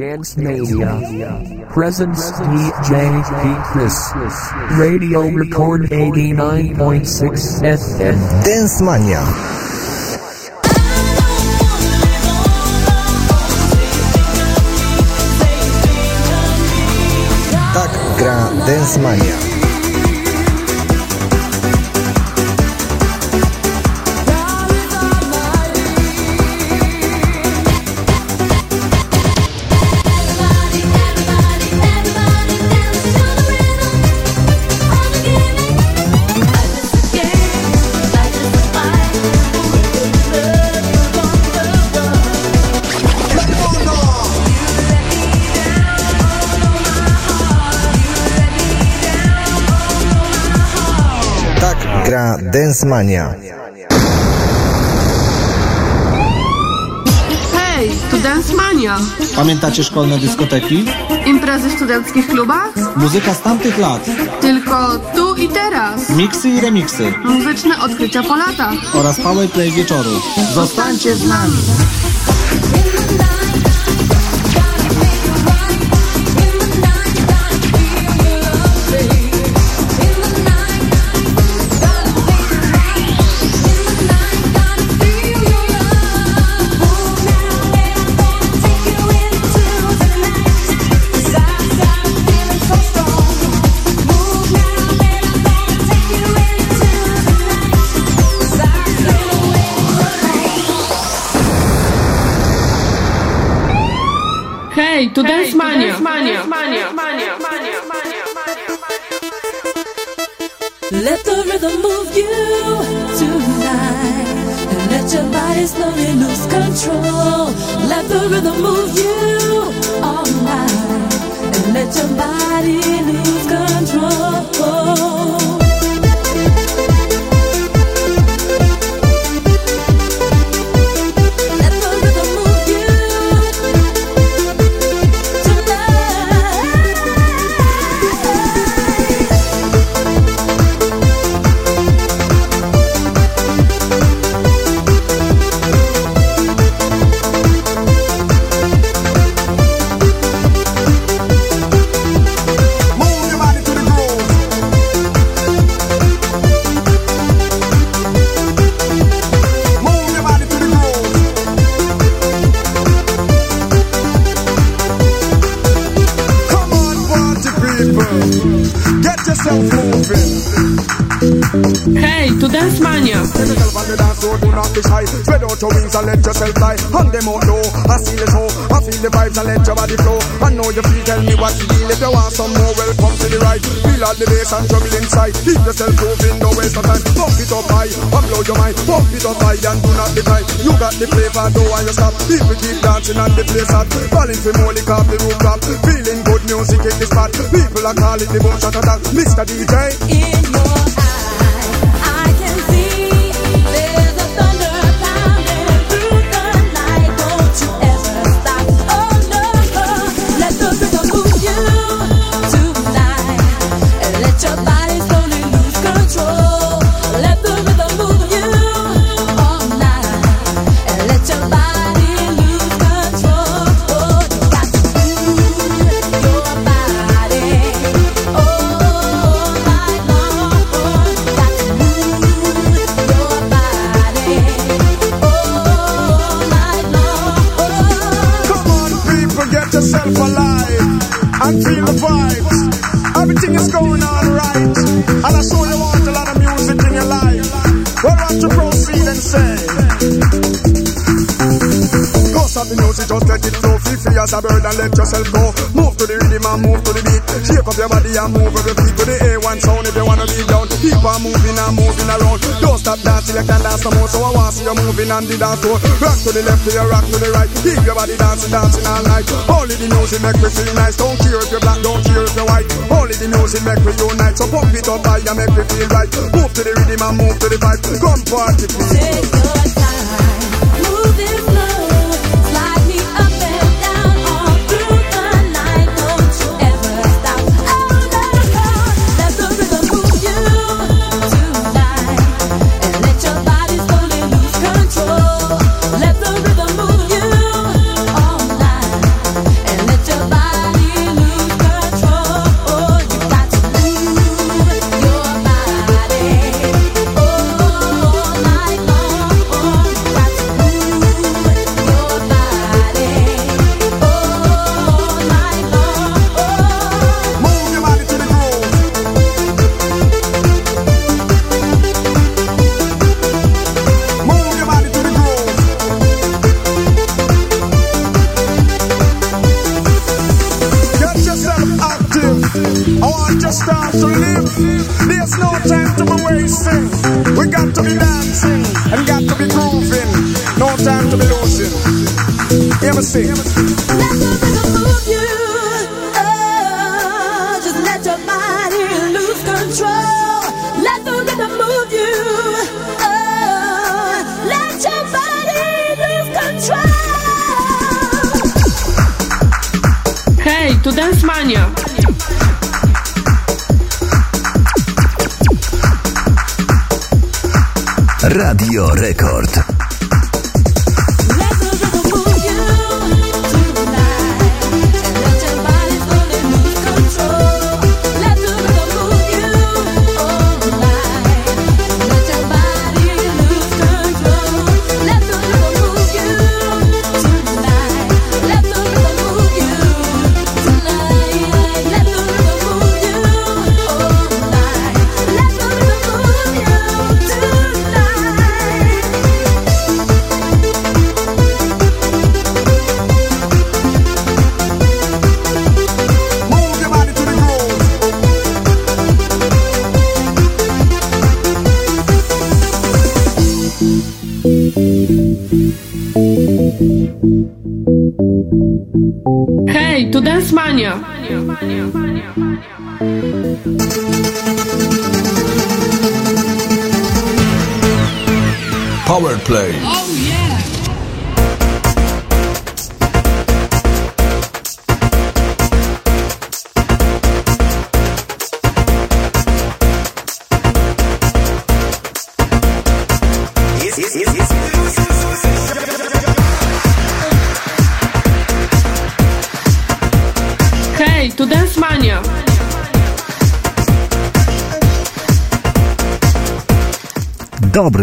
Dance Mania. Presence DJ P. Chris. Radio Record 89.6 FM. Dance Mania. Tak gra Dance Mania. Dance Mania. Hej, to Dance Mania. Pamiętacie szkolne dyskoteki? Imprezy w studenckich klubach? Muzyka z tamtych lat. Tylko tu i teraz. Miksy i remiksy. Muzyczne odkrycia po latach. Oraz powerplay wieczoru. Zostańcie z nami. Bass and trouble inside. Keep yourself moving, no waste of time. Pump it up high, and blow your mind. Pump it up high and do not decline. You got the flavor, don't you stop. People keep dancing and the place hot. Falling for lick off the rooftop. Feeling good music in the spot. People are calling the boom shot attack. Mr. DJ. In bird and let yourself go. Move to the rhythm and move to the beat. Shake up your body and move every beat to the A1 sound if you wanna be down. Keep on moving and moving around. Don't stop dancing, you can dance no more. So I want to see you moving on the dance floor. Rock to the left, to your rock to the right. Keep your body dancing, dancing all night. Only the music make me feel nice. Don't care if you're black, don't care if you're white. Only the music make me unite. So pump it up and make me feel right. Move to the rhythm and move to the vibe. Come party, please.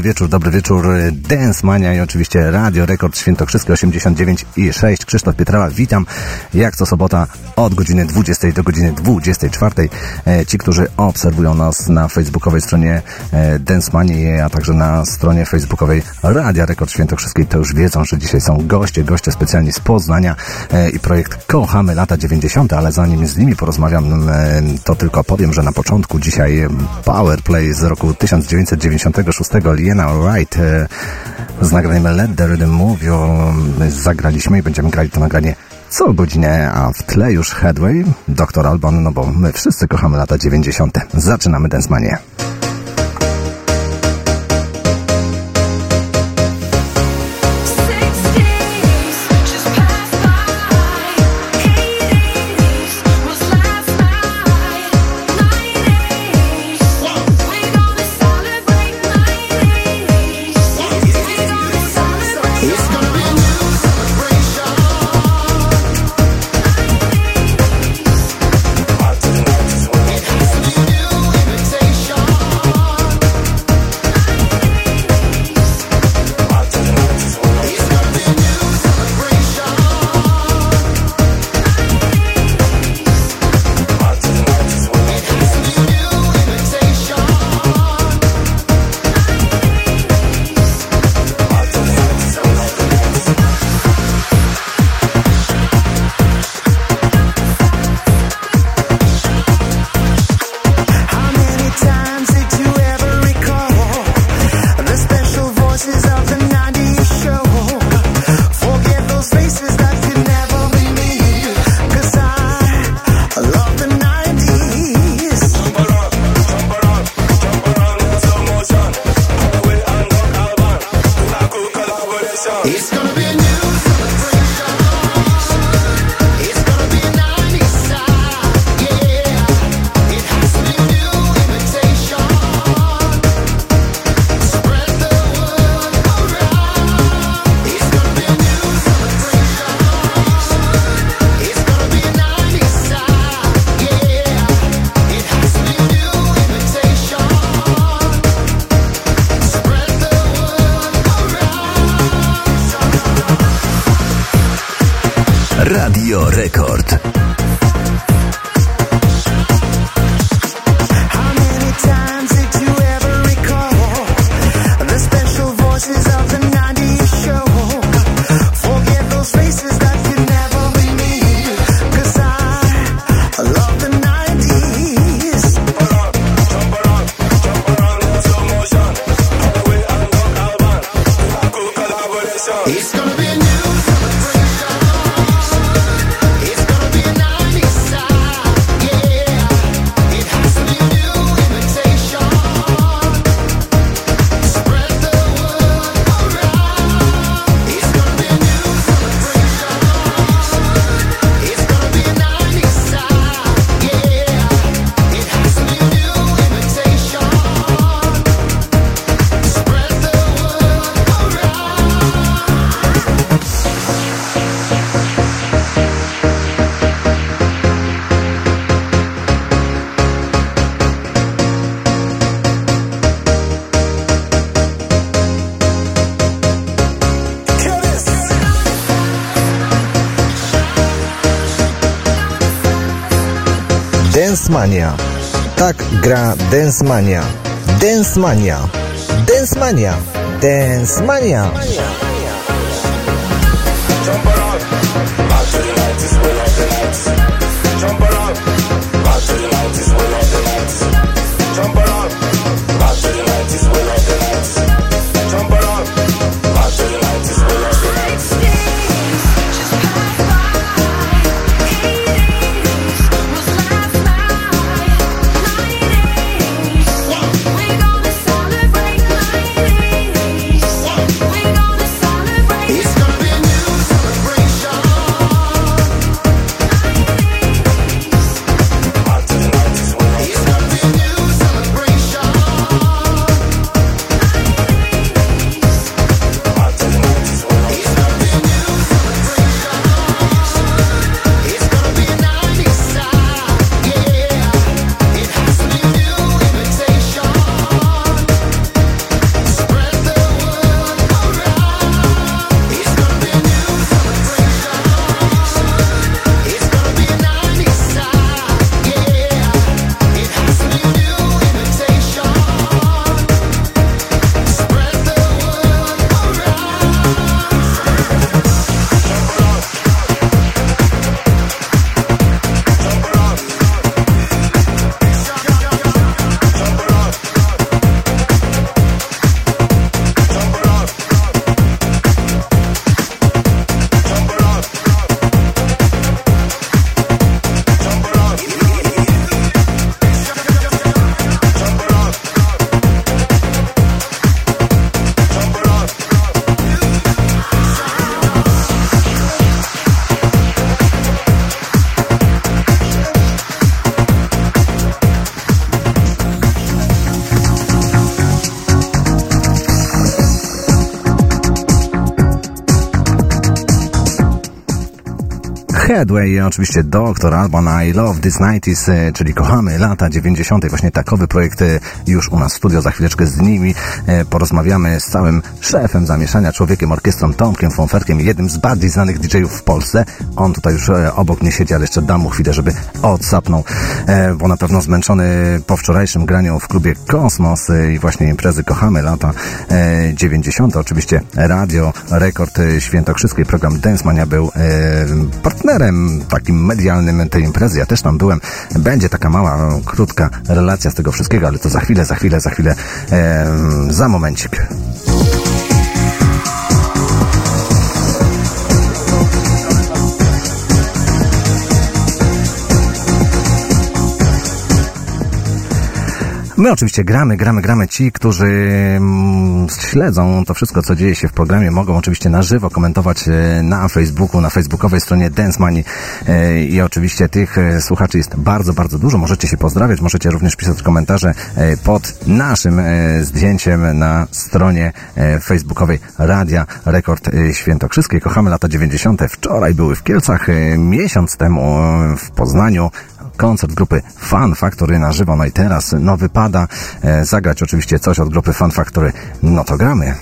wieczór, dobry wieczór. Dance Mania i oczywiście Radio Rekord Świętokrzyskie 89 i 6. Krzysztof Pietrała, witam. Jak co sobota od godziny 20 do godziny 24. E, ci, którzy obserwują nas na facebookowej stronie e, Dance Mania, a także na stronie facebookowej Radia Rekord Świętokrzyskiej, to już wiedzą, że dzisiaj są goście, goście specjalni z Poznania e, i projekt Kochamy lata 90, ale zanim z nimi porozmawiam, to tylko powiem, że na początku dzisiaj Powerplay z roku 1996 Lien Diana Alright e, z nagraniem Let the Rhythm Move You zagraliśmy i będziemy grali to nagranie co godzinę, a w tle już Headway, Dr. Alban, no bo my wszyscy kochamy lata 90. Zaczynamy Dance Manię. Mania. Tak gra Dance Mania. Dance Mania. Dance Mania. Dance Mania. It's Headway, oczywiście Dr. Alban I Love This 90s, e, czyli kochamy lata 90. Właśnie takowy projekt e, już u nas w studio. Za chwileczkę z nimi e, porozmawiamy z całym szefem zamieszania, człowiekiem orkiestrą Tomkiem Fonferkiem, jednym z bardziej znanych DJ-ów w Polsce. On tutaj już e, obok mnie siedzi, ale jeszcze dam mu chwilę, żeby odsapnął, e, bo na pewno zmęczony po wczorajszym graniu w klubie Kosmos e, i właśnie imprezy Kochamy lata e, 90. Oczywiście Radio Rekord Świętokrzyskiej, program Dance Mania był partnerem takim medialnym tej imprezy. Ja też tam byłem. Będzie taka mała, krótka relacja z tego wszystkiego, ale to za chwilę, za chwilę, za chwilę, za momencik. My oczywiście gramy, gramy, gramy. Ci, którzy mm, śledzą to wszystko, co dzieje się w programie, mogą oczywiście na żywo komentować e, na Facebooku, na facebookowej stronie Dance Money. E, I oczywiście tych e, słuchaczy jest bardzo, bardzo dużo. Możecie się pozdrawiać, możecie również pisać komentarze pod naszym zdjęciem na stronie facebookowej Radia Rekord Świętokrzyskie. Kochamy lata 90. Wczoraj były w Kielcach, miesiąc temu w Poznaniu koncert grupy Fun Factory na żywo. No i teraz no wypada e, zagrać oczywiście coś od grupy Fun Factory. No to gramy.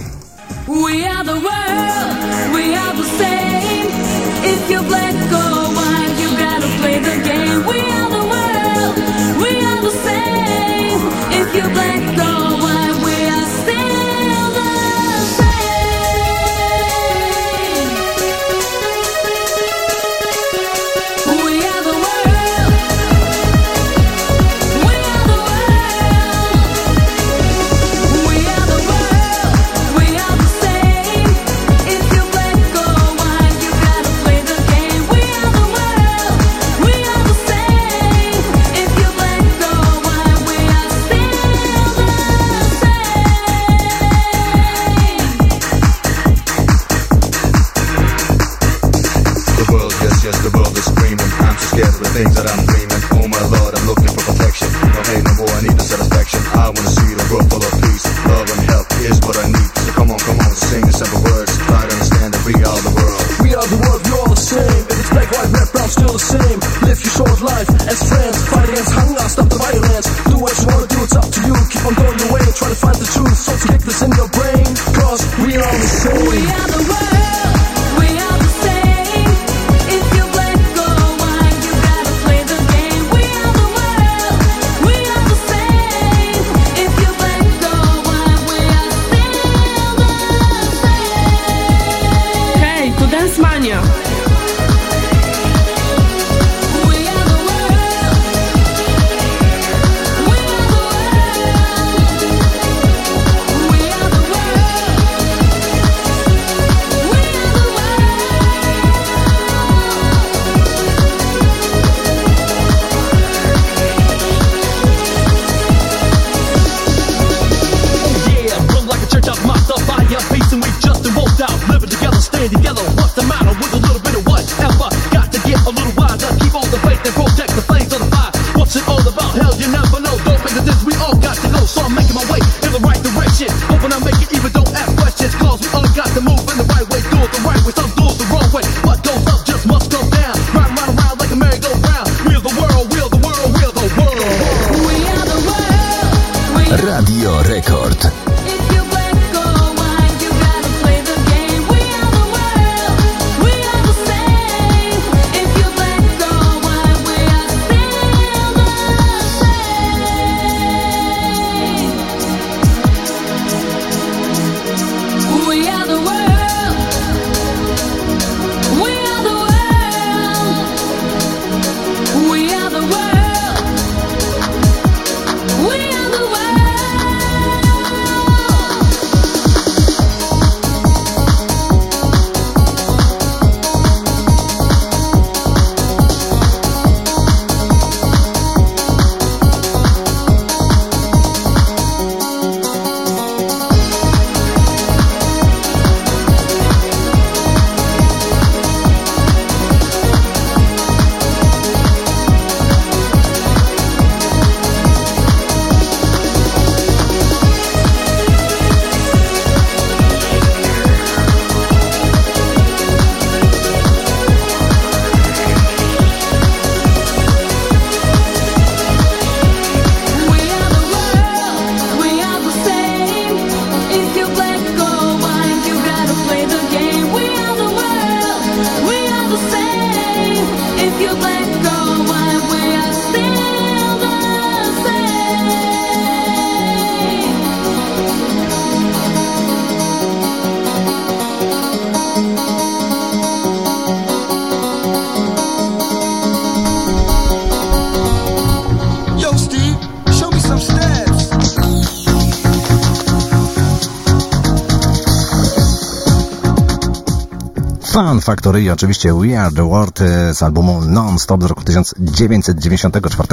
Factory, oczywiście We Are The World e, z albumu Non-Stop z roku 1994.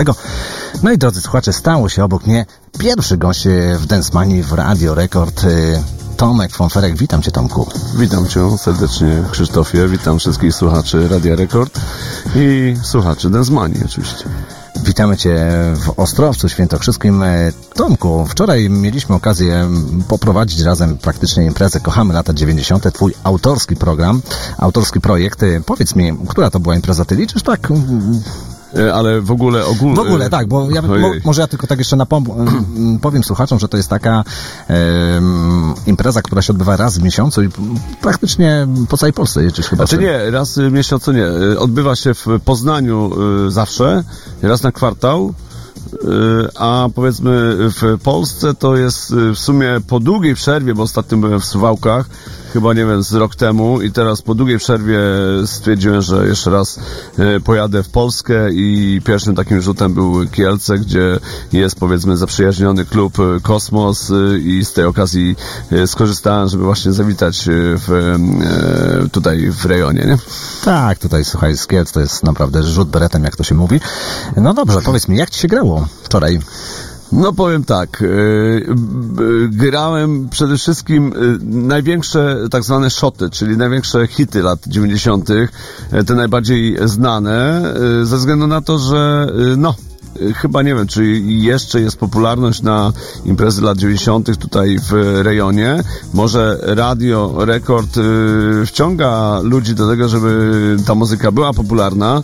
No i drodzy słuchacze, stało się obok mnie pierwszy gość e, w Money w Radio Rekord. e, Tomek Fonferek, witam Cię Tomku. Witam Cię serdecznie Krzysztofie, witam wszystkich słuchaczy Radia Rekord i słuchaczy Densmanii oczywiście. Witamy Cię w Ostrowcu Świętokrzyskim. E, Tomku, wczoraj mieliśmy okazję poprowadzić razem praktycznie imprezę Kochamy lata 90. Twój autorski program, autorski projekt. E, Powiedz mi, która to była impreza? Ty liczysz tak? E, Ale w ogóle ogólnie... W ogóle, tak, bo ja, mo, może ja tylko tak jeszcze napom- em, powiem słuchaczom, że to jest taka em, impreza, która się odbywa raz w miesiącu i praktycznie po całej Polsce jeździsz chyba. Znaczy nie, raz w miesiącu nie. E, Odbywa się w Poznaniu e, zawsze, raz na kwartał, e, a powiedzmy w Polsce to jest e, w sumie po długiej przerwie, bo ostatnio byłem w Suwałkach, chyba nie wiem, z rok temu i teraz po długiej przerwie stwierdziłem, że jeszcze raz pojadę w Polskę i pierwszym takim rzutem był Kielce, gdzie jest powiedzmy zaprzyjaźniony klub e, Kosmos e, i z tej okazji e, skorzystałem, żeby właśnie zawitać e, w, e, tutaj w rejonie, nie? Tak, tutaj słuchaj, z Kielc to jest naprawdę rzut beretem, jak to się mówi. No dobrze, powiedz mi, jak Ci się grało wczoraj? No powiem tak, yy, b- grałem przede wszystkim yy, największe tak zwane szoty, czyli największe hity lat 90., yy, te najbardziej znane, ze względu na to, że no, chyba nie wiem, czy jeszcze jest popularność na imprezy lat 90. tutaj w rejonie. Może radio, rekord wciąga ludzi do tego, żeby ta muzyka była popularna,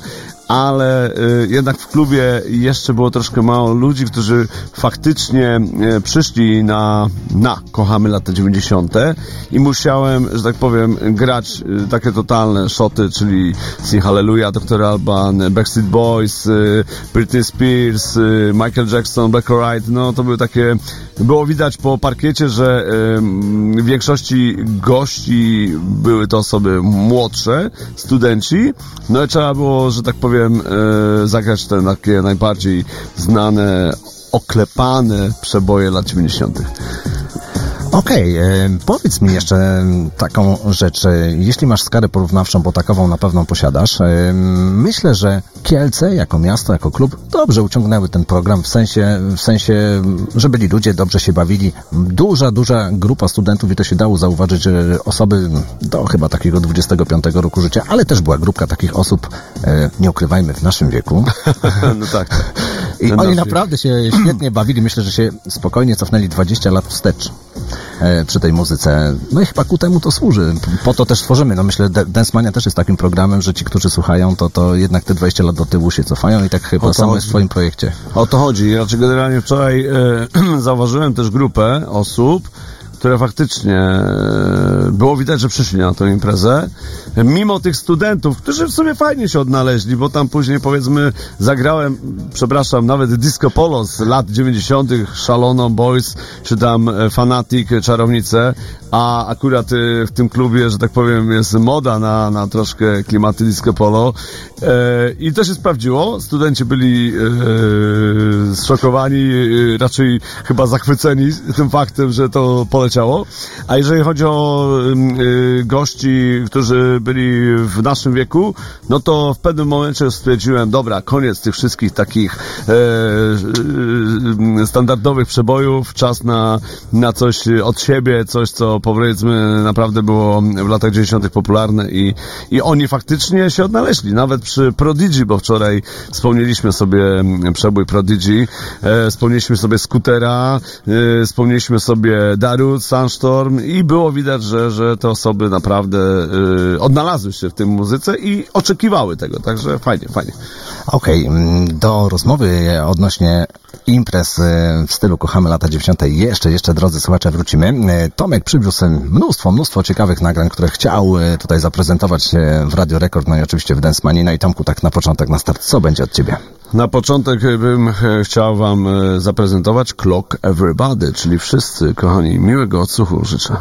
ale y, jednak w klubie jeszcze było troszkę mało ludzi, którzy faktycznie y, przyszli na, na Kochamy lata 90. i musiałem, że tak powiem, grać y, takie totalne szoty, czyli Sing Hallelujah, Dr. Alban, Backstreet Boys, Britney Spears, Michael Jackson, Black White, no to były takie, było widać po parkiecie, że w większości gości były to osoby młodsze, studenci, no i trzeba było, że tak powiem, e, zagrać te takie najbardziej znane, oklepane przeboje lat 90. Okej, e, powiedz mi jeszcze taką rzecz. e, Jeśli masz skarę porównawczą, bo takową na pewno posiadasz, e, myślę, że Kielce jako miasto, jako klub dobrze uciągnęły ten program w sensie, w sensie, że byli ludzie, dobrze się bawili. Duża, duża grupa studentów i to się dało zauważyć, osoby do chyba takiego 25 roku życia, ale też była grupka takich osób, nie ukrywajmy, w naszym wieku. no tak. I oni naprawdę się świetnie bawili. Myślę, że się spokojnie cofnęli 20 lat wstecz. e, przy tej muzyce. No i chyba ku temu to służy. Po to też tworzymy. No myślę, Dance Mania też jest takim programem, że ci, którzy słuchają, to, to jednak te 20 lat do tyłu się cofają i tak chyba samo jest w twoim projekcie. O to chodzi. Znaczy generalnie wczoraj e, zauważyłem też grupę osób, które faktycznie e, było widać, że przyszli na tę imprezę. Mimo tych studentów, którzy w sumie fajnie się odnaleźli, bo tam później powiedzmy zagrałem, przepraszam, nawet Disco Polo z lat 90., Szalono Boys, czy tam e, Fanatic, Czarownice, a akurat e, w tym klubie, że tak powiem, jest moda na, na troszkę klimaty Disco Polo. E, I to się sprawdziło. Studenci byli e, zszokowani, e, raczej chyba zachwyceni tym faktem, że to poleciało. A jeżeli chodzi o gości, którzy byli w naszym wieku, no to w pewnym momencie stwierdziłem, dobra, koniec tych wszystkich takich standardowych przebojów, czas na, na coś od siebie, coś, co powiedzmy naprawdę było w latach 90. popularne i, i oni faktycznie się odnaleźli, nawet przy Prodigy, bo wczoraj wspomnieliśmy sobie mm, przebój Prodigy, e, wspomnieliśmy sobie Scootera, e, wspomnieliśmy sobie Darut, Sunstorm i było widać, że, że te osoby naprawdę e, odnalazły się w tym muzyce i oczekiwały tego, także fajnie, fajnie. Okej, mm, do rozmowy odnośnie imprez e, w stylu Kochamy lata 90. jeszcze, jeszcze drodzy słuchacze wrócimy. E, Tomek przywiózł mnóstwo, mnóstwo ciekawych nagrań, które chciał e, tutaj zaprezentować e, w Radio Rekord, no i oczywiście w Dance Mania. No i Tomku, tak na początek, na start, co będzie od ciebie? Na początek bym e, chciał Wam zaprezentować Clock Everybody, czyli wszyscy, kochani, miłego odsłuchu życzę.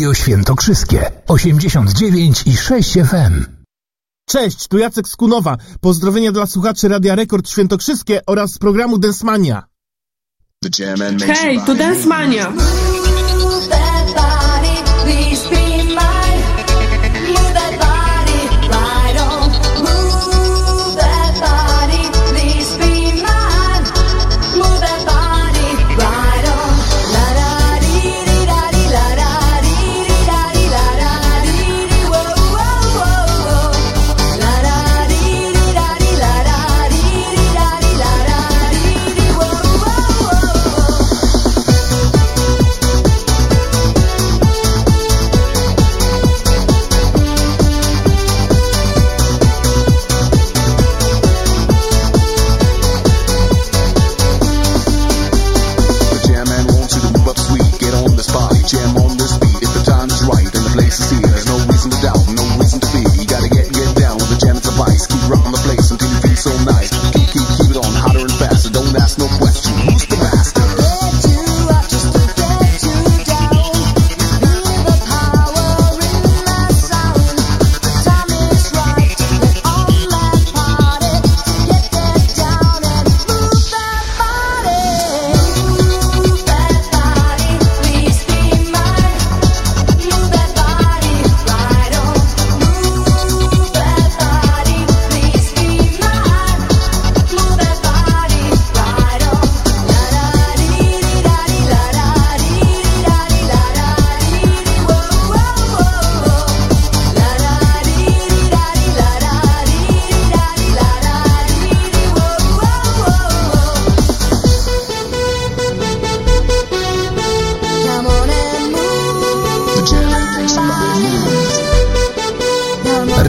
Radio Świętokrzyskie 89 i 6 FM. Cześć, tu Jacek Skunowa. Pozdrowienia dla słuchaczy Radia Rekord Świętokrzyskie oraz programu Densmania. Hej, tu Densmania.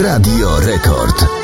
Radio Rekord.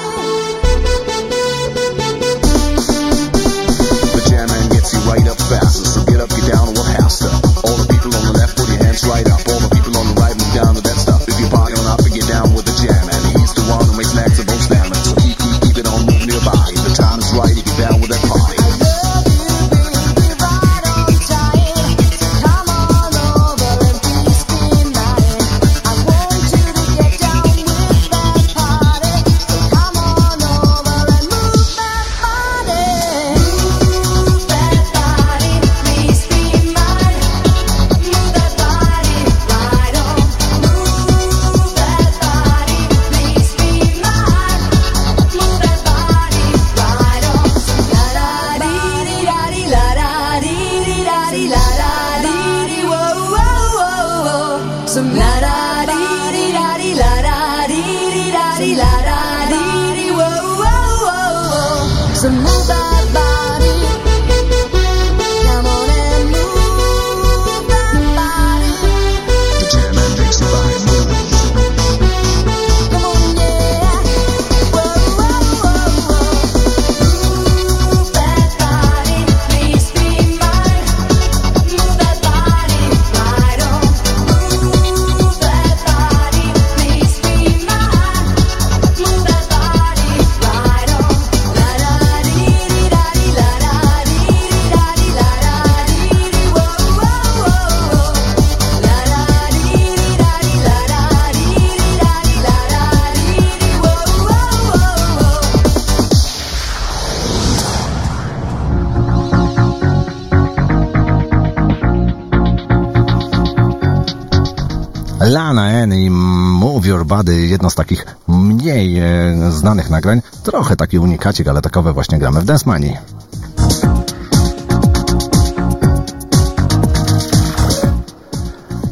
jedno z takich mniej e, znanych nagrań. Trochę taki unikacik, ale takowe właśnie gramy w Dance Money.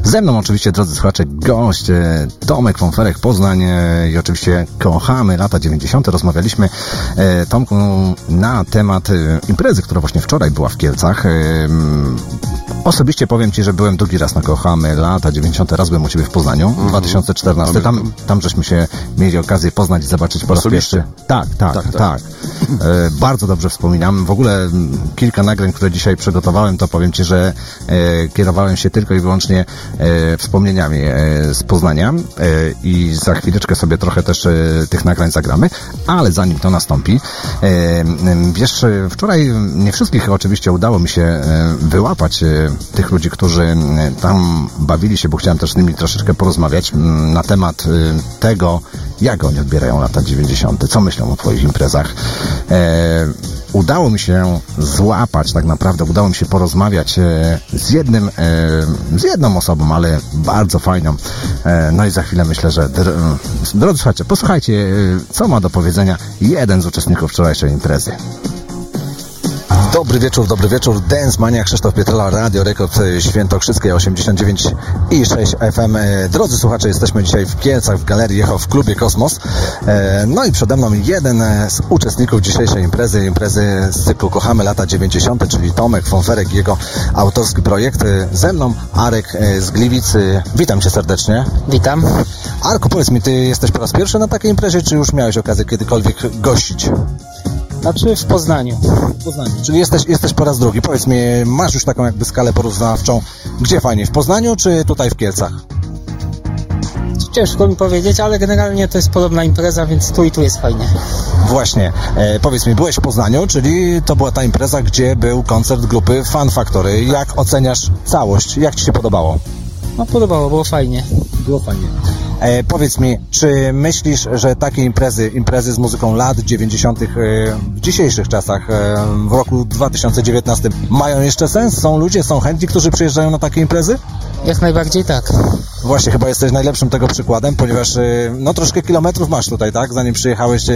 Ze mną oczywiście, drodzy słuchacze, gość e, Tomek Fonferek Poznań e, i oczywiście kochamy lata 90. Rozmawialiśmy Tomku na temat imprezy, która właśnie wczoraj była w Kielcach. Osobiście powiem Ci, że byłem drugi raz na Kochamy lata 90. raz byłem u Ciebie w Poznaniu, mm -hmm. 2014. Tam, tam żeśmy się mieli okazję poznać i zobaczyć po raz pierwszy. Tak, tak, tak. tak. tak bardzo dobrze wspominam. W ogóle kilka nagrań, które dzisiaj przygotowałem, to powiem Ci, że e, kierowałem się tylko i wyłącznie e, wspomnieniami e, z Poznania e, i za chwileczkę sobie trochę też e, tych nagrań zagramy, ale zanim to nastąpi, e, wiesz, e, wczoraj nie wszystkich oczywiście udało mi się e, wyłapać e, tych ludzi, którzy tam bawili się, bo chciałem też z nimi troszeczkę porozmawiać na temat e, tego, jak oni odbierają lata 90., co myślą o Twoich imprezach. E, udało mi się złapać, tak naprawdę udało mi się porozmawiać e, z jednym, e, z jedną osobą, ale bardzo fajną. E, no i za chwilę myślę, że dr, drodzy słuchacze, posłuchajcie, e, co ma do powiedzenia jeden z uczestników wczorajszej imprezy. Dobry wieczór, dobry wieczór. Dance Mania, Krzysztof Pietrala, Radio Rekord e, Świętokrzyskie 89 i 6 FM. E, Drodzy słuchacze, jesteśmy dzisiaj w Kielcach, w Galerii Echo w klubie Kosmos. E, No i przede mną jeden z uczestników dzisiejszej imprezy, imprezy z cyklu Kochamy lata 90, czyli Tomek Fonferek i jego autorski projekt. Ze mną Arek z Gliwicy. Witam Cię serdecznie. Witam. Arku, powiedz mi, Ty jesteś po raz pierwszy na takiej imprezie, czy już miałeś okazję kiedykolwiek gościć? Znaczy w Poznaniu. W Poznaniu. Czyli jesteś, jesteś po raz drugi. Powiedz mi, masz już taką jakby skalę porównawczą. Gdzie fajnie? W Poznaniu czy tutaj w Kielcach? Ciężko mi powiedzieć, ale generalnie to jest podobna impreza, więc tu i tu jest fajnie. Właśnie. E, powiedz mi, byłeś w Poznaniu, czyli to była ta impreza, gdzie był koncert grupy Fan Factory. Jak oceniasz całość? Jak Ci się podobało? No podobało, było fajnie. Było fajnie. E, powiedz mi, czy myślisz, że takie imprezy, imprezy z muzyką lat 90. E, w dzisiejszych czasach, e, w roku 2019 mają jeszcze sens? Są ludzie, są chętni, którzy przyjeżdżają na takie imprezy? Jak najbardziej tak. Właśnie, chyba jesteś najlepszym tego przykładem, ponieważ e, no troszkę kilometrów masz tutaj, tak? Zanim przyjechałeś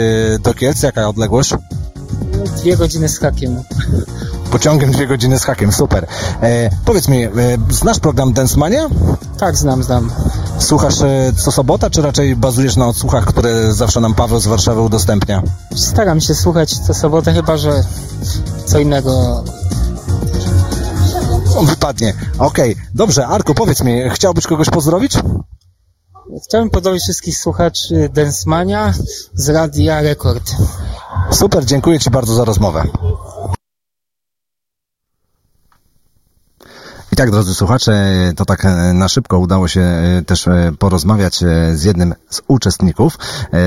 do Kielc, jaka odległość? Dwie godziny z hakiem. Pociągiem dwie godziny z hakiem, super. E, powiedz mi, e, znasz program Dance Mania? Tak, znam, znam. Słuchasz e, co sobota, czy raczej bazujesz na odsłuchach, które zawsze nam Paweł z Warszawy udostępnia? Staram się słuchać co sobotę, chyba że co innego Wypadnie. Okej, dobrze. Arku, powiedz mi, chciałbyś kogoś pozdrowić? Chciałbym pozdrowić wszystkich słuchaczy Densmania z Radia Rekord. Super, dziękuję Ci bardzo za rozmowę. Tak, drodzy słuchacze, to tak e, na szybko udało się e, też e, porozmawiać z jednym z uczestników.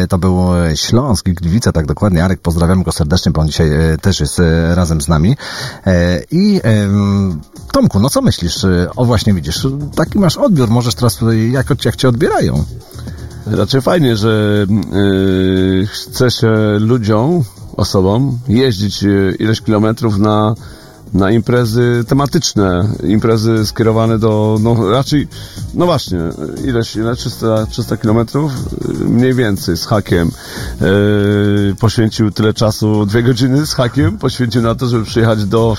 To był Śląsk, Gliwice, tak dokładnie. Arek, pozdrawiamy go serdecznie, bo on dzisiaj też jest razem z nami. I Tomku, no co myślisz? O właśnie widzisz, taki masz odbiór, możesz teraz, jak, jak Cię odbierają? Raczej fajnie, że yy, chce się ludziom, osobom jeździć ileś kilometrów na, na imprezy tematyczne, imprezy skierowane do, no raczej, no właśnie, ileś, ile? 300, 300 kilometrów? Mniej więcej, z hakiem. Yy, poświęcił tyle czasu, dwie godziny z hakiem, poświęcił na to, żeby przyjechać do,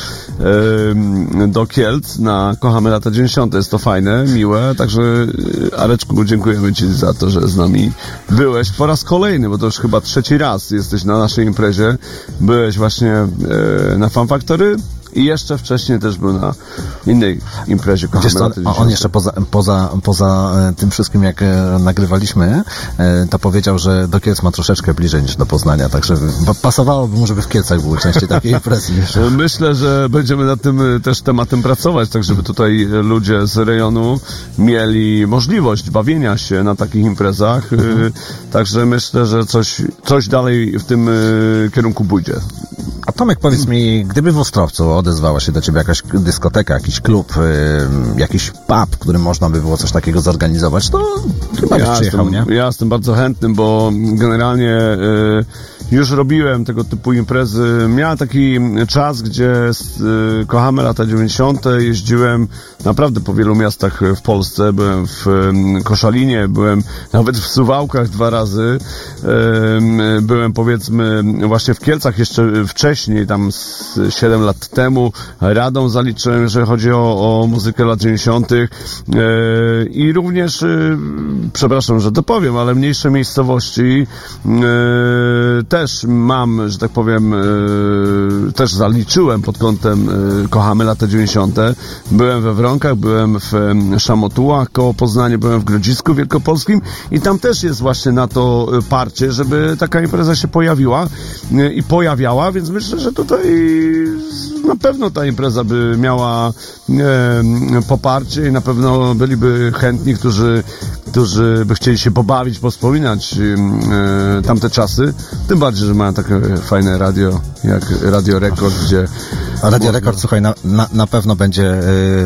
yy, do Kielc na Kochamy lata 90. Jest to fajne, miłe, także yy, Areczku, dziękujemy Ci za to, że z nami byłeś po raz kolejny, bo to już chyba trzeci raz jesteś na naszej imprezie. Byłeś właśnie yy, na Fan Factory, i jeszcze wcześniej też był na innej imprezie Wiesz co, on 90. jeszcze poza, poza, poza e, tym wszystkim, jak e, nagrywaliśmy, e, to powiedział, że do Kielc ma troszeczkę bliżej niż do Poznania, także pa- pasowałoby mu, żeby w Kielcach były częściej takie imprezy. Myślę, że będziemy nad tym też tematem pracować, tak żeby tutaj ludzie z rejonu mieli możliwość bawienia się na takich imprezach. Mhm. Także myślę, że coś, coś dalej w tym kierunku pójdzie. A Tomek, powiedz mi, gdyby w Ostrowcu odezwała się do ciebie jakaś dyskoteka, jakiś klub, jakiś pub, w którym można by było coś takiego zorganizować, to chyba byś Ja przyjechał, jestem, nie? ja jestem bardzo chętnym, bo generalnie y, już robiłem tego typu imprezy. Miałem taki czas, gdzie y, kochamy lata 90. Jeździłem naprawdę po wielu miastach w Polsce. Byłem w y, Koszalinie, byłem nawet w Suwałkach dwa razy. Byłem powiedzmy właśnie w Kielcach jeszcze wcześniej, tam z 7 lat temu. Radą zaliczyłem, jeżeli chodzi o, o muzykę lat 90. Y, I również, y, przepraszam, że to powiem, ale mniejsze miejscowości, też mam, że tak powiem, y, też zaliczyłem pod kątem y, Kochamy lata 90. Byłem we Wronkach, byłem w em, Szamotułach koło Poznania, byłem w Grodzisku Wielkopolskim i tam też jest właśnie na to y, parcie, żeby taka impreza się pojawiła y, i pojawiała, więc myślę, że tutaj na pewno ta impreza by miała e, poparcie i na pewno byliby chętni, którzy, którzy by chcieli się pobawić, pospominać e, tamte czasy. Tym bardziej, że mają takie fajne radio, jak Radio Rekord, gdzie... Radio Rekord, słuchaj, na, na, na pewno będzie,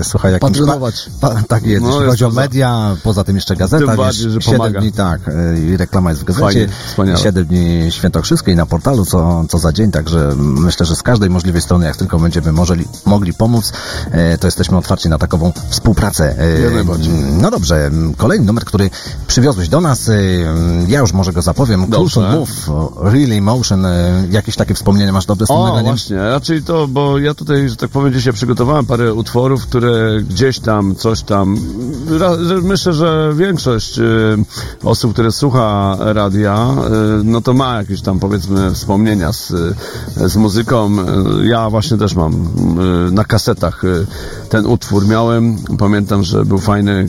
e, słuchaj, jakimś... Patronować. Pa, pa, tak jest, No, jeśli chodzi o media, poza tym jeszcze gazeta, Tym wiesz, bardziej, że 7 pomaga. dni, tak, e, i reklama jest w gazecie, Fajnie, wspaniale. 7 dni Świętokrzyskie i na portalu co, co za dzień, także myślę, że z każdej możliwej strony, jak tylko będziemy możeli, mogli pomóc, e, to jesteśmy otwarci na takową współpracę. E, najbardziej. No dobrze, m, kolejny numer, który przywiozłeś do nas, e, m, ja już może go zapowiem. Crucial Move, o, Really Motion, e, jakieś takie wspomnienia masz dobre z tym O, nagraniem? właśnie, raczej to, bo ja tutaj, że tak powiem, dzisiaj przygotowałem parę utworów, które gdzieś tam, coś tam, myślę, że większość y, osób, które słucha radia, y, no to ma jakieś tam, powiedzmy, wspomnienia z, z muzyką. Y, Ja właśnie też mam na kasetach ten utwór miałem, pamiętam, że był fajny,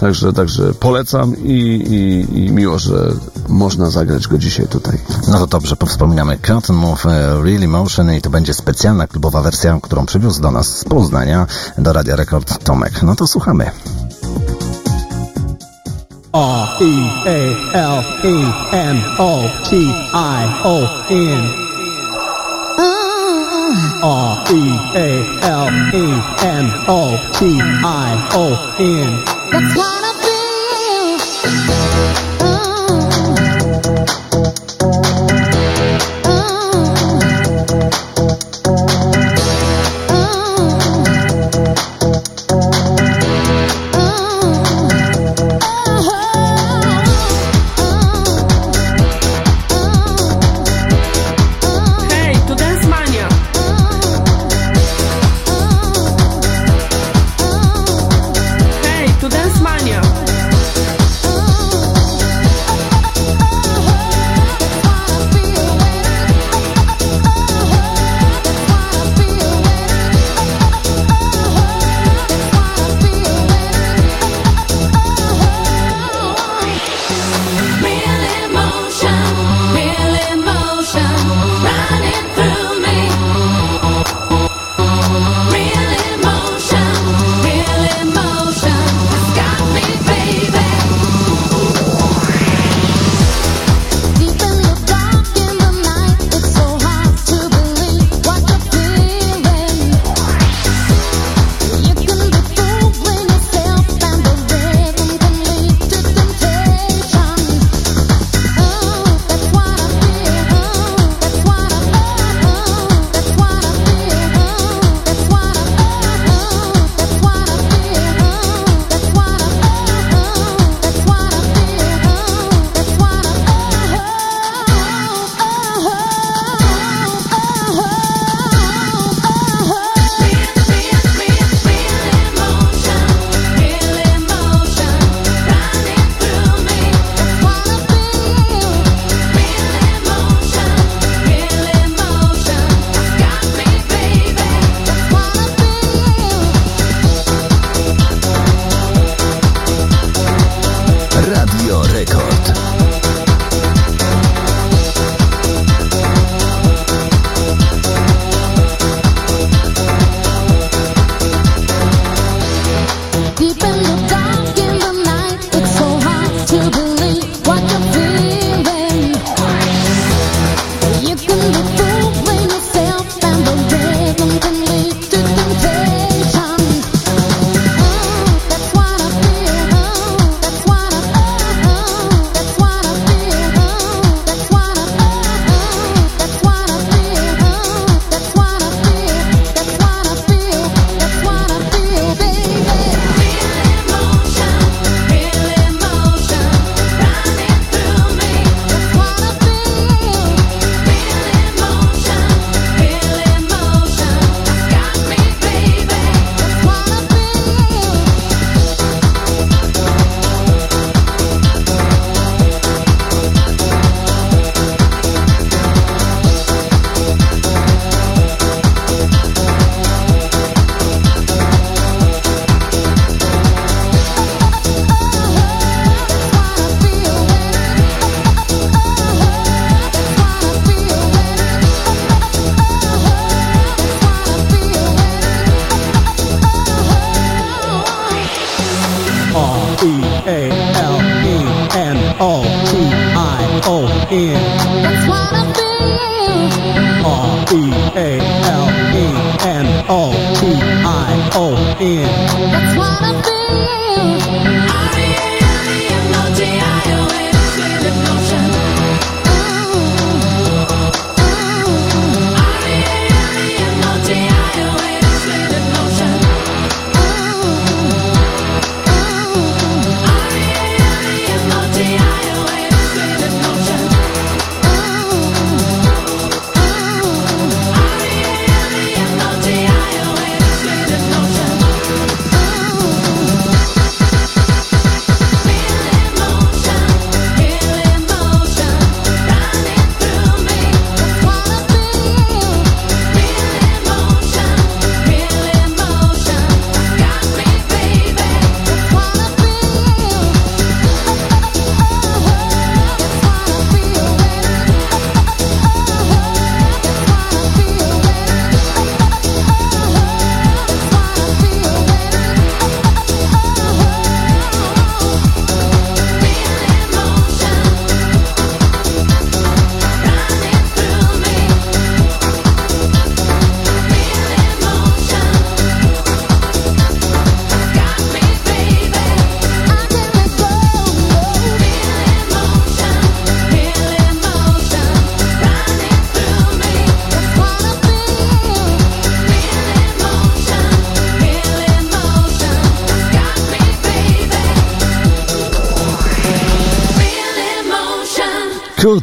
także, także polecam i, i, i miło, że można zagrać go dzisiaj tutaj. No to dobrze, powspominamy Cotton Move, e, Really Motion i to będzie specjalna klubowa wersja, którą przywiózł do nas z Poznania do Radia Rekord Tomek. No to słuchamy. R E A L E M O T I O N. R E A L E M O T I O N. That's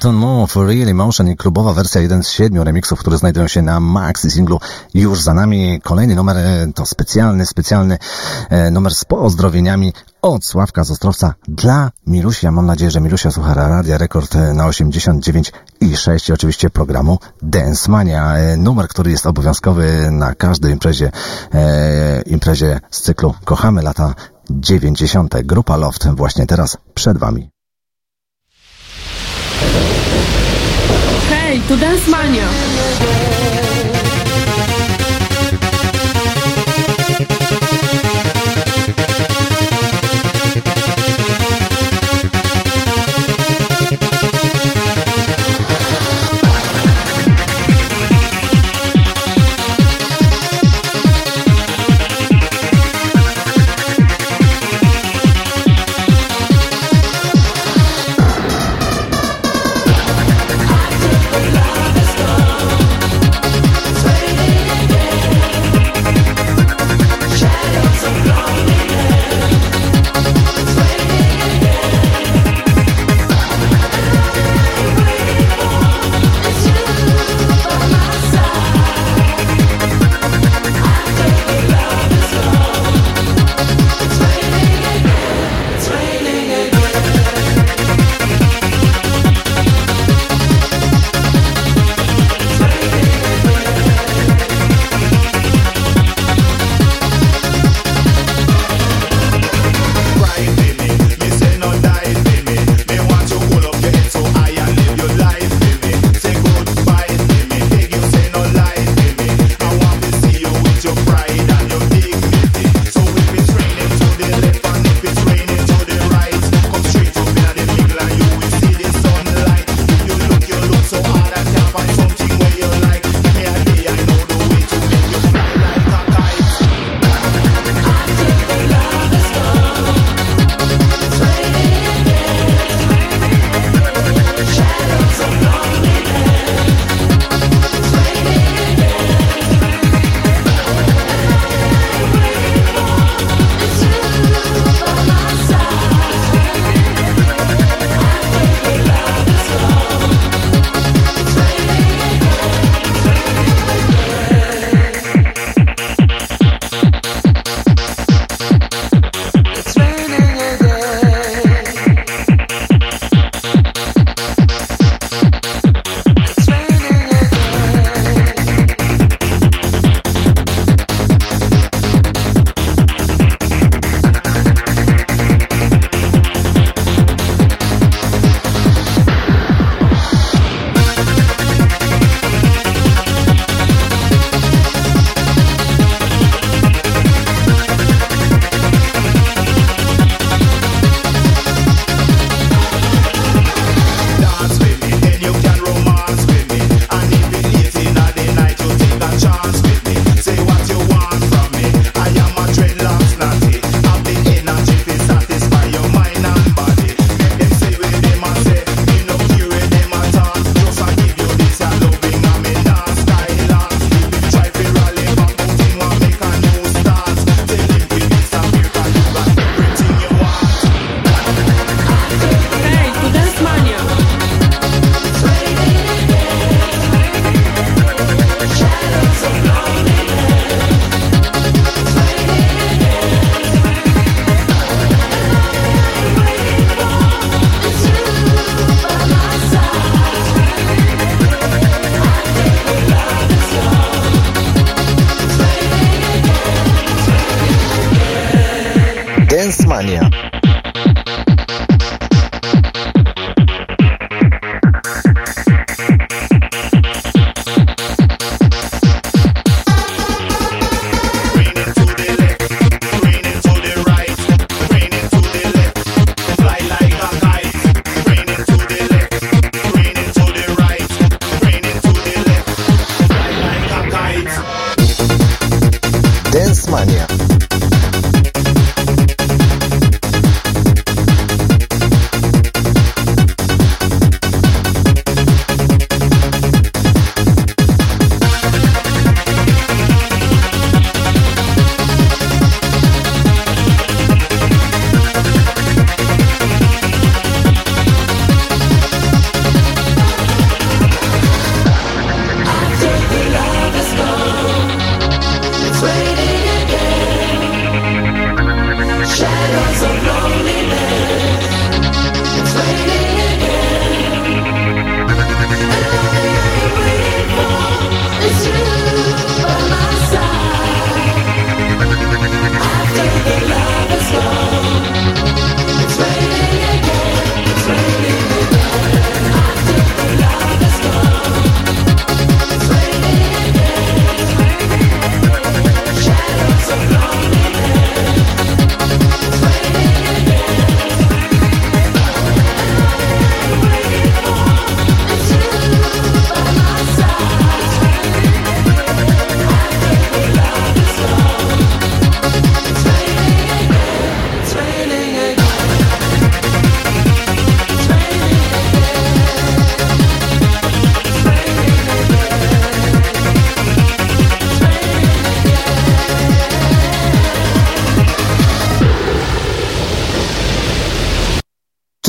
Coolton Move, Real Emotion i klubowa wersja, jeden z siedmiu remixów, które znajdują się na maxi singlu już za nami. Kolejny numer e, to specjalny, specjalny e, numer z pozdrowieniami od Sławka z Ostrowca dla Milusia. Mam nadzieję, że Milusia słucha Radia Rekord e, na 89 i 6 i oczywiście programu Dance Mania. Numer, który jest obowiązkowy na każdej imprezie, e, imprezie z cyklu Kochamy lata 90. Grupa Loft właśnie teraz przed Wami. Tu Dance Mania.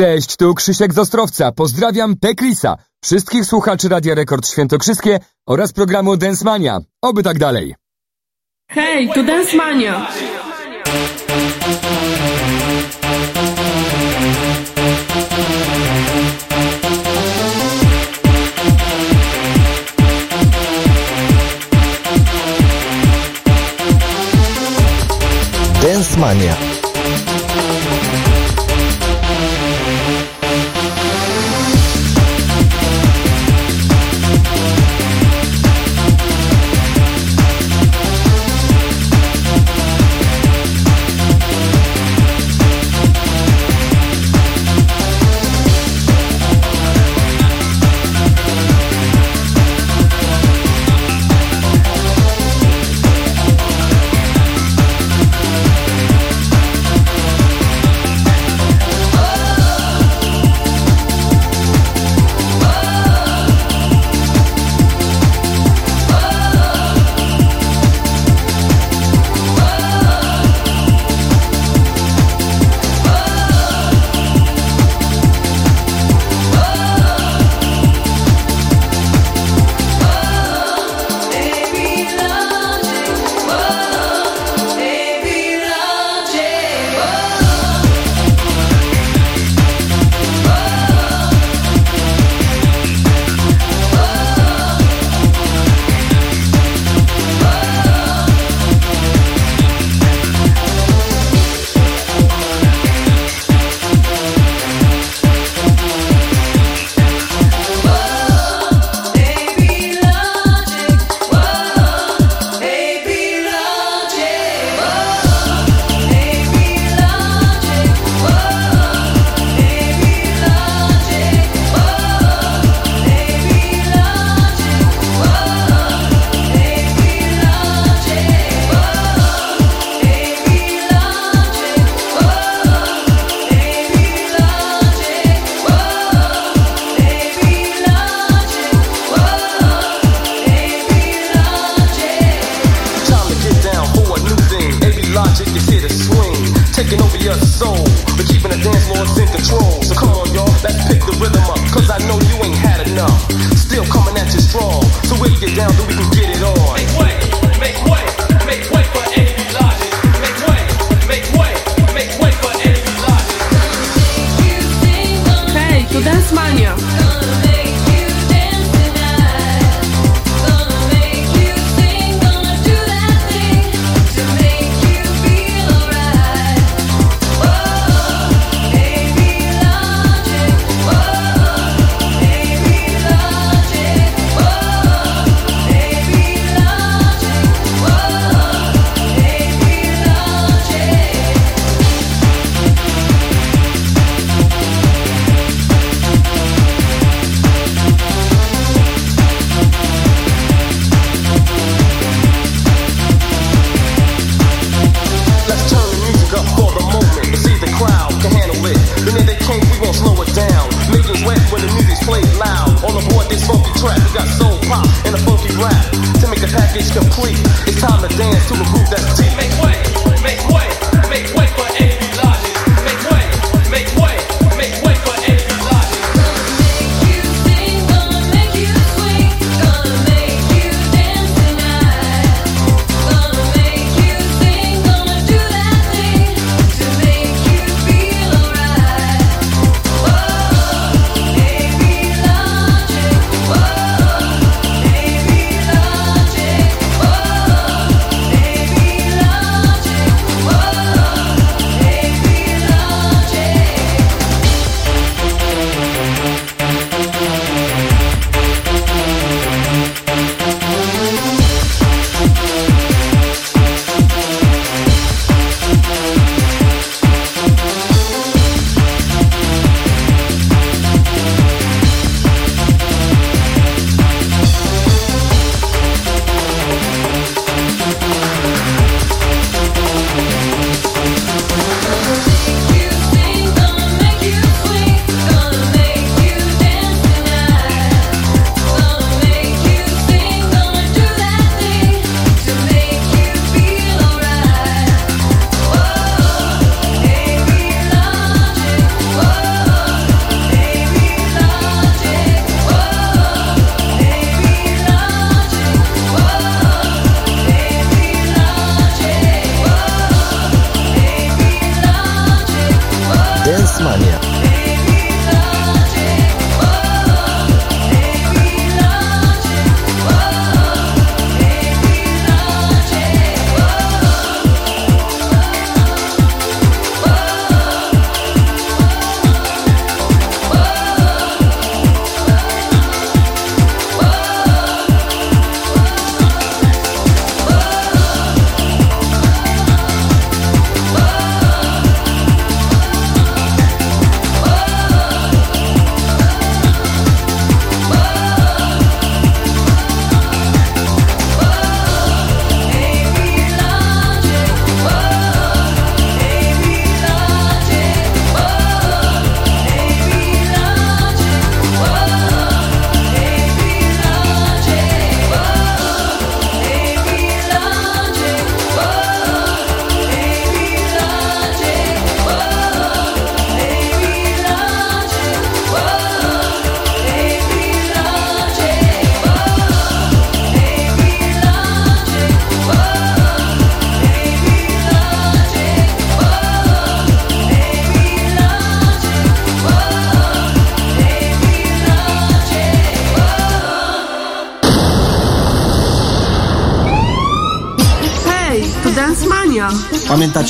Cześć, tu Krzysiek z Ostrowca. Pozdrawiam Teklisa, wszystkich słuchaczy Radia Rekord Świętokrzyskie oraz programu Densmania. Oby tak dalej. Hej, tu Densmania. Densmania.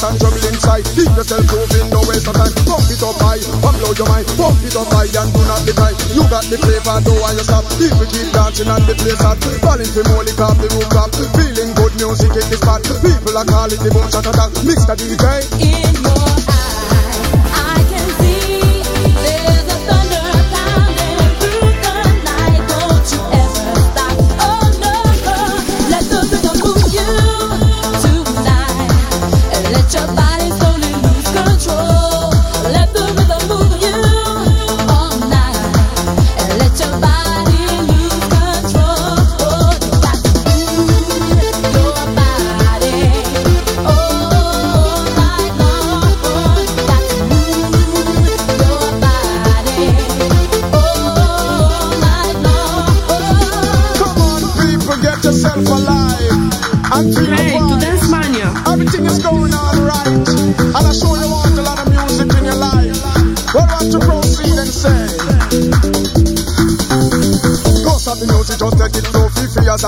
Bass and trouble inside. Keep yourself moving, no waste of time. Pump it up high, and blow your mind. Pump it up high and do not be shy. You got the flavor, don't want you stop. People keep dancing and the place hot. Falling for more liquor, the rooftop. Feeling good music in the spot. People are calling the boom shot attack. Mr. DJ. In your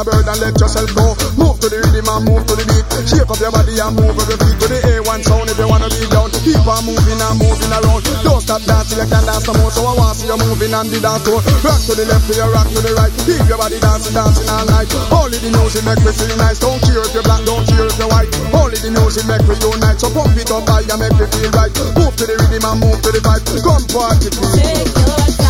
bird and let yourself go. Move to the rhythm and move to the beat. Shake up your body and move every feet to the A1 sound if you wanna be down. Keep on moving and moving around. Don't stop dancing, you can dance no more. So I want to see you moving and the dance floor. Rock to the left, you rock to the right. Keep your body dancing, dancing all night. Only the music make me feel nice. Don't care if you're black, don't care if you're white. Only the music make me unite. So pump it up and make me feel right. Move to the rhythm and move to the vibe. Come party. Take your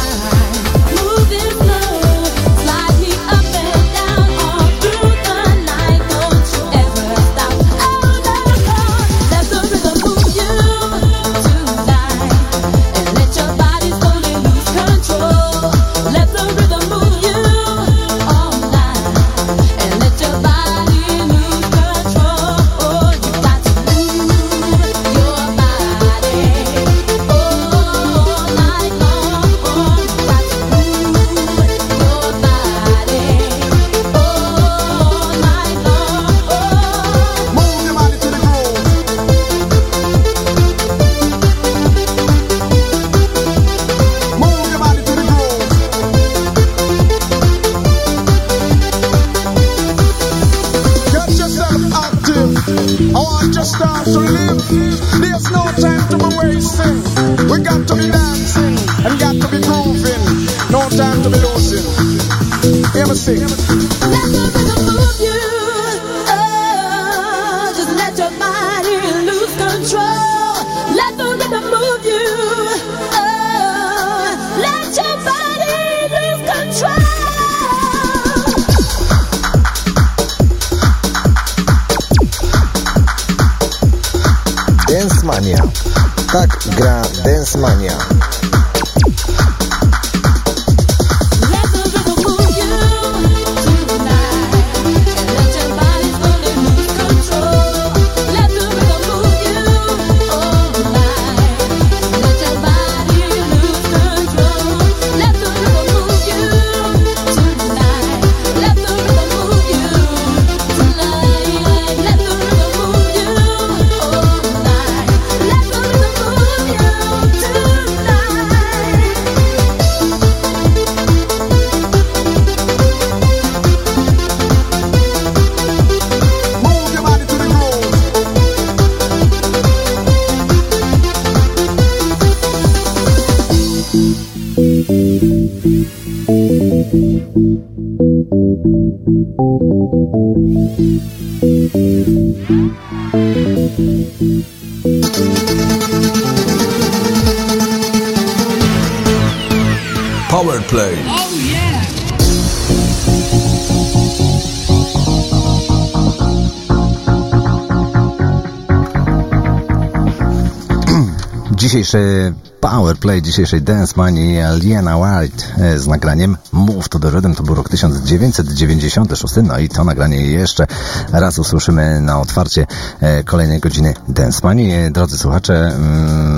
Powerplay, dzisiejszej Dance Money Aliena White e, z nagraniem Move to the Rhythm to był rok 1996, no i to nagranie jeszcze raz usłyszymy na otwarcie e, kolejnej godziny Dance Money. E, Drodzy słuchacze mm,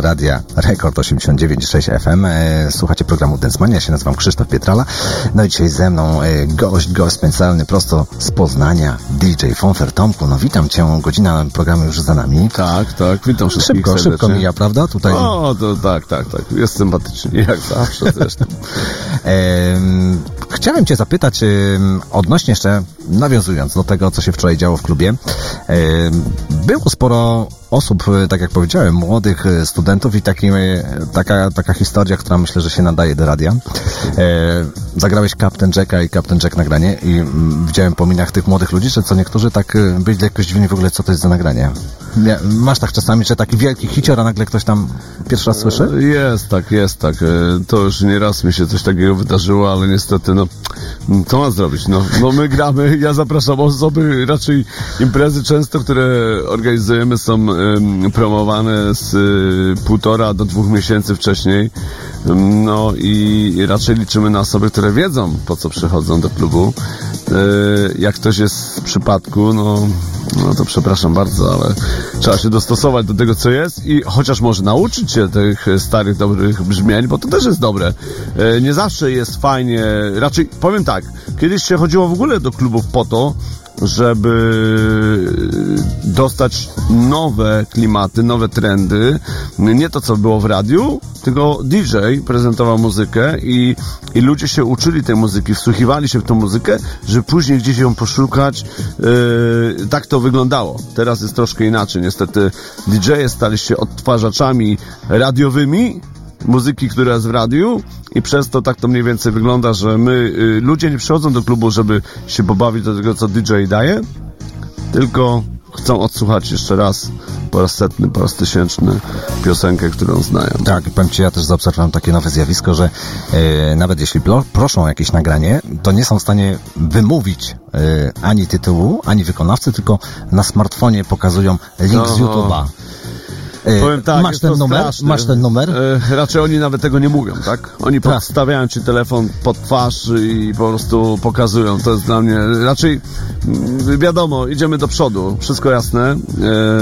Radia Rekord 89.6 FM, słuchacie programu Money, ja się nazywam Krzysztof Pietrala, no i dzisiaj ze mną e, gość, gość specjalny prosto z Poznania, DJ Fonfer Tomku, no witam Cię, godzina programu już za nami. Tak, tak, witam wszystkich Szybko, serdecznie. szybko mija, prawda? Tutaj O, to tak, tak, tak. Jest sympatycznie, jak zawsze zresztą. Em, Chciałem Cię zapytać odnośnie jeszcze, nawiązując do tego, co się wczoraj działo w klubie. Było sporo osób, e, tak jak powiedziałem, młodych e, studentów i taki, e, taka, taka historia, która myślę, że się nadaje do radia. E, Zagrałeś Captain Jacka i Captain Jack nagranie i mm, widziałem po minach tych młodych ludzi, że co niektórzy tak byli jakoś zdziwieni w ogóle, co to jest za nagranie. Masz tak czasami, że taki wielki hicior, a nagle ktoś tam pierwszy raz słyszy? Jest tak, jest tak. E, To już nie raz mi się coś takiego wydarzyło, ale niestety, no, co mam zrobić? No, no my gramy, ja zapraszam osoby, raczej imprezy często, które organizujemy są promowane z y, półtora do dwóch miesięcy wcześniej. No i raczej liczymy na osoby, które wiedzą, po co przychodzą do klubu. E, Jak ktoś jest z przypadku, no, no to przepraszam bardzo, ale trzeba się dostosować do tego, co jest i chociaż może nauczyć się tych starych, dobrych brzmień, bo to też jest dobre. E, Nie zawsze jest fajnie, raczej powiem tak, kiedyś się chodziło w ogóle do klubów po to, żeby dostać nowe klimaty, nowe trendy. Nie to, co było w radiu, tylko DJ prezentował muzykę i, i ludzie się uczyli tej muzyki, wsłuchiwali się w tą muzykę, żeby później gdzieś ją poszukać. Yy, tak to wyglądało. Teraz jest troszkę inaczej. Niestety DJ-e stali się odtwarzaczami radiowymi, muzyki, która jest w radiu i przez to tak to mniej więcej wygląda, że my, y, ludzie nie przychodzą do klubu, żeby się pobawić do tego, co DJ daje, tylko chcą odsłuchać jeszcze raz po raz setny, po raz tysięczny piosenkę, którą znają. Tak, powiem Ci, ja też zaobserwowałem takie nowe zjawisko, że e, nawet jeśli proszą o jakieś nagranie, to nie są w stanie wymówić e, ani tytułu, ani wykonawcy, tylko na smartfonie pokazują link z. YouTube'a. E, Powiem tak, masz ten numer? Masz ten numer? E, raczej oni nawet tego nie mówią, tak? Oni podstawiają ci telefon pod twarz i po prostu pokazują. To jest dla mnie raczej mm, wiadomo, idziemy do przodu, wszystko jasne,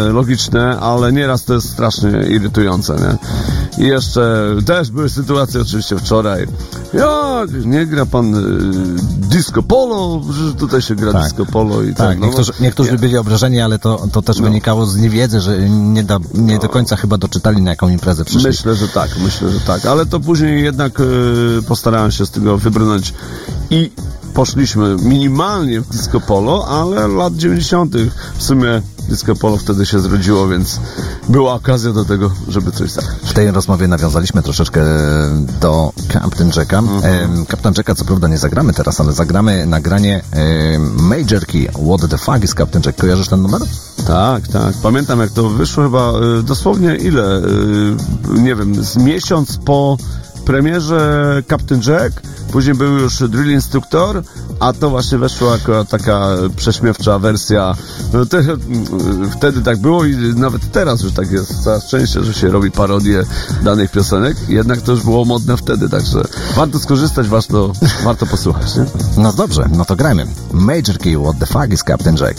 e, logiczne, ale nieraz to jest strasznie irytujące, nie? I jeszcze też były sytuacje oczywiście wczoraj. Jak nie gra pan disco polo, że tutaj się gra Tak. disco polo i Tak, tak. no, niektórzy, niektórzy nie. byli obrażeni, ale to, to też wynikało z niewiedzy, że nie, da, nie do końca chyba doczytali, na jaką imprezę przyszli. Myślę, że tak, myślę, że tak. Ale to później jednak e, postarałem się z tego wybrnąć i poszliśmy minimalnie w disco polo, ale lat 90. w sumie disco polo wtedy się zrodziło, więc była okazja do tego, żeby coś zagrać. W tej rozmowie nawiązaliśmy troszeczkę do Captain Jacka. Mhm. Captain Jacka co prawda nie zagramy teraz, ale zagramy nagranie Major Key What the fuck is Captain Jack? Kojarzysz ten numer? Tak, tak. Pamiętam jak to wyszło chyba y, dosłownie ile? Y, nie wiem, z miesiąc po premierze Captain Jack, później był już Drill Instructor, a to właśnie weszła jako taka prześmiewcza wersja. No te, wtedy tak było i nawet teraz już tak jest coraz częściej, że się robi parodię danych piosenek, jednak to już było modne wtedy, także warto skorzystać, warto, warto posłuchać. Nie? No dobrze, no to grajmy. Major Key, what the fuck is Captain Jack?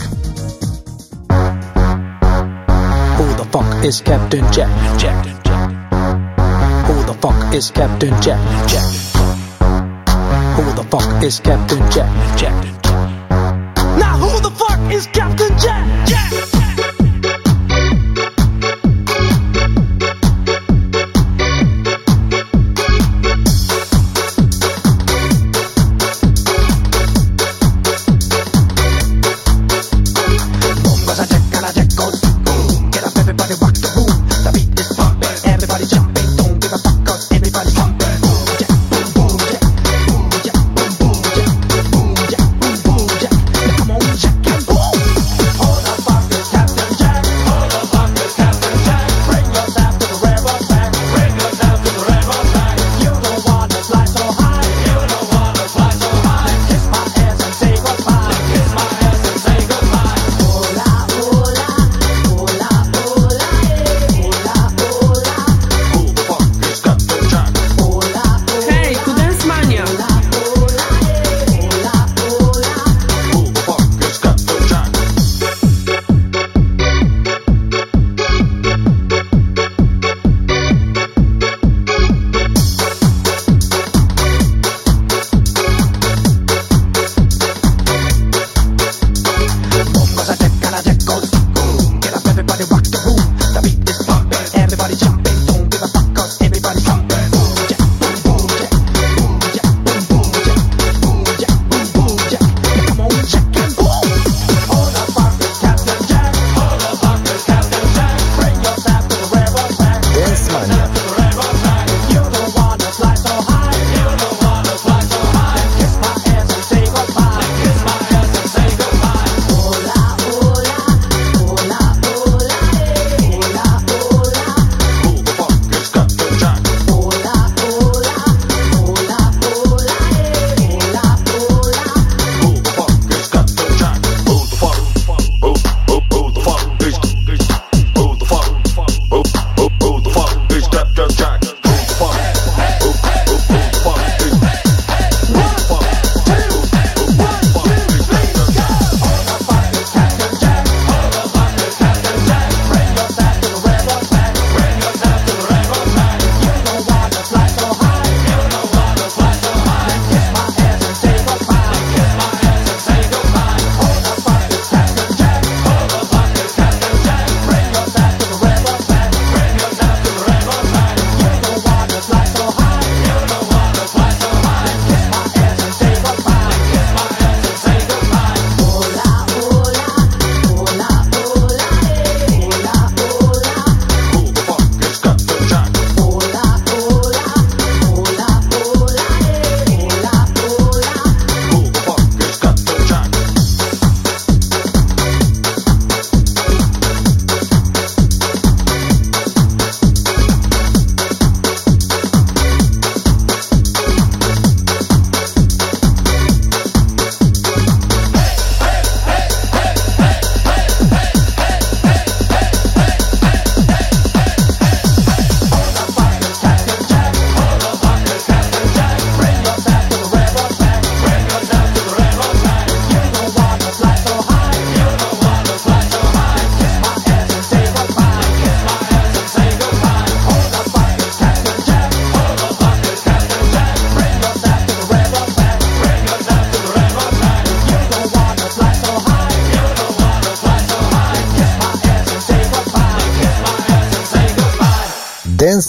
Who the fuck is Captain Jack? fuck is Captain Jack? Jack. Who the fuck is Captain Jack? Jack. Now who the fuck is Captain Jack? Jack.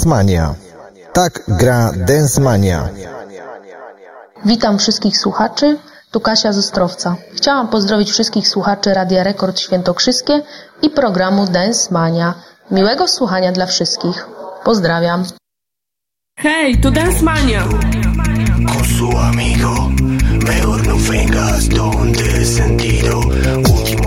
Dancemania. Tak gra Dancemania. Witam wszystkich słuchaczy. Tu Kasia Zostrowca. Chciałam pozdrowić wszystkich słuchaczy Radia Rekord Świętokrzyskie i programu Dance Mania. Miłego słuchania dla wszystkich. Pozdrawiam. Hej, to Dance Mania. Con su amigo, mejor no vengas donde sentido último.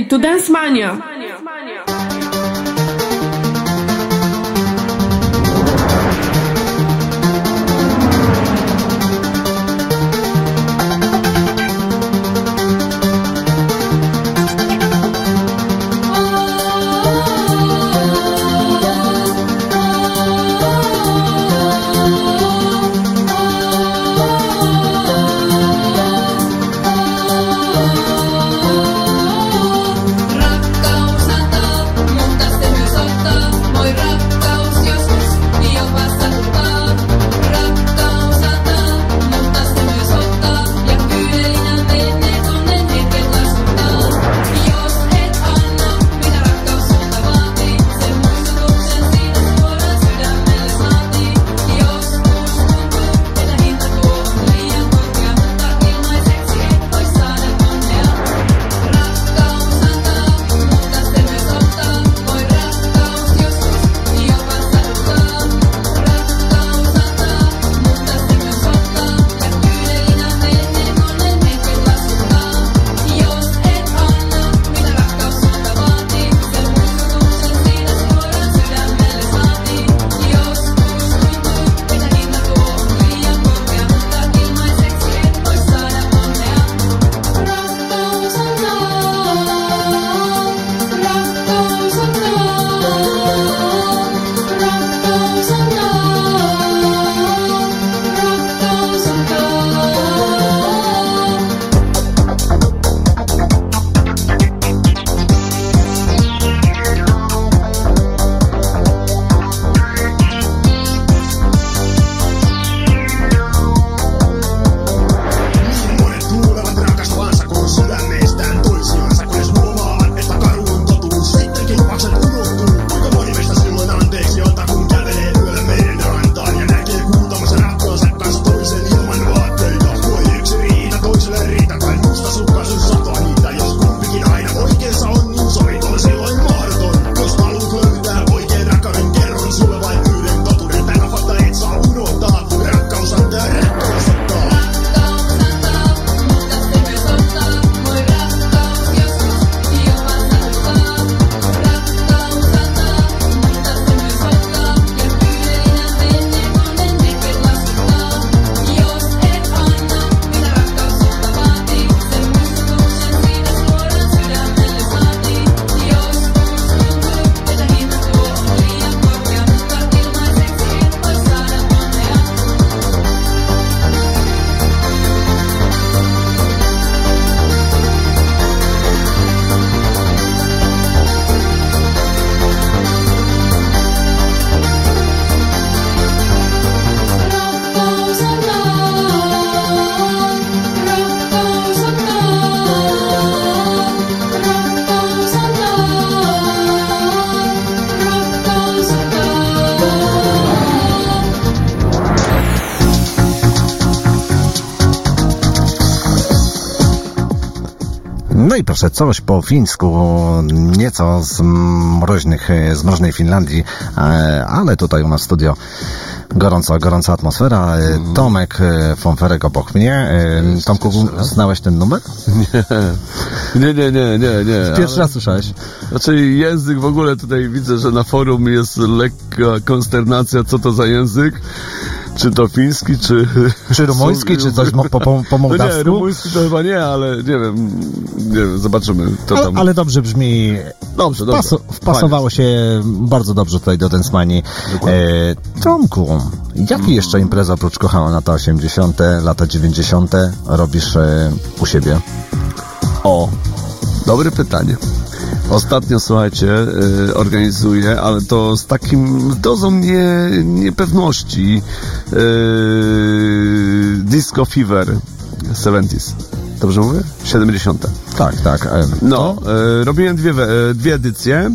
Dance Mania! Proszę, coś po fińsku, nieco z mroźnych, e, z mroźnej Finlandii, e, ale tutaj u nas studio gorąca, gorąca atmosfera. E, Tomek e, Fonferek obok mnie. E, Tomku, znałeś ten numer? Nie, nie, nie, nie, nie. Pierwszy raz słyszałeś? Znaczy język w ogóle tutaj widzę, że na forum jest lekka konsternacja, co to za język. Czy to fiński, czy... Czy rumuński, czy coś po, po, po No nie, mołdawsku? rumuński to chyba nie, ale nie wiem, nie wiem, zobaczymy. To Ale, tam... ale dobrze brzmi. Dobrze, dobrze. Paso, wpasowało się bardzo dobrze tutaj do Densmani. E, Tomku, jakie jeszcze imprezy oprócz kochała lata 80., lata 90. robisz e, u siebie? O, dobre pytanie. Ostatnio, słuchajcie, y, organizuję, ale to z takim dozą nie, niepewności. Y, Disco Fever 70s. Dobrze mówię? 70. Tak, tak. No, e, robiłem dwie, we- e, dwie edycje e,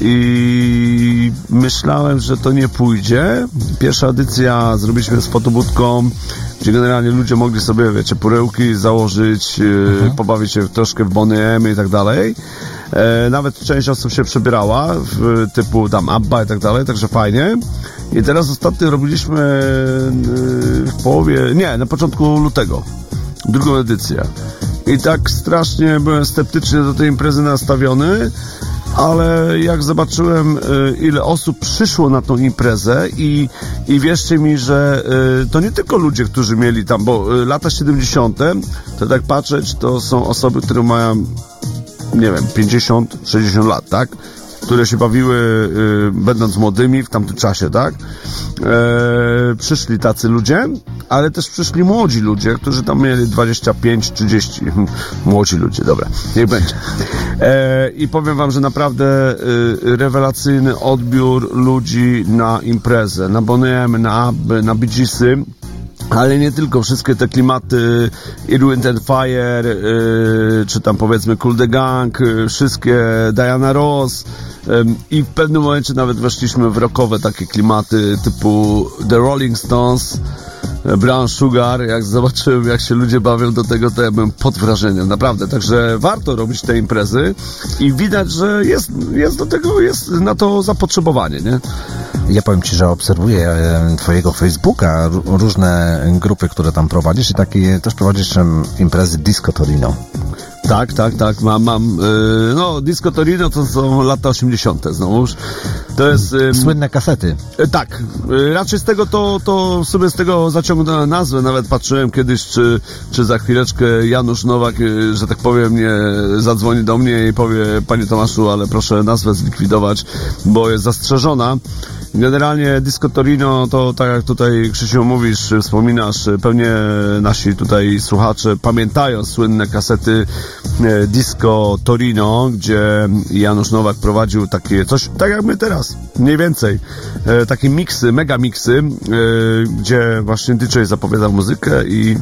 i myślałem, że to nie pójdzie. Pierwsza edycja zrobiliśmy z fotobudką, gdzie generalnie ludzie mogli sobie, wiecie, purełki założyć, e, pobawić się troszkę w Bonnie M i tak dalej. Nawet część osób się przebierała, w, typu tam Abba i tak dalej, także fajnie. I teraz ostatnio robiliśmy e, w połowie, nie, na początku lutego drugą edycję. i tak strasznie byłem sceptycznie do tej imprezy nastawiony, ale jak zobaczyłem, y, ile osób przyszło na tą imprezę i, i wierzcie mi, że y, to nie tylko ludzie, którzy mieli tam, bo lata 70., to tak patrzeć, to są osoby, które mają, nie wiem, 50, 60 lat, tak? Które się bawiły y, będąc młodymi w tamtym czasie, tak? E, przyszli tacy ludzie, ale też przyszli młodzi ludzie, którzy tam mieli 25, 30. Młodzi ludzie, dobra, niech będzie. E, I powiem wam, że naprawdę y, rewelacyjny odbiór ludzi na imprezę, na Boniem, na Abby, na Geesy. Ale nie tylko, wszystkie te klimaty Ear, Wind and Fire, yy, czy tam powiedzmy Cool the Gang, yy, wszystkie Diana Ross ym, i w pewnym momencie nawet weszliśmy w rockowe takie klimaty typu The Rolling Stones, Brown Sugar, jak zobaczyłem jak się ludzie bawią do tego, to ja byłem pod wrażeniem, naprawdę, także warto robić te imprezy i widać, że jest, jest do tego, jest na to zapotrzebowanie, nie? Ja powiem Ci, że obserwuję e, Twojego Facebooka, różne grupy, które tam prowadzisz i takie też prowadzisz imprezy Disco Torino. Tak, tak, tak, mam, mam, yy, no, Disco Torino to są lata 80. znowuż. To jest... ym, Słynne kasety. E, Tak, e, raczej z tego to, to sobie z tego zaciągnąłem nazwę, nawet patrzyłem kiedyś, czy, czy za chwileczkę Janusz Nowak, e, że tak powiem, nie zadzwoni do mnie i powie, panie Tomaszu, ale proszę nazwę zlikwidować, bo jest zastrzeżona. Generalnie Disco Torino to, tak jak tutaj Krzysiu mówisz, wspominasz, pewnie nasi tutaj słuchacze pamiętają słynne kasety e, Disco Torino, gdzie Janusz Nowak prowadził takie coś, tak jak my teraz, mniej więcej, e, takie miksy, mega miksy, e, gdzie właśnie DJ zapowiadał muzykę i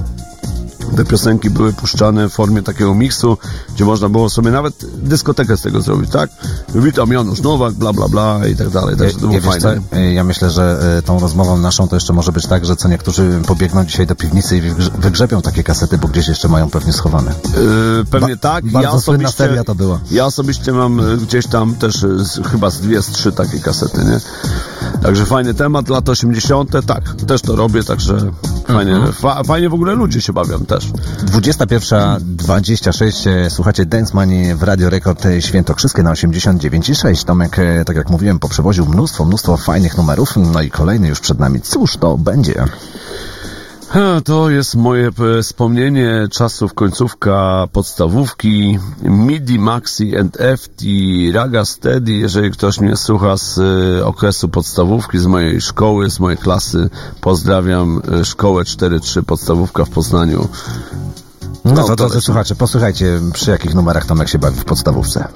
te piosenki były puszczane w formie takiego miksu, gdzie można było sobie nawet dyskotekę z tego zrobić, tak? Witam Janusz Nowak, bla bla bla i tak dalej, także to było Ja, fajne. co, e, ja myślę, że e, tą rozmową naszą to jeszcze może być tak, że co niektórzy pobiegną dzisiaj do piwnicy i wygrze- wygrzebią takie kasety, bo gdzieś jeszcze mają pewnie schowane. Yy, pewnie Ba- tak. bardzo słynna seria to była. Ja osobiście mam gdzieś tam też chyba z dwie, z trzy takie kasety, nie? Także fajny temat, lata 80. Tak, też to robię, także fajnie, Mhm. fa, fajnie w ogóle ludzie się bawią też. 21.26 e, słuchacie Dance Money w Radio Rekord e, Świętokrzyskie na 89,6. Tomek, e, tak jak mówiłem, poprzewoził mnóstwo, mnóstwo fajnych numerów, no i kolejny już przed nami. Cóż to będzie? To jest moje e, wspomnienie czasów końcówka podstawówki MIDI, Maxi and FT, Raga Steady, jeżeli ktoś mnie słucha z e, okresu podstawówki, z mojej szkoły, z mojej klasy, pozdrawiam e, szkołę 4.3 podstawówka w Poznaniu. No, No, to, drodzy słuchacze, posłuchajcie, przy jakich numerach Tomek się bawi w podstawówce.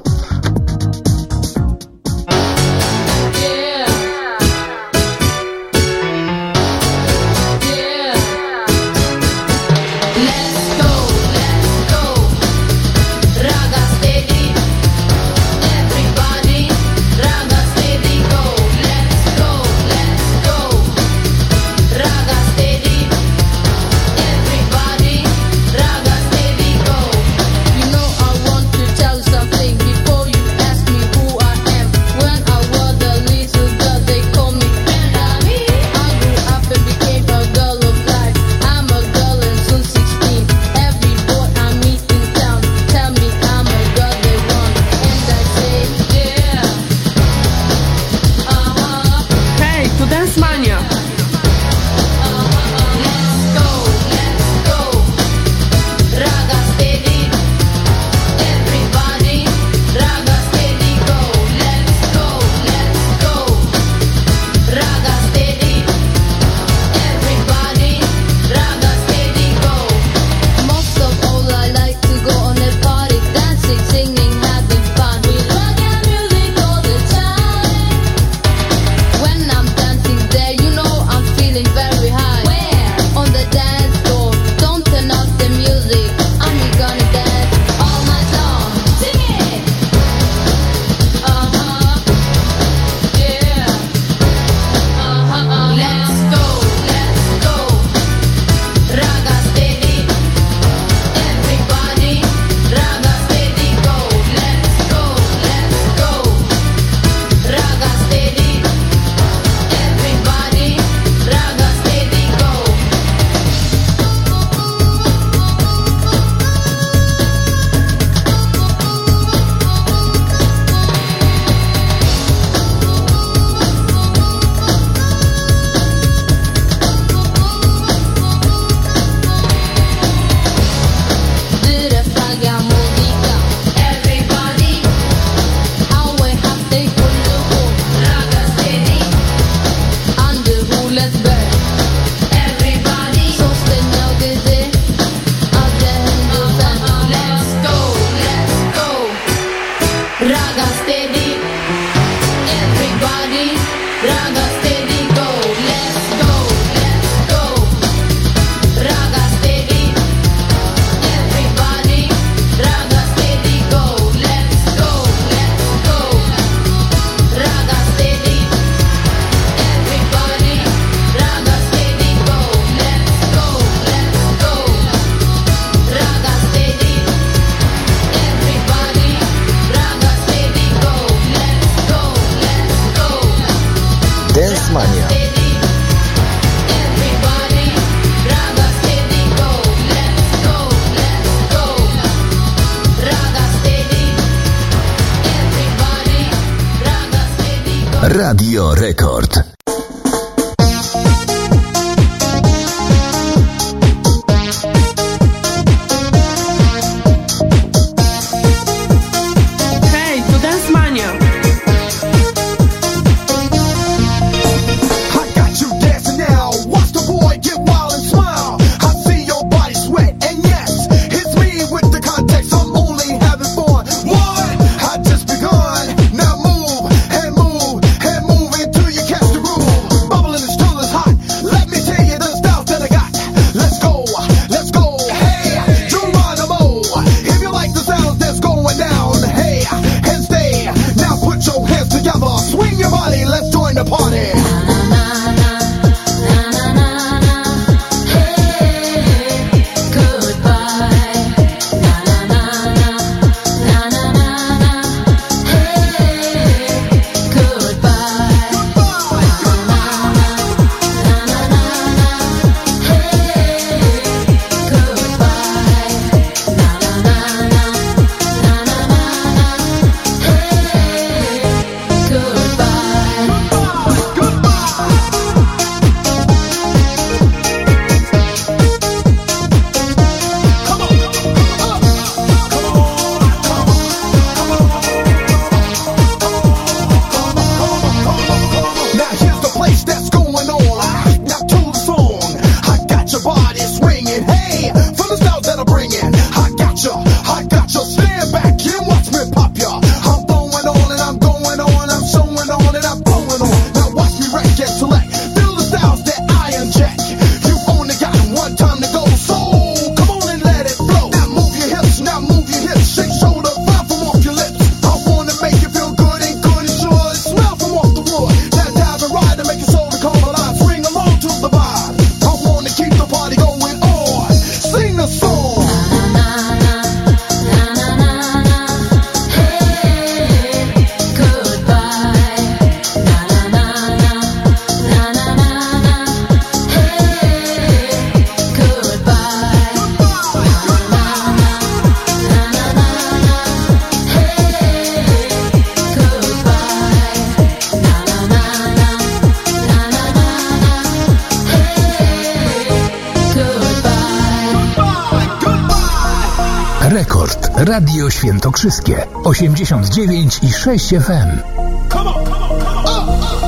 Wałbrzyskie 89 i 6 FM. Come on, come on, come on. Oh, oh, oh.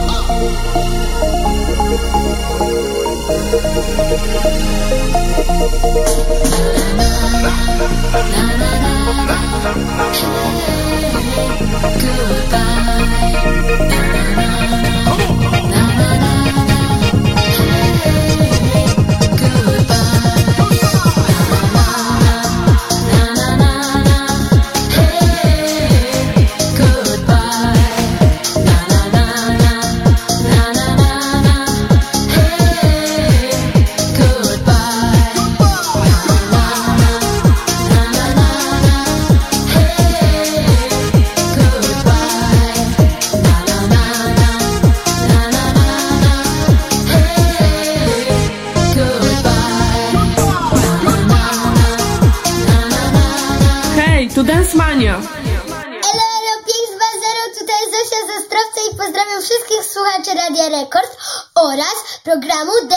Goodbye.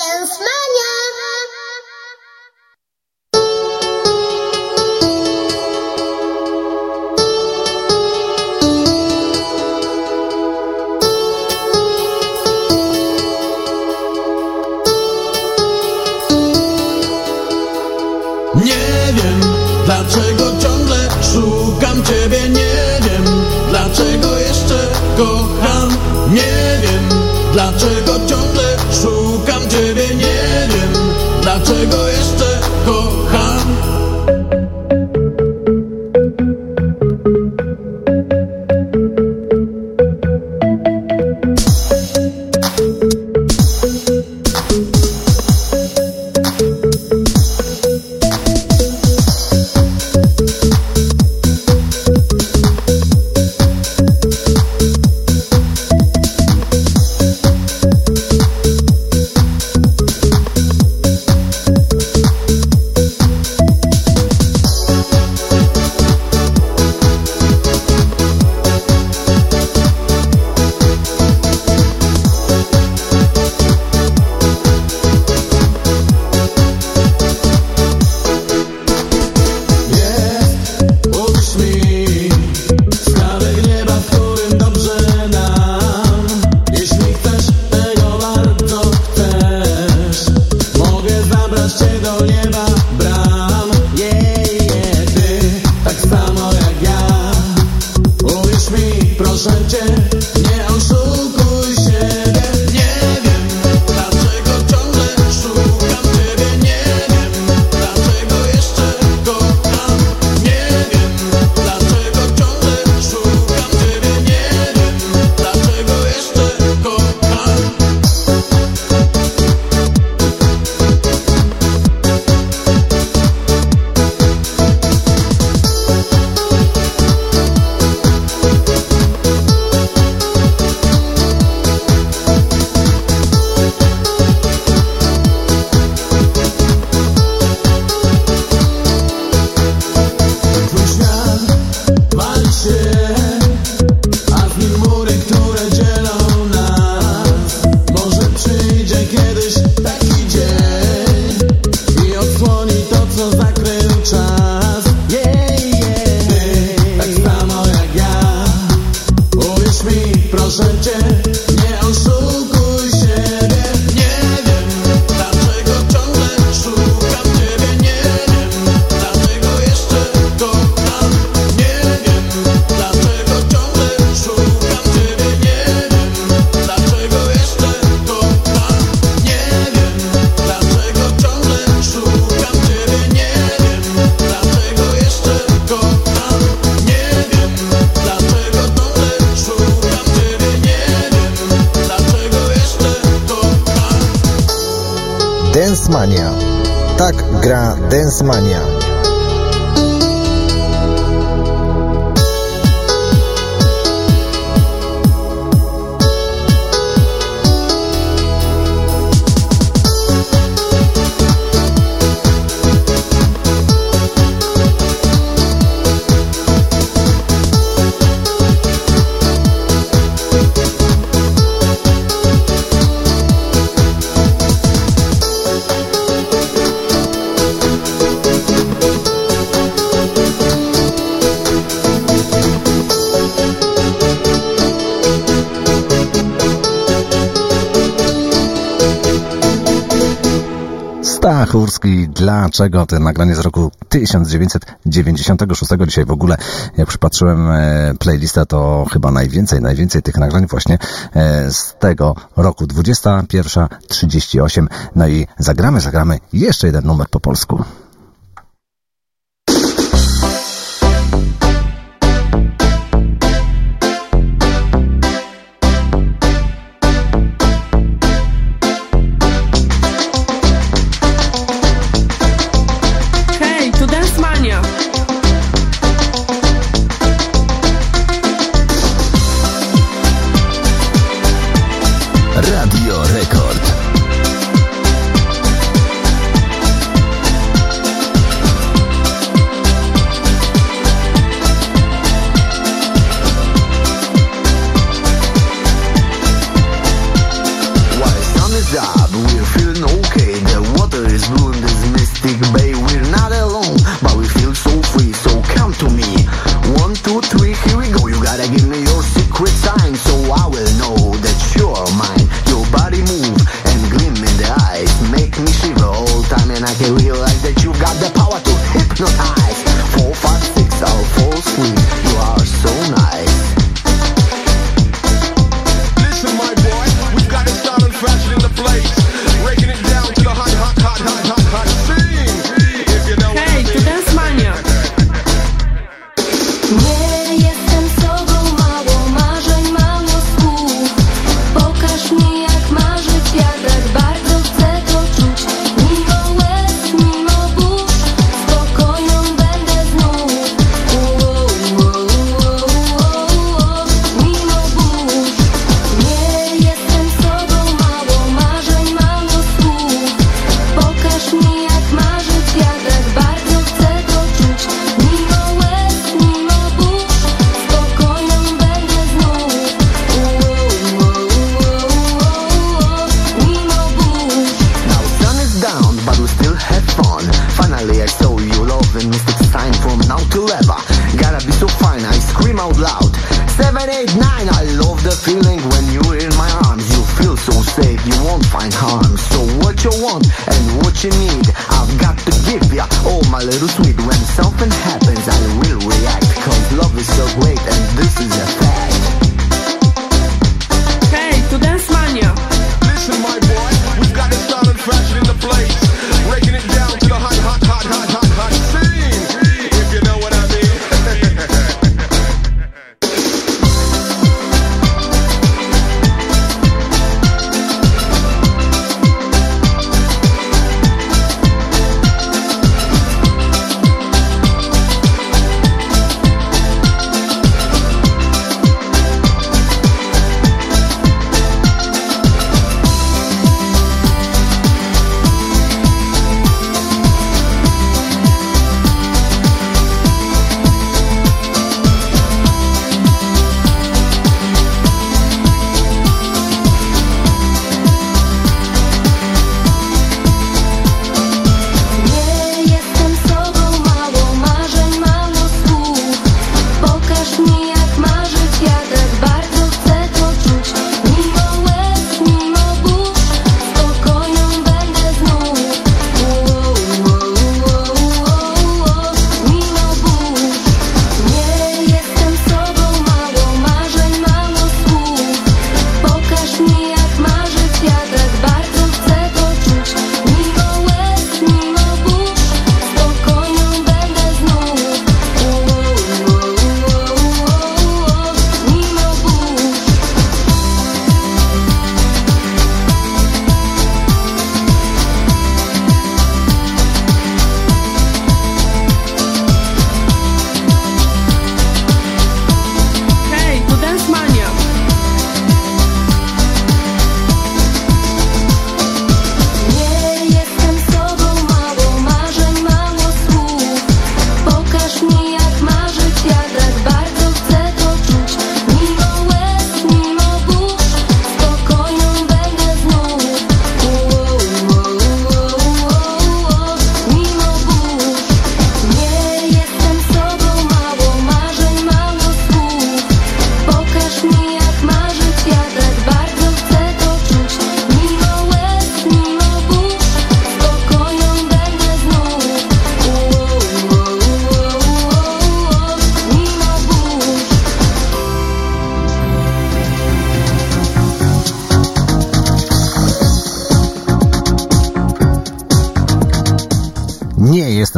Tasmania. twórczego. To nagranie z roku 1996. Dzisiaj w ogóle, jak przypatrzyłem e, playlistę, to chyba najwięcej, najwięcej tych nagrań właśnie e, z tego roku. 21.38. No i zagramy, zagramy jeszcze jeden numer po polsku.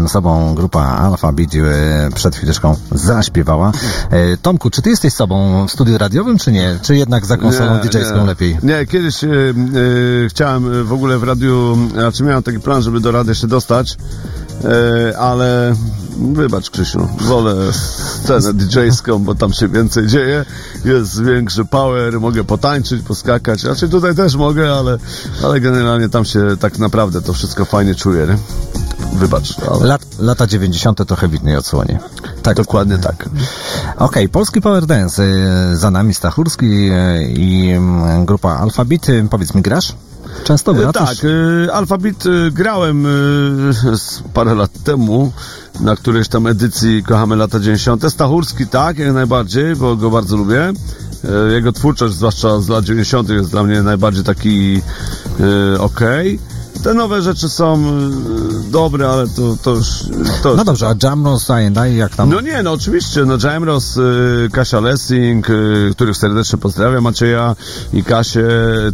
Sobą, grupa Alpha Beat e, przed chwileczką zaśpiewała. E, Tomku, czy ty jesteś sobą w studiu radiowym, czy nie? Czy jednak za konsolą Nie, DJ-ską nie. lepiej? Nie, kiedyś e, e, chciałem w ogóle w radiu, znaczy miałem taki plan, żeby do rady się dostać, e, ale wybacz Krzysiu, wolę scenę DJ-ską, bo tam się więcej dzieje, jest większy power, mogę potańczyć, poskakać, znaczy tutaj też mogę, ale, ale generalnie tam się tak naprawdę to wszystko fajnie czuję, nie? Wybacz, ale... Lat, lata 90. trochę widniej odsłonie. Tak. Dokładnie tak. Okej, polski Power Dance. e, Za nami Stachurski e, i grupa Alphabet. E, Powiedz mi, grasz? Często wracasz? Tak, Alphabet e, grałem z parę lat temu na którejś tam edycji Kochamy lata 90. Stachurski tak, jak najbardziej, bo go bardzo lubię. Jego twórczość, zwłaszcza z lat 90. jest dla mnie najbardziej taki okej. Te nowe rzeczy są e, dobre, ale to, to już... To No dobrze, a Jamros, I jak tam? no nie, no oczywiście, no Jamros, y, Kasia Lessing, y, których serdecznie pozdrawiam, Macieja i Kasię,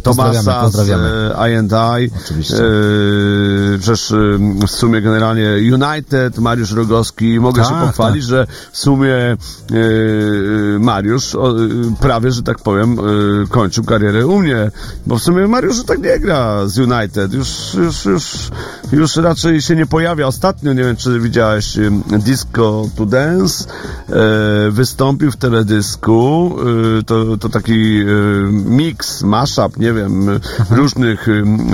Pozdrawiamy, Tomasa pozdrawiamy. z y, I&I. Oczywiście. Y, przecież y, w sumie generalnie United, Mariusz Rogowski, mogę się Tak, pochwalić, tak. że w sumie y, Mariusz y, prawie, że tak powiem, y, kończył karierę u mnie, bo w sumie Mariusz tak nie gra z United, już, już, już, już raczej się nie pojawia. Ostatnio, nie wiem, czy widziałeś Disco to Dance, e, wystąpił w teledysku, y, to, to taki y, mix, mashup, nie wiem, y, różnych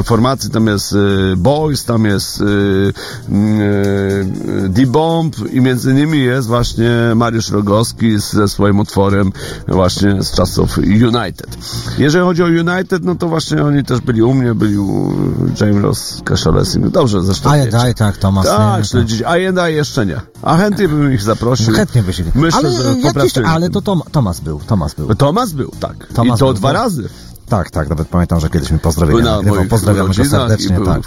formacji, tam jest y, Boys, tam jest y, y, D-Bomb i między nimi jest właśnie Mariusz Rogowski ze swoim utworem właśnie z czasów United. Jeżeli chodzi o United, no to właśnie oni też byli u mnie, byli u James Ross, Kasia Lessing. Dobrze, zresztą I&I, wiecie. tak, Tomas. Tak, nie, śledzić. A jedna jeszcze nie. A chętnie bym ich zaprosił. Chętnie by się... Myślę, ale, że jakiś, ale to Tom, Tomas był, Tomas był. Tomas był, tak. Tomas I to był, dwa tak? razy. Tak, tak, nawet pamiętam, że kiedyś mi pozdrowienia na nagrywał. moich Pozdrawiamy go serdecznie, tak.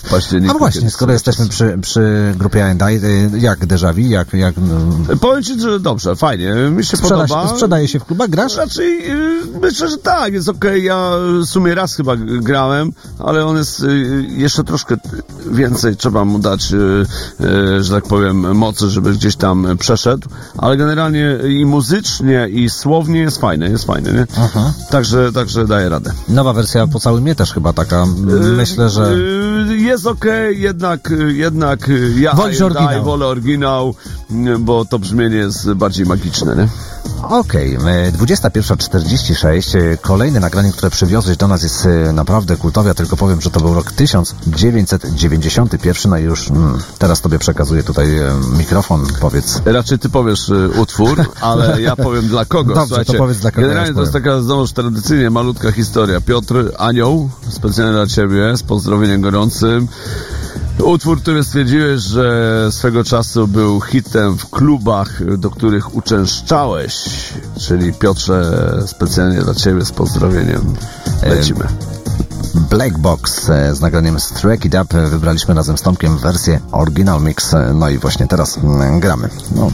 A właśnie, kiedyś skoro jesteśmy przy, przy grupie I&I, y, jak déjà vu, jak, jak mm, Powiem ci, że dobrze, fajnie. Mi się sprzeda, podoba. sprzedaje się w klubach, grasz? Raczej y, myślę, że tak, jest okej. Ja w sumie raz chyba grałem, ale on jest y, jeszcze troszkę więcej trzeba mu dać, że tak powiem, mocy, żeby gdzieś tam przeszedł. Ale generalnie i muzycznie, i słownie jest fajny, jest fajny, nie? Aha. Także, także daje radę. Nowa wersja po całym mnie też chyba taka, myślę, że... Y, Jest okej, jednak, y, jednak y, ja I&I oryginał. wolę oryginał, y, bo to brzmienie jest bardziej magiczne, nie? Okej, okay, 21.46. e, Kolejne nagranie, które przywiozłeś do nas jest e, naprawdę kultowe. Ja tylko powiem, że to był rok 1991. No i już mm, teraz tobie przekazuję tutaj e, mikrofon. Powiedz. Raczej ty powiesz y, utwór, ale ja powiem dla kogo. Dobrze, Słuchajcie, to powiedz dla kogo, Generalnie to jest taka znowuż tradycyjnie malutka historia. Piotr Anioł, specjalnie dla ciebie, z pozdrowieniem gorącym. Utwór, który stwierdziłeś, że swego czasu był hitem w klubach, do których uczęszczałeś. Czyli Piotrze, specjalnie dla ciebie z pozdrowieniem. Lecimy. Black Box e, z nagraniem Strike It Up e, wybraliśmy razem z Tomkiem wersję Original Mix. e, No i właśnie teraz gramy. No.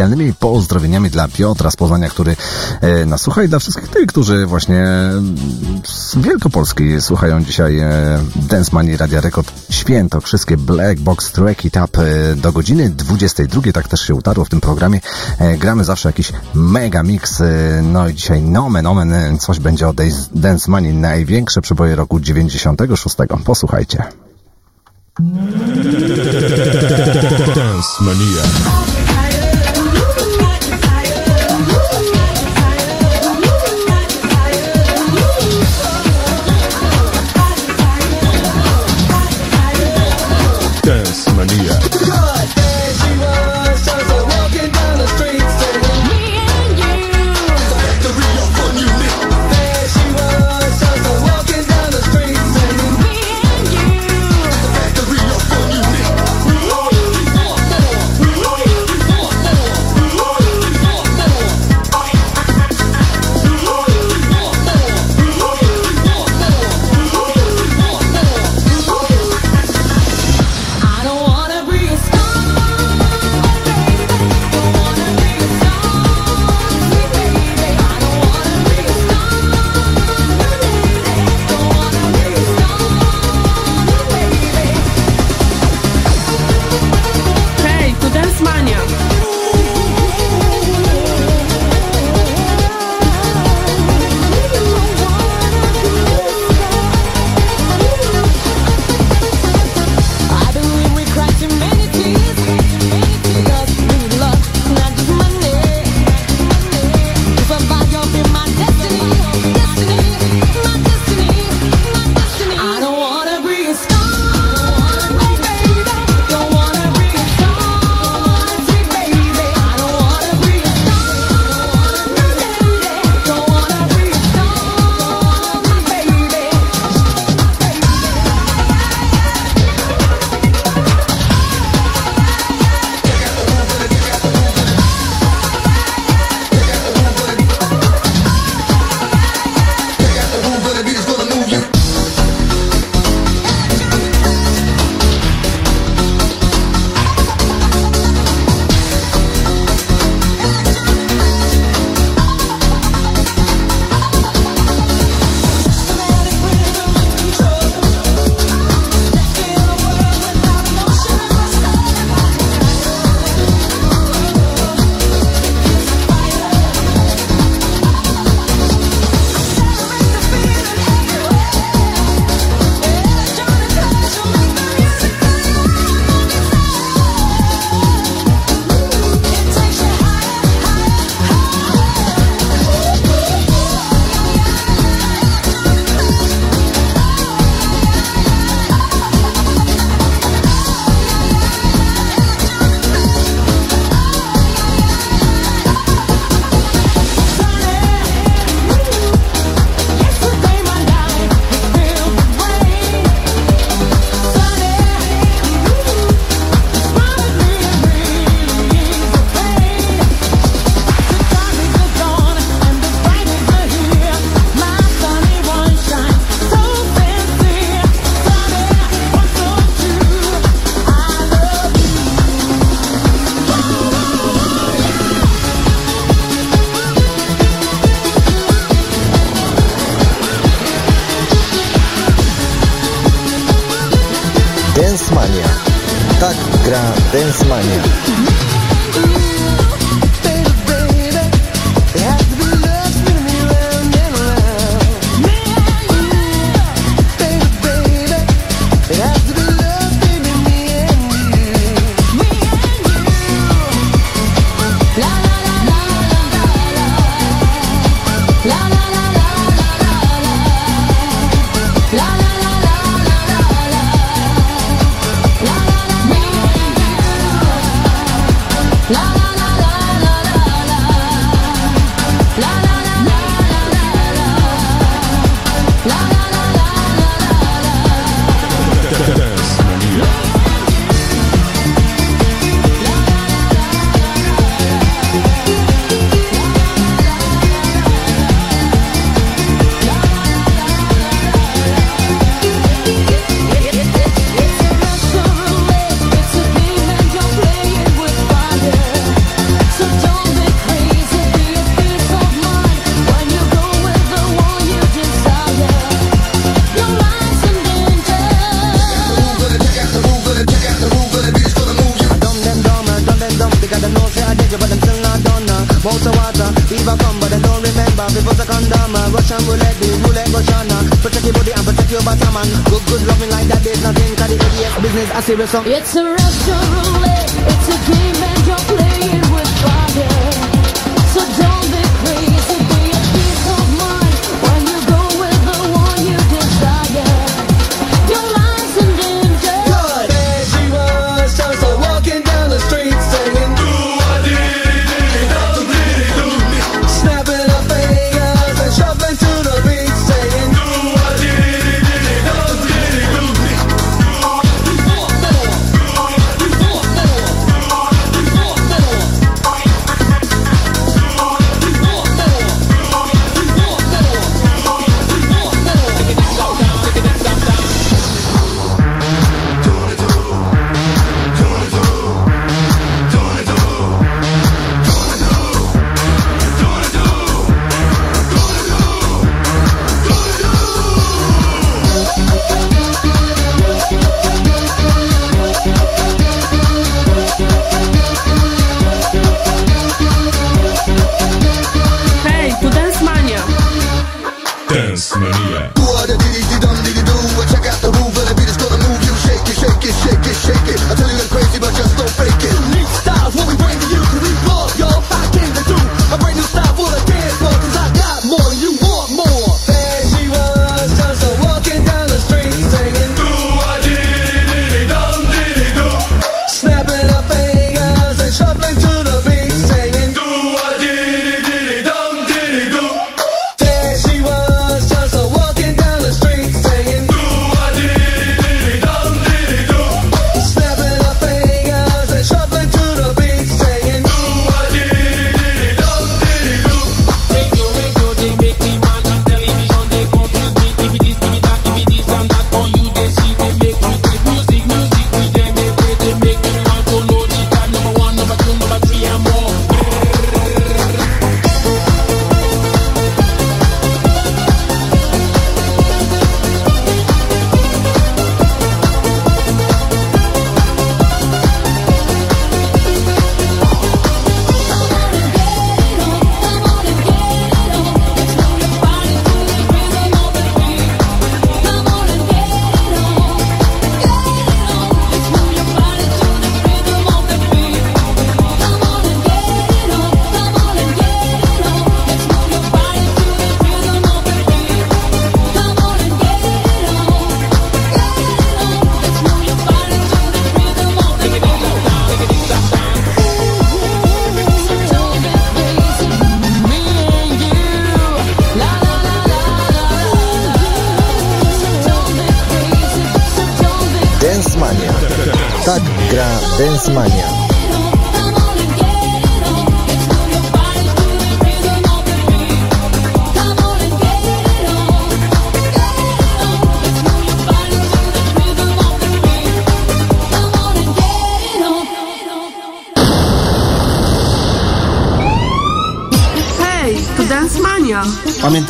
Specjalnymi pozdrowieniami dla Piotra z Poznania, który e, nas słucha i dla wszystkich tych, którzy właśnie z Wielkopolski słuchają dzisiaj e, Dance Money Radia Rekord Święto, wszystkie Black Box Track It Up e, do godziny 22, tak też się utarło w tym programie. Gramy zawsze jakiś mega mix, no i dzisiaj nomen omen, coś będzie o Dance Money, największe przeboje roku 96. Posłuchajcie. Dance Mania. Business, I serious song It's a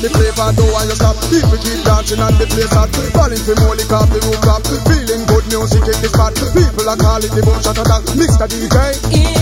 The flavor though I just stop People keep dancing and the place hot Falling for more liquor the roof top. Feeling good music in the spot People are calling the boom shot attack Mr. DJ yeah.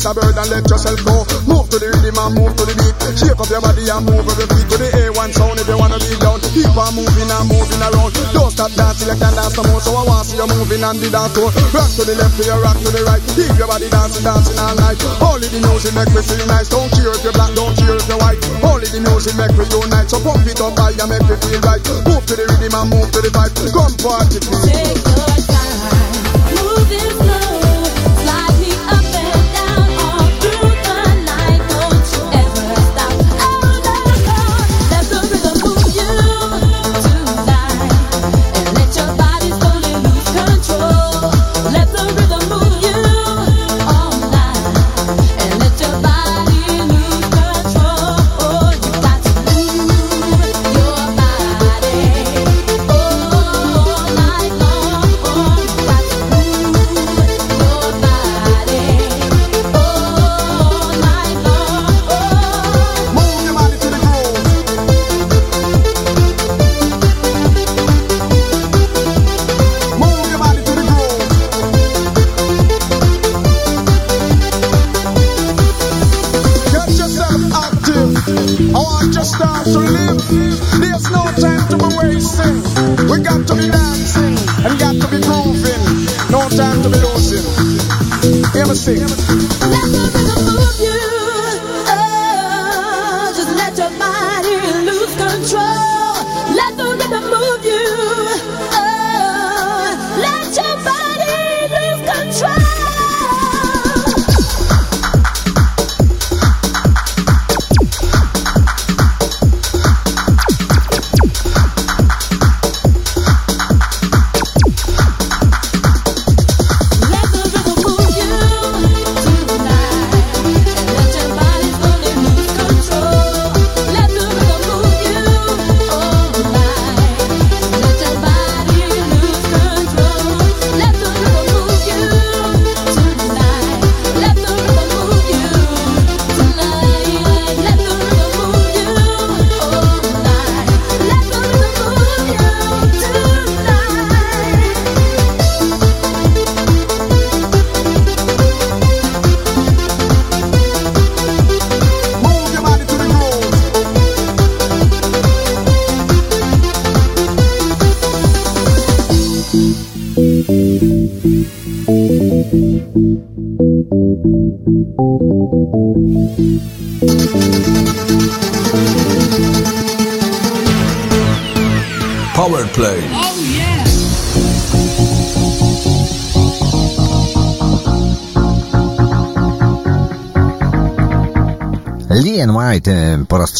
as a bird and let yourself go. Move to the rhythm and move to the beat. Shake up your body and move with your feet to the A1 sound if you wanna be down. Keep on moving and moving around. Don't stop dancing, you can dance no more. So I want to see you moving and the dance floor. Rock to the left, to your rock to the right. Keep your body dancing, dancing all night. Only the music make me feel nice. Don't care if you're black, don't care if you're white. Only the music make me unite. So pump it up, I make me feel right. Move to the rhythm and move to the vibe. Come party, please. Take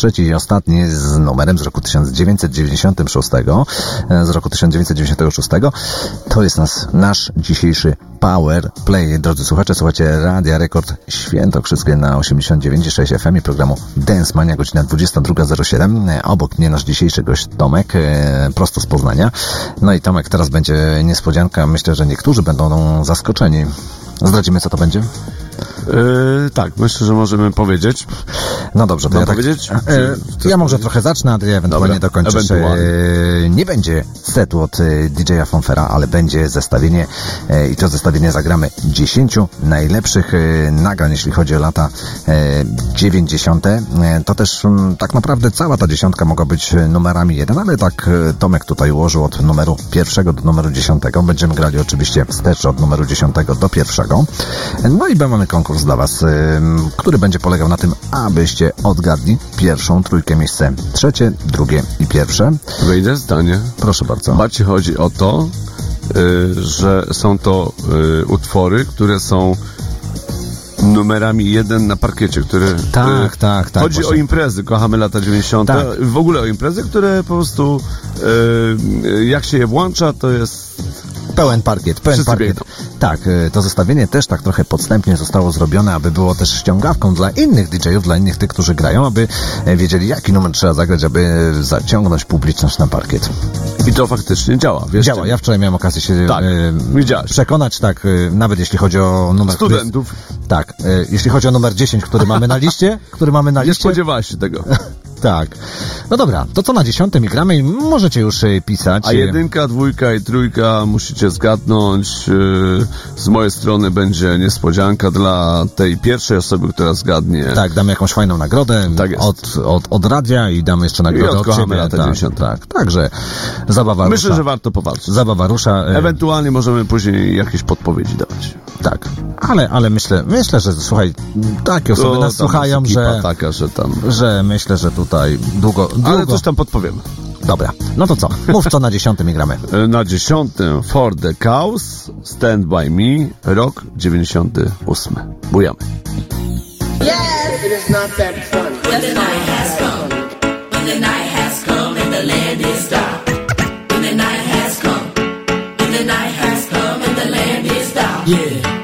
trzeci i ostatni z numerem z roku 1996, e, z roku 1996. To jest nas, nasz dzisiejszy Power Play. Drodzy słuchacze, słuchacie Radia Rekord Świętokrzyskie na 89,6 FM i programu Dance Mania, godzina 22.07. E, Obok mnie nasz dzisiejszy gość Tomek, e, prosto z Poznania. No i Tomek, teraz będzie niespodzianka. Myślę, że niektórzy będą zaskoczeni. Zdradzimy, co to będzie? Yy, tak, myślę, że możemy powiedzieć. No dobrze, to Mam ja tak, powiedzieć? E, ja może trochę zacznę, a ty ewentualnie Dobra, dokończysz. ewentualnie. E, nie będzie setu od e, DJ-a Fonfera, ale będzie zestawienie e, i to zestawienie zagramy 10 najlepszych e, nagrań, jeśli chodzi o lata e, 90. E, to też m, tak naprawdę cała ta dziesiątka mogła być numerami jeden, ale tak Tomek tutaj ułożył od numeru pierwszego do numeru dziesiątego. Będziemy grali oczywiście wstecz od numeru dziesiątego do pierwszego. No i mamy konkurs dla Was, który będzie polegał na tym, abyście odgadli pierwszą trójkę, miejsce trzecie, drugie i pierwsze. Wejdę zdanie. Proszę bardzo. Bardziej chodzi o to, y, że są to y, utwory, które są numerami jeden na parkiecie, które... Tak, tak, tak, Chodzi o właśnie. imprezy, kochamy lata 90. Tak. W ogóle o imprezy, które po prostu y, jak się je włącza, to jest... Pełen parkiet, pełen Wszyscy parkiet. biegną. Tak, y, to zestawienie też tak trochę podstępnie zostało zrobione, aby było też ściągawką dla innych DJ-ów, dla innych tych, którzy grają, aby e, wiedzieli, jaki numer trzeba zagrać, aby zaciągnąć publiczność na parkiet. I to faktycznie działa, wiesz? Działa. Ja wczoraj miałem okazję się Tak, e, przekonać, tak, e, nawet jeśli chodzi o numer... który Studentów. tak, e, jeśli chodzi o numer 10, który mamy na liście, który mamy na Nie liście... spodziewałeś się tego. Tak. No dobra, to co na dziesiątym i gramy i możecie już e, pisać. A jedynka, dwójka i trójka musicie zgadnąć. Yy, Z mojej strony będzie niespodzianka dla tej pierwszej osoby, która zgadnie. Tak, damy jakąś fajną nagrodę Tak jest. od, od, od radia i damy jeszcze nagrodę I od ciebie. lata tak, 90. tak, także zabawa Myślę, rusza. że warto powalczyć. Zabawa rusza. Ewentualnie możemy później jakieś podpowiedzi dawać. Tak, ale, ale myślę, myślę, że słuchaj, takie osoby To nas słuchają, że, taka, że tam... że myślę, że tutaj długo, długo... Ale coś tam podpowiemy. Dobra, no to co? Mów co na dziesiątym i gramy. E, Na dziesiątym For the Cows, Stand By Me, rok 98. Bujamy. Yes, it is not that fun. When the night has come, when the night has come and the land is dark. When the night has come, when the night has come and the land is dark. Yeah.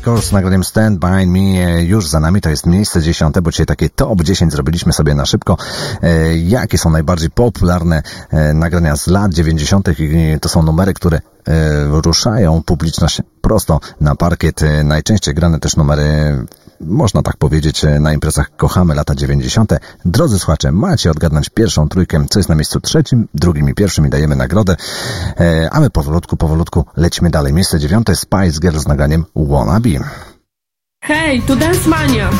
Course z nagraniem Stand By Me e, już za nami, to jest miejsce dziesiąte, bo dzisiaj takie top 10 zrobiliśmy sobie na szybko. E, jakie są najbardziej popularne e, nagrania z lat 90. i to są numery, które ruszają publiczność prosto na parkiet. Najczęściej grane też numery, można tak powiedzieć, e, na imprezach kochamy lata 90. Drodzy słuchacze, macie odgadnąć pierwszą trójkę, co jest na miejscu trzecim, drugim i pierwszym i dajemy nagrodę. E, a my powolutku, powolutku lecimy dalej. Miejsce dziewiąte Spice Girl z nagraniem Wannabe. Hej, tu Dance Mania!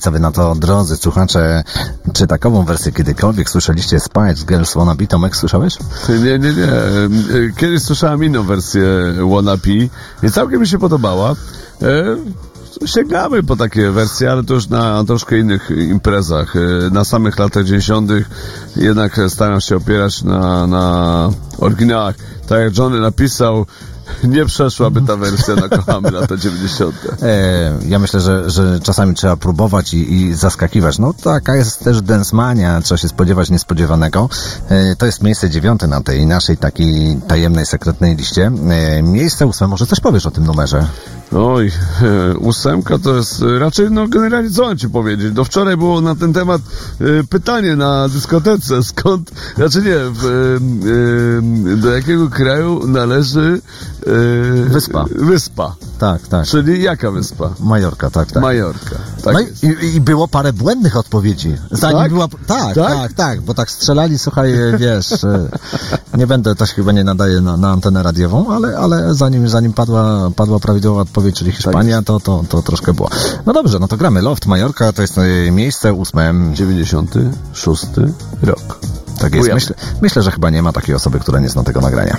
Co wy na to, drodzy słuchacze? Czy takową wersję kiedykolwiek słyszeliście Spice Girls Wannabe? Tomek, słyszałeś? Nie, nie, nie. Kiedyś słyszałem inną wersję Wannabe i całkiem mi się podobała. E, Sięgamy po takie wersje, ale to już na troszkę innych imprezach. E, Na samych latach 90. jednak staram się opierać na, na oryginałach. Tak jak Johnny napisał, nie przeszłaby ta wersja na kochamy lata 90. E, ja myślę, że, że czasami trzeba próbować i, i zaskakiwać. No taka jest też densmania, trzeba się spodziewać niespodziewanego. E, to jest miejsce dziewiąte na tej naszej takiej tajemnej, sekretnej liście. E, miejsce ósme, może coś powiesz o tym numerze? Oj, e, ósemka to jest e, raczej, no generalnie co mam ci powiedzieć? Do wczoraj było na ten temat e, pytanie na dyskotece, skąd, znaczy nie, w, do jakiego kraju należy Wyspa. Wyspa. Tak, tak. Czyli jaka wyspa? Majorka, tak, tak. Majorka. Tak no i, i- było parę błędnych odpowiedzi. Zanim Tak? była. Tak, Tak? tak, tak, bo tak strzelali, słuchaj, wiesz, nie będę, to się chyba nie nadaje na, na antenę radiową, ale, ale zanim, zanim padła, padła prawidłowa odpowiedź, czyli Hiszpania, to, to, to troszkę było. No dobrze, no to gramy. Loft Majorka to jest e, miejsce ósme. 96 rok. Tak jest. Myślę, myślę, że chyba nie ma takiej osoby, która nie zna tego nagrania.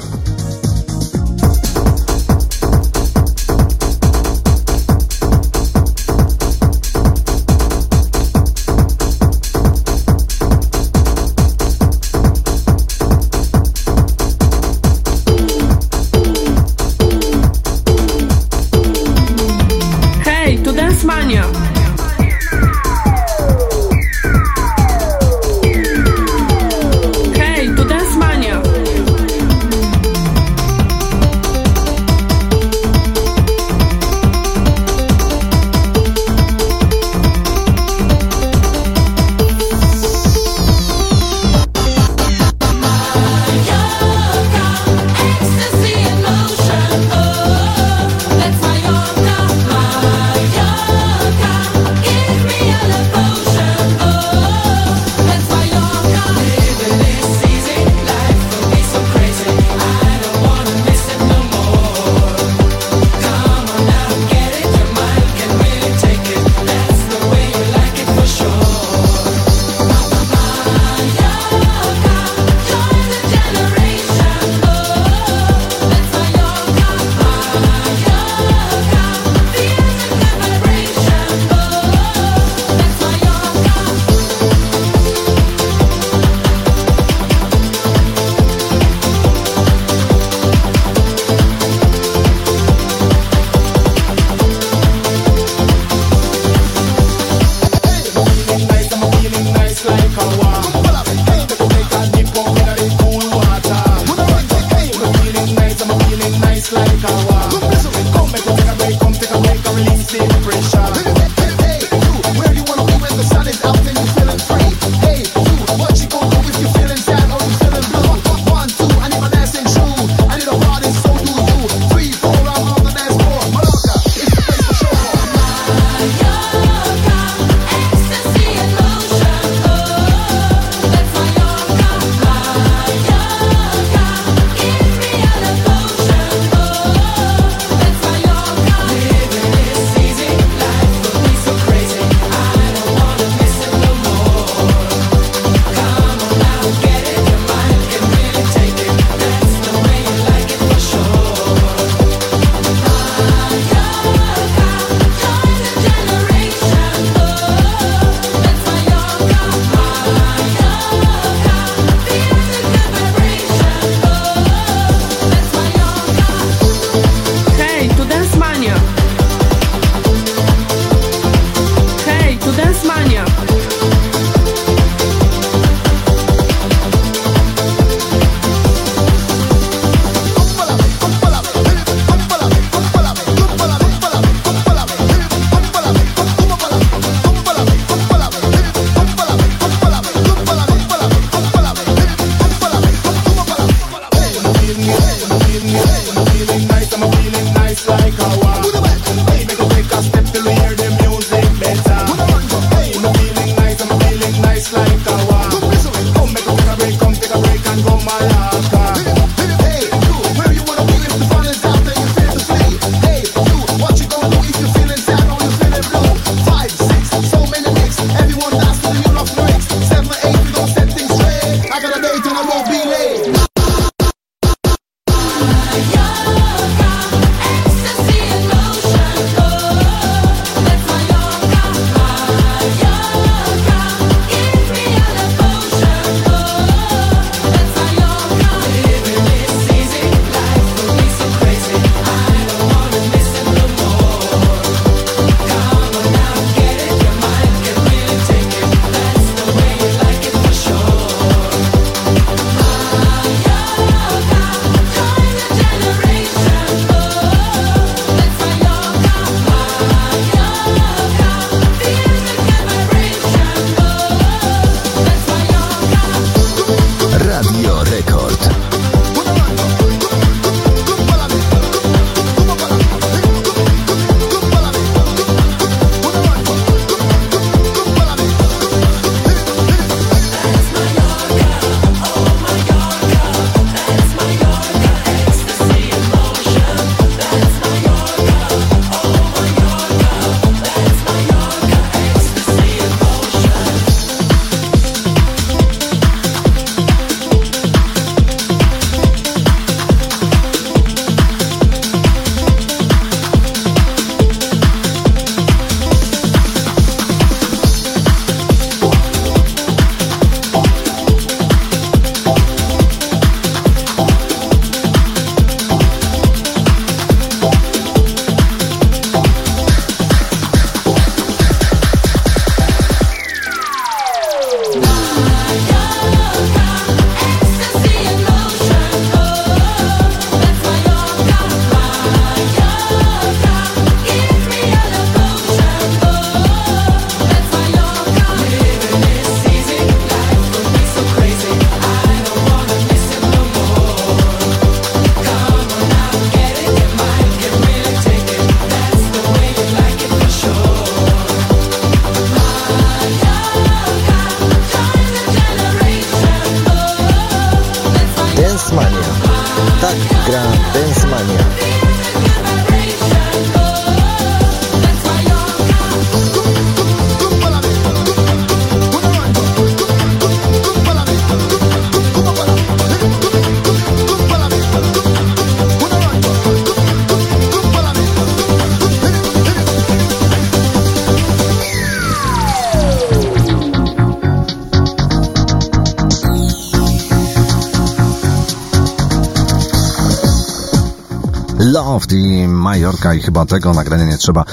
Majorka i chyba tego nagrania nie trzeba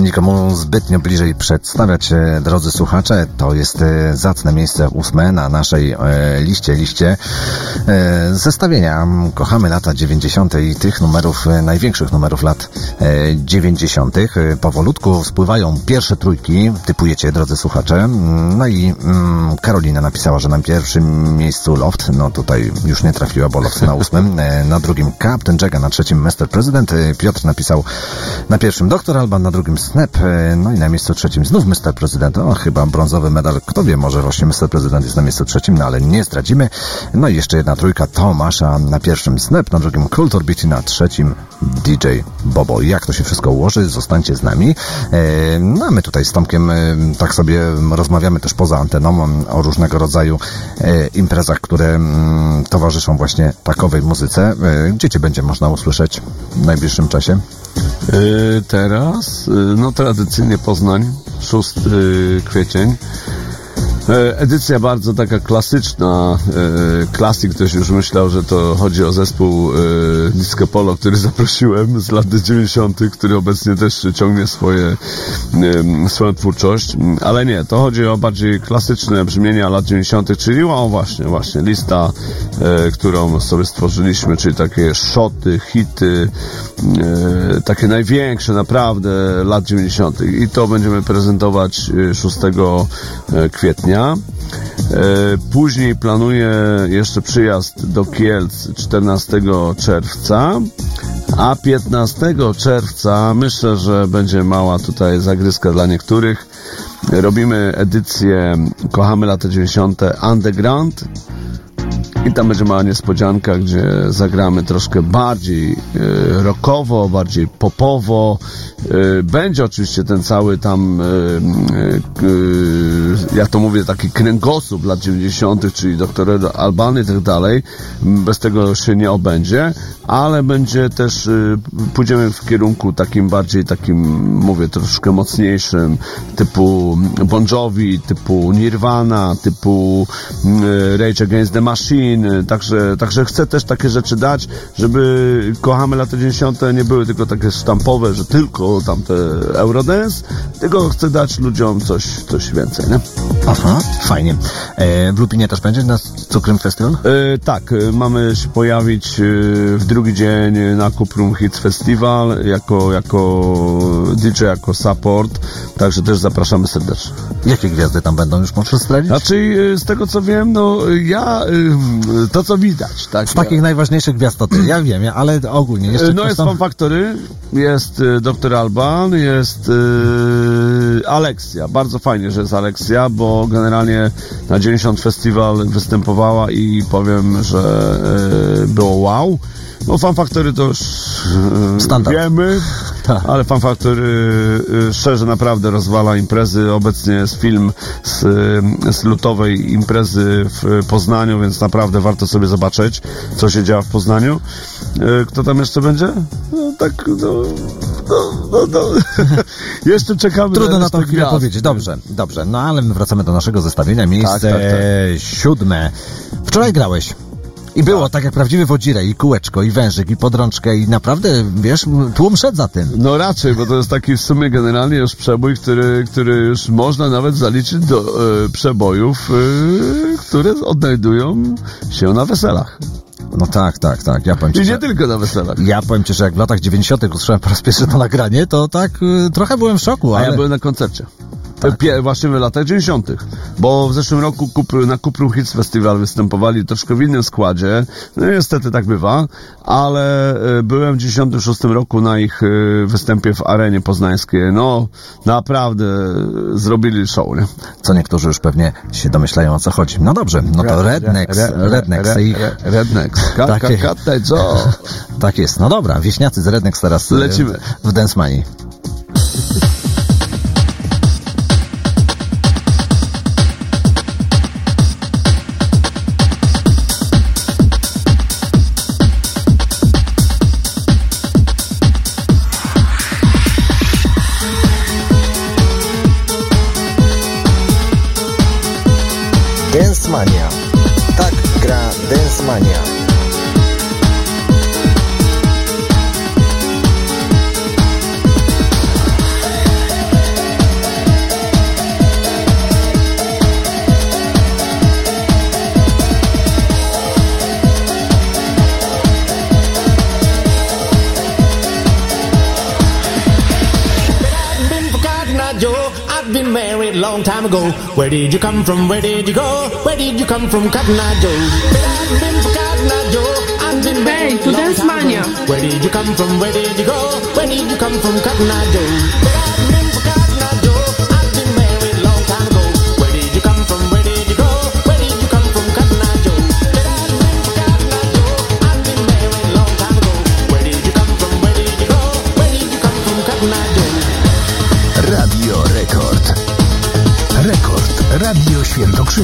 nikomu zbytnio bliżej przedstawiać, e, drodzy słuchacze. To jest e, zacne miejsce ósme na naszej e, liście, liście zestawienia. Kochamy lata 90. i tych numerów, największych numerów lat e, 90. E, Powolutku spływają pierwsze trójki, typujecie, drodzy słuchacze. Mm, No i mm, Karolina napisała, że na pierwszym miejscu Loft, no tutaj już nie trafiła, bo Loft na ósmym, na drugim Captain Jagga, na trzecim Mr. President, Piotr napisał na pierwszym Doktor Alban, na drugim Snap, e, no i na miejscu trzecim znów Mr. President, o chyba brązowy medal, kto wie, może właśnie Mr. President jest na miejscu trzecim, no ale nie zdradzimy. No i jeszcze jedna trójka Tomasza na pierwszym Snap, na drugim Culture Beat na trzecim DJ Bobo. Jak to się wszystko ułoży, zostańcie z nami. E, No a my tutaj z Tomkiem e, tak sobie rozmawiamy też poza anteną o różnego rodzaju imprezach, które mm, towarzyszą właśnie takowej muzyce. Gdzie Cię będzie można usłyszeć w najbliższym czasie? Y, teraz, y, no tradycyjnie Poznań, 6 kwiecień. E, Edycja bardzo taka klasyczna, e, klasyk, ktoś już myślał, że to chodzi o zespół Disco Polo, który zaprosiłem z lat 90., który obecnie też ciągnie swoje, swoją twórczość, ale nie, to chodzi o bardziej klasyczne brzmienia lat 90., czyli o właśnie, właśnie lista, którą sobie stworzyliśmy, czyli takie szoty, hity, e, takie największe naprawdę lat 90. I to będziemy prezentować e, 6 e, kwietnia. E, Później planuję jeszcze przyjazd do Kielc 14 czerwca, a 15 czerwca myślę, że będzie mała tutaj zagryzka dla niektórych. Robimy edycję Kochamy lata 90 Underground i tam będzie mała niespodzianka, gdzie zagramy troszkę bardziej e, rockowo, bardziej popowo. E, będzie oczywiście ten cały tam, e, e, ja to mówię, taki kręgosłup lat 90., czyli doktor Albany i tak dalej. Bez tego się nie obędzie, ale będzie też, e, pójdziemy w kierunku takim bardziej takim, mówię, troszkę mocniejszym, typu Bon Jovi, typu Nirvana, typu Rage Against the Machine, także, także chcę też takie rzeczy dać, żeby kochamy lata 90. nie były tylko takie sztampowe, że tylko tamte Eurodance, tylko chcę dać ludziom coś, coś więcej, nie? Aha, fajnie. E, w Lupinie też będzie na Cukrym Festival? E, tak, e, mamy się pojawić e, w drugi dzień na Kuprum Hits Festival jako, jako DJ, jako support, także też zapraszamy serdecznie. Jakie gwiazdy tam będą, już możesz zdradzić? Znaczy, e, z tego co wiem, no ja, to co widać, tak? Z takich najważniejszych gwiazd to ty, ja wiem, ale ogólnie jeszcze No jest tam- Fan Factory, jest Dr. Alban, jest y, Alexia. Bardzo fajnie, że jest Alexia, bo generalnie na 90 Festival występowała i powiem, że y, było wow. No Fan Factory to już y, Standard. wiemy, Tak. ale Fan Factory y, szczerze naprawdę rozwala imprezy. Obecnie jest film z, y, z lutowej imprezy w Poznaniu, więc naprawdę warto sobie zobaczyć, co się dzieje w Poznaniu. Kto tam jeszcze będzie? No tak, no, no, no, no. jeszcze czekamy Trudno na tą chwilę powiedzieć. Dobrze, dobrze. No ale my wracamy do naszego zestawienia. Miejsce Tak, tak, tak. siódme. Wczoraj grałeś. I było tak jak prawdziwy wodzirę, i kółeczko, i wężyk, i podrączkę, i naprawdę, wiesz, tłum szedł za tym. No raczej, bo to jest taki w sumie generalnie już przebój, który, który już można nawet zaliczyć do e, przebojów, e, które odnajdują się na weselach. No tak, tak, tak. Ja powiem ci, I nie że... tylko na weselach. Ja powiem ci, że jak w latach 90. usłyszałem po raz pierwszy to nagranie, to tak y, trochę byłem w szoku, A ale... ja byłem na koncercie. Pie, właśnie w latach 90. Bo w zeszłym roku na Kuprum Hits Festival występowali troszkę w innym składzie. No niestety tak bywa, ale e, byłem w 96 roku na ich e, występie w arenie poznańskiej. No, naprawdę e, zrobili show, nie? Co niektórzy już pewnie się domyślają o co chodzi. No dobrze, no to Rednecks, Rednecks i... Kat, Takie- co? Tak jest. No dobra, wieśniacy z Rednecks teraz Lecimy. w Dance Money. time ago. Where did you come from? Where did you go? Where did you come from, Cotton Eye Joe? I've been for Cotton Eye Joe. I've been to Dance Mania. Where did you come from? Where did you go? Where did you come from, Cotton Eye Joe?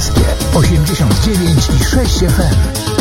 wszystkie 89 i 6 FM.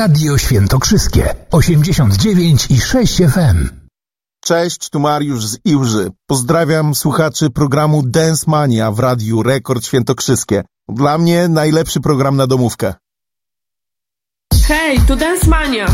Radio Świętokrzyskie 89 i 6 FM. Cześć, tu Mariusz z Iłży. Pozdrawiam słuchaczy programu Dance Mania w Radiu Rekord Świętokrzyskie. Dla mnie najlepszy program na domówkę. Hej, tu Dance Mania.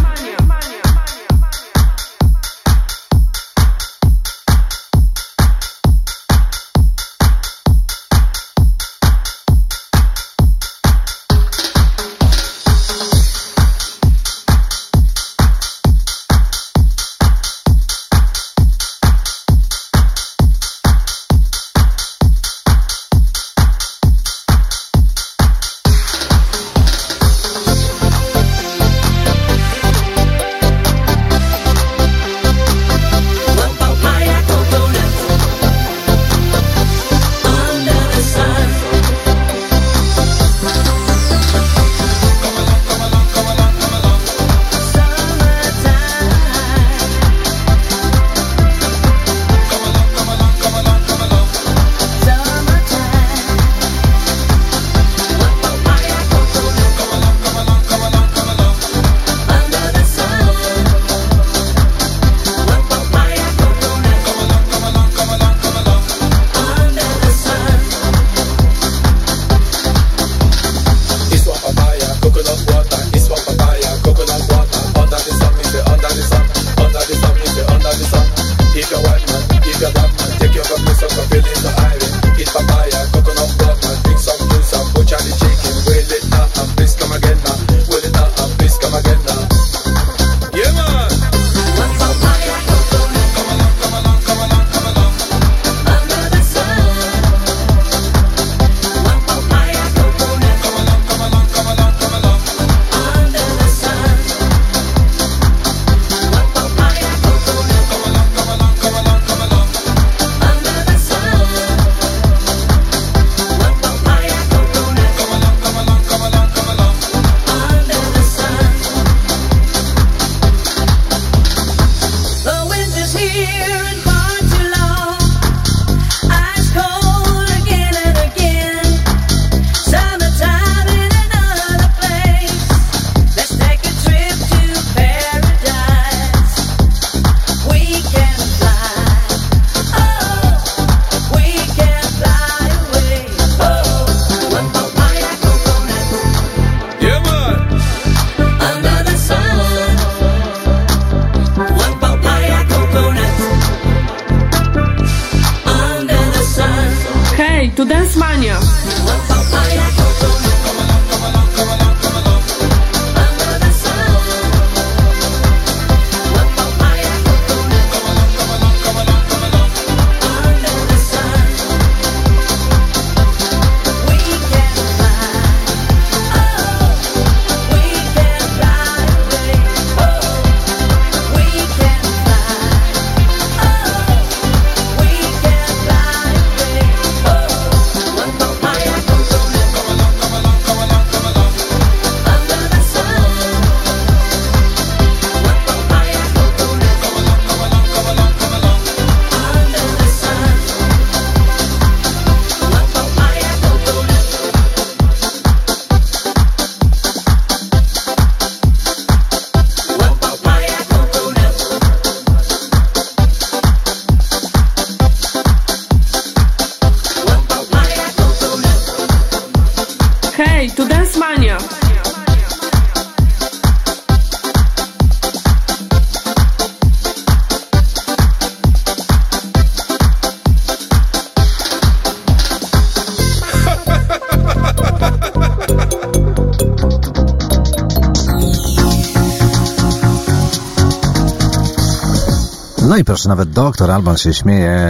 Proszę, nawet doktor Alban się śmieje,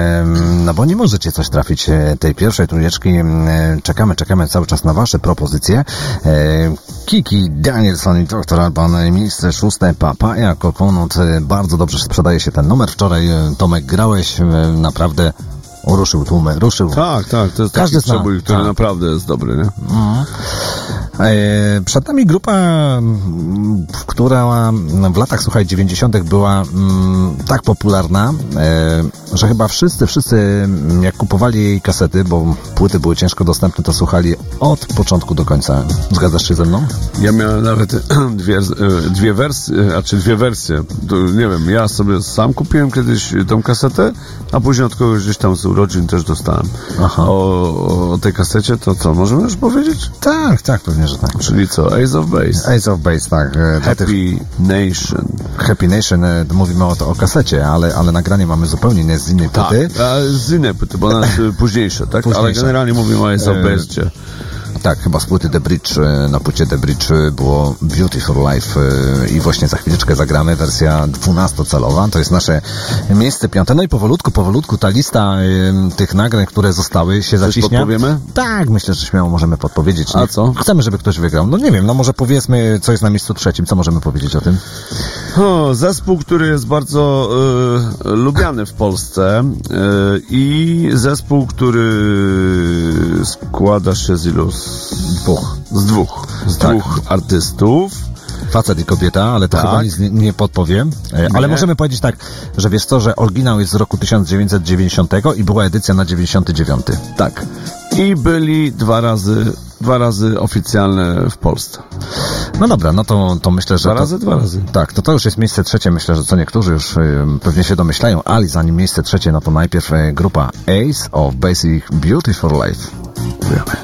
no bo nie możecie coś trafić e, tej pierwszej trójeczki. Czekamy, czekamy cały czas na wasze propozycje. E, Kiki Danielson i doktor Alban, e, miejsce szóste, Papaja Kokonut. Bardzo dobrze sprzedaje się ten numer. Wczoraj Tomek grałeś, naprawdę ruszył tłumy, ruszył. Tak, tak, to jest Każdy taki zna. przebój, który Tak. naprawdę jest dobry, nie? Mhm. E, Przed nami grupa, mm, która w latach, słuchaj, 90. była mm, tak popularna, e, że chyba wszyscy, wszyscy mm, jak kupowali jej kasety, bo płyty były ciężko dostępne, to słuchali od początku do końca. Zgadzasz się ze mną? Ja miałem nawet dwie, e, dwie wersje, a czy dwie wersje. To, nie wiem, ja sobie sam kupiłem kiedyś tą kasetę, a później od kogoś gdzieś tam z urodzin też dostałem. O, o tej kasecie to co, możemy już powiedzieć? Tak, tak, pewnie, że tak. Czyli co, Ace of Base. Ace of Base, tak. e, dla tych- Happy Nation. Happy Nation, e, mówimy o, o kasecie, ale, ale nagranie mamy zupełnie nie z innej Tak, płyty. a z innej płyty, bo jest e, późniejsze, tak? Ale generalnie mówimy o E, gdzie Tak, chyba z płyty The Bridge, e, na płycie The Bridge było Beautiful Life i właśnie za chwileczkę zagramy wersja 12-calowa, to jest nasze miejsce piąte. No i powolutku, powolutku ta lista tych nagrań, które zostały się Coś zaciśnia. podpowiemy? Tak, myślę, że śmiało możemy podpowiedzieć. A co? Chcemy, żeby ktoś wygrał. No nie wiem, no może powiedzmy, co jest na miejscu trzecim, co możemy powiedzieć o tym? O, zespół, który jest bardzo e, lubiany w Polsce e, i zespół, który składa się z ilu? Z dwóch. Z dwóch. Z Tak. dwóch artystów. Facet i kobieta, ale to Tak. chyba nic nie, nie podpowiem. E, Ale Nie. możemy powiedzieć tak, że wiesz co, że oryginał jest z roku 1990 i była edycja na 99. Tak. I byli dwa razy, dwa razy oficjalne w Polsce. No dobra, no to, to myślę, że... Dwa to, razy, dwa razy. Tak, to to już jest miejsce trzecie. Myślę, że co niektórzy już y, pewnie się domyślają, ale zanim miejsce trzecie, no to najpierw y, grupa Ace of Basic Beauty for Life. Dziękujemy.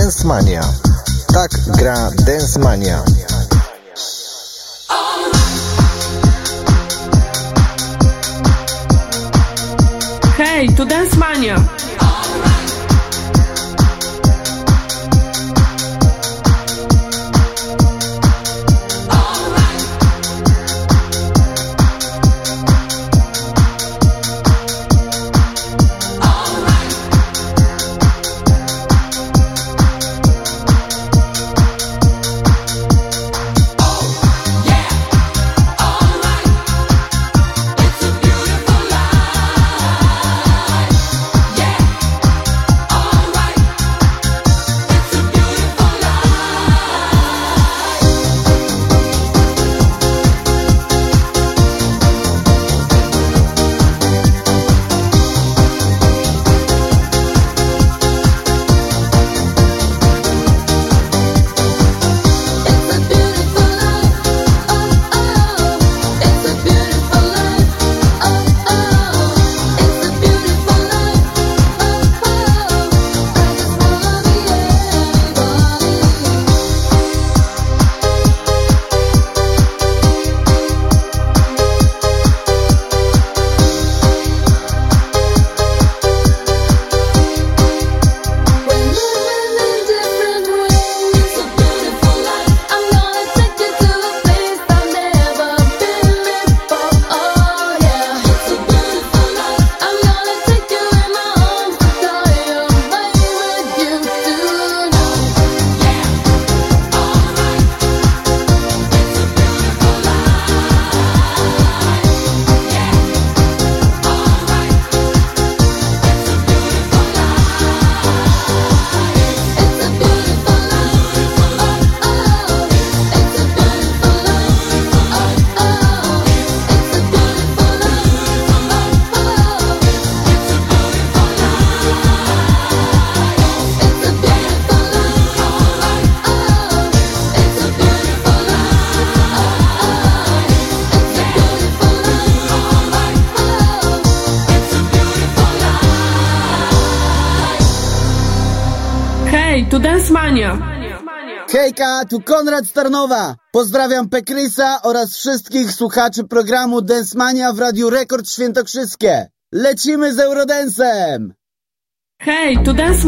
Dance Mania. Tak gra Dance Mania. Hej, tu Dance Mania. Tu Konrad Starnowa. Pozdrawiam Pekrysa oraz wszystkich słuchaczy programu Densmania w Radiu Rekord Świętokrzyskie. Lecimy z Eurodensem! Hej, tu Dance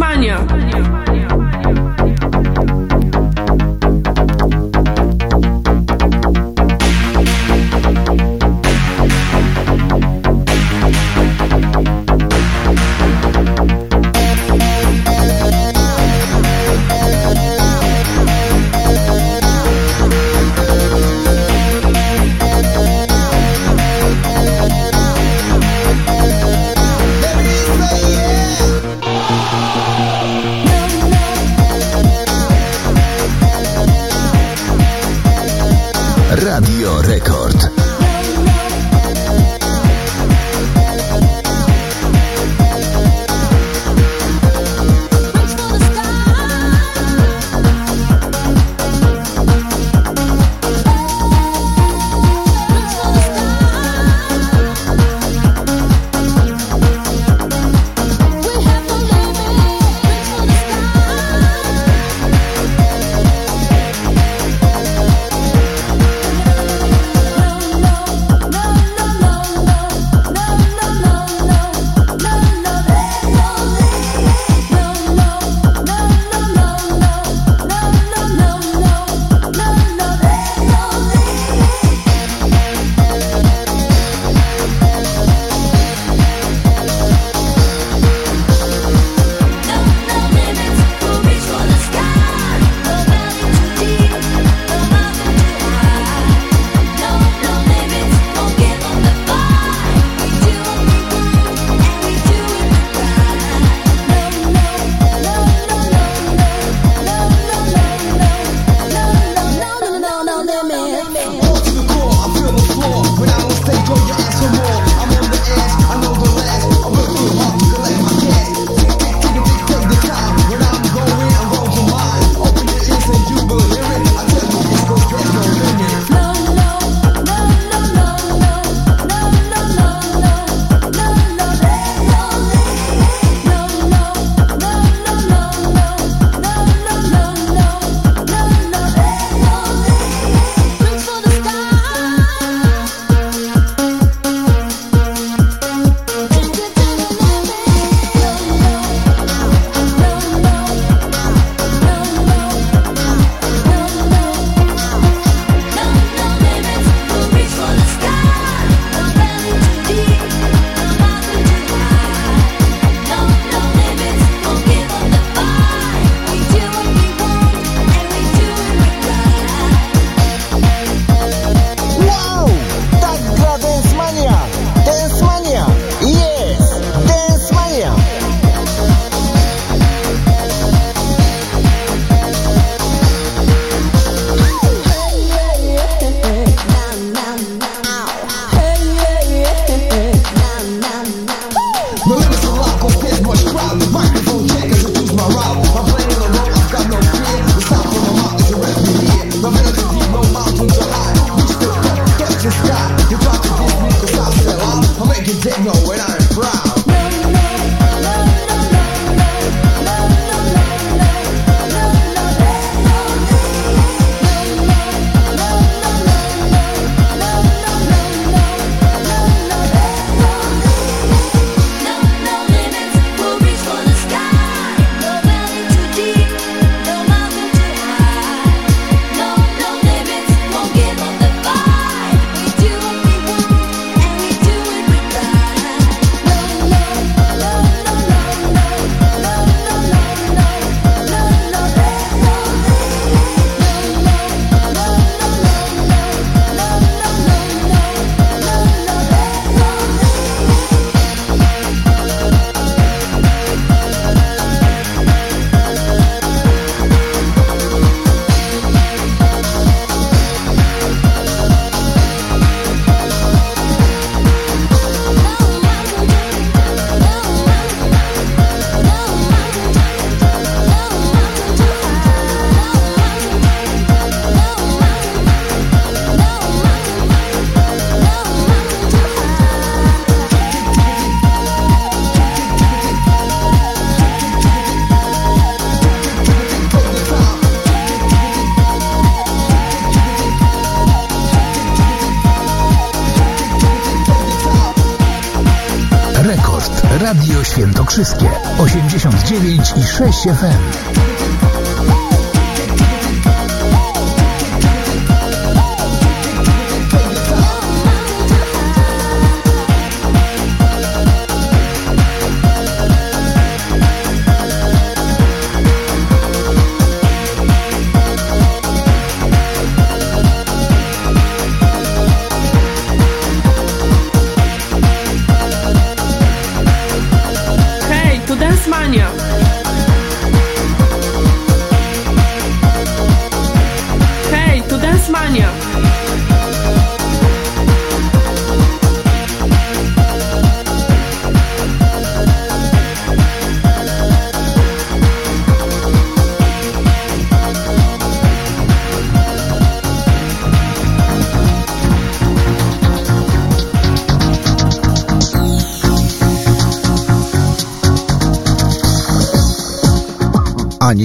Radio Świętokrzyskie 89 i 6 FM.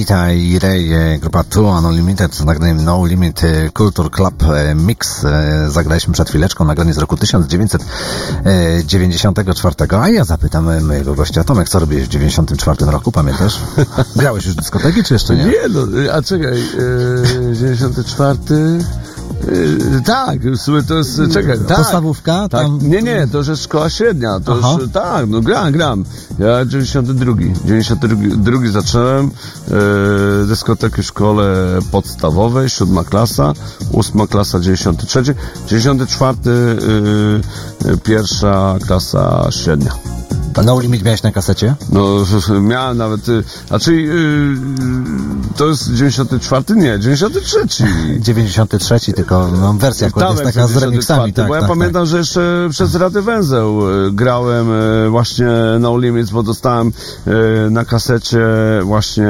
Anita i Ray, e, grupa Two Unlimited z nagraniem No Limit e, Culture Club e, Mix. Zagraliśmy przed chwileczką, nagranie z roku 1994. A ja zapytam mojego gościa, Tomek, co robiłeś w 94 roku, pamiętasz? Grałeś już w dyskoteki, czy jeszcze nie? Nie, no, a czekaj, e, 94... E, tak, to jest, czekaj, tak. Podstawówka? Tak, Tam... nie, nie, to już jest szkoła średnia, to Aha. już, tak, no gram, gram. Ja 92, 92 zacząłem e, dyskotekę w szkole podstawowej, siódma klasa, ósma klasa, 93, 94 e, e, pierwsza klasa średnia. No Limit miałeś na kasecie? No, miałem nawet, y, znaczy, y, to jest 94? Nie, 93. 93, tylko no, wersja akurat jest taka z 94, remixami. Tak, bo ja tak, pamiętam, że jeszcze przez Rady Węzeł y, grałem y, właśnie No Limits, bo dostałem na kasecie właśnie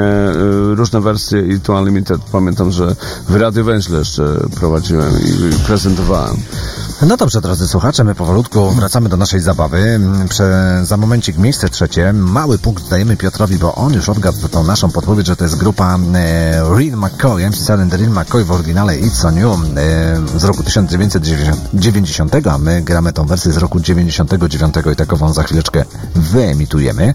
różne wersje i tu Unlimited. Pamiętam, że w Rady Węźle jeszcze prowadziłem i prezentowałem. No dobrze, drodzy słuchacze, my powolutku wracamy do naszej zabawy. Prze, za momencik miejsce trzecie. Mały punkt dajemy Piotrowi, bo on już odgadł tą naszą podpowiedź, że to jest grupa e, Real McCoy, MC Silent Real McCoy w oryginale It's On You e, z roku 1990, a my gramy tą wersję z roku 99 i takową za chwileczkę wyemitujemy.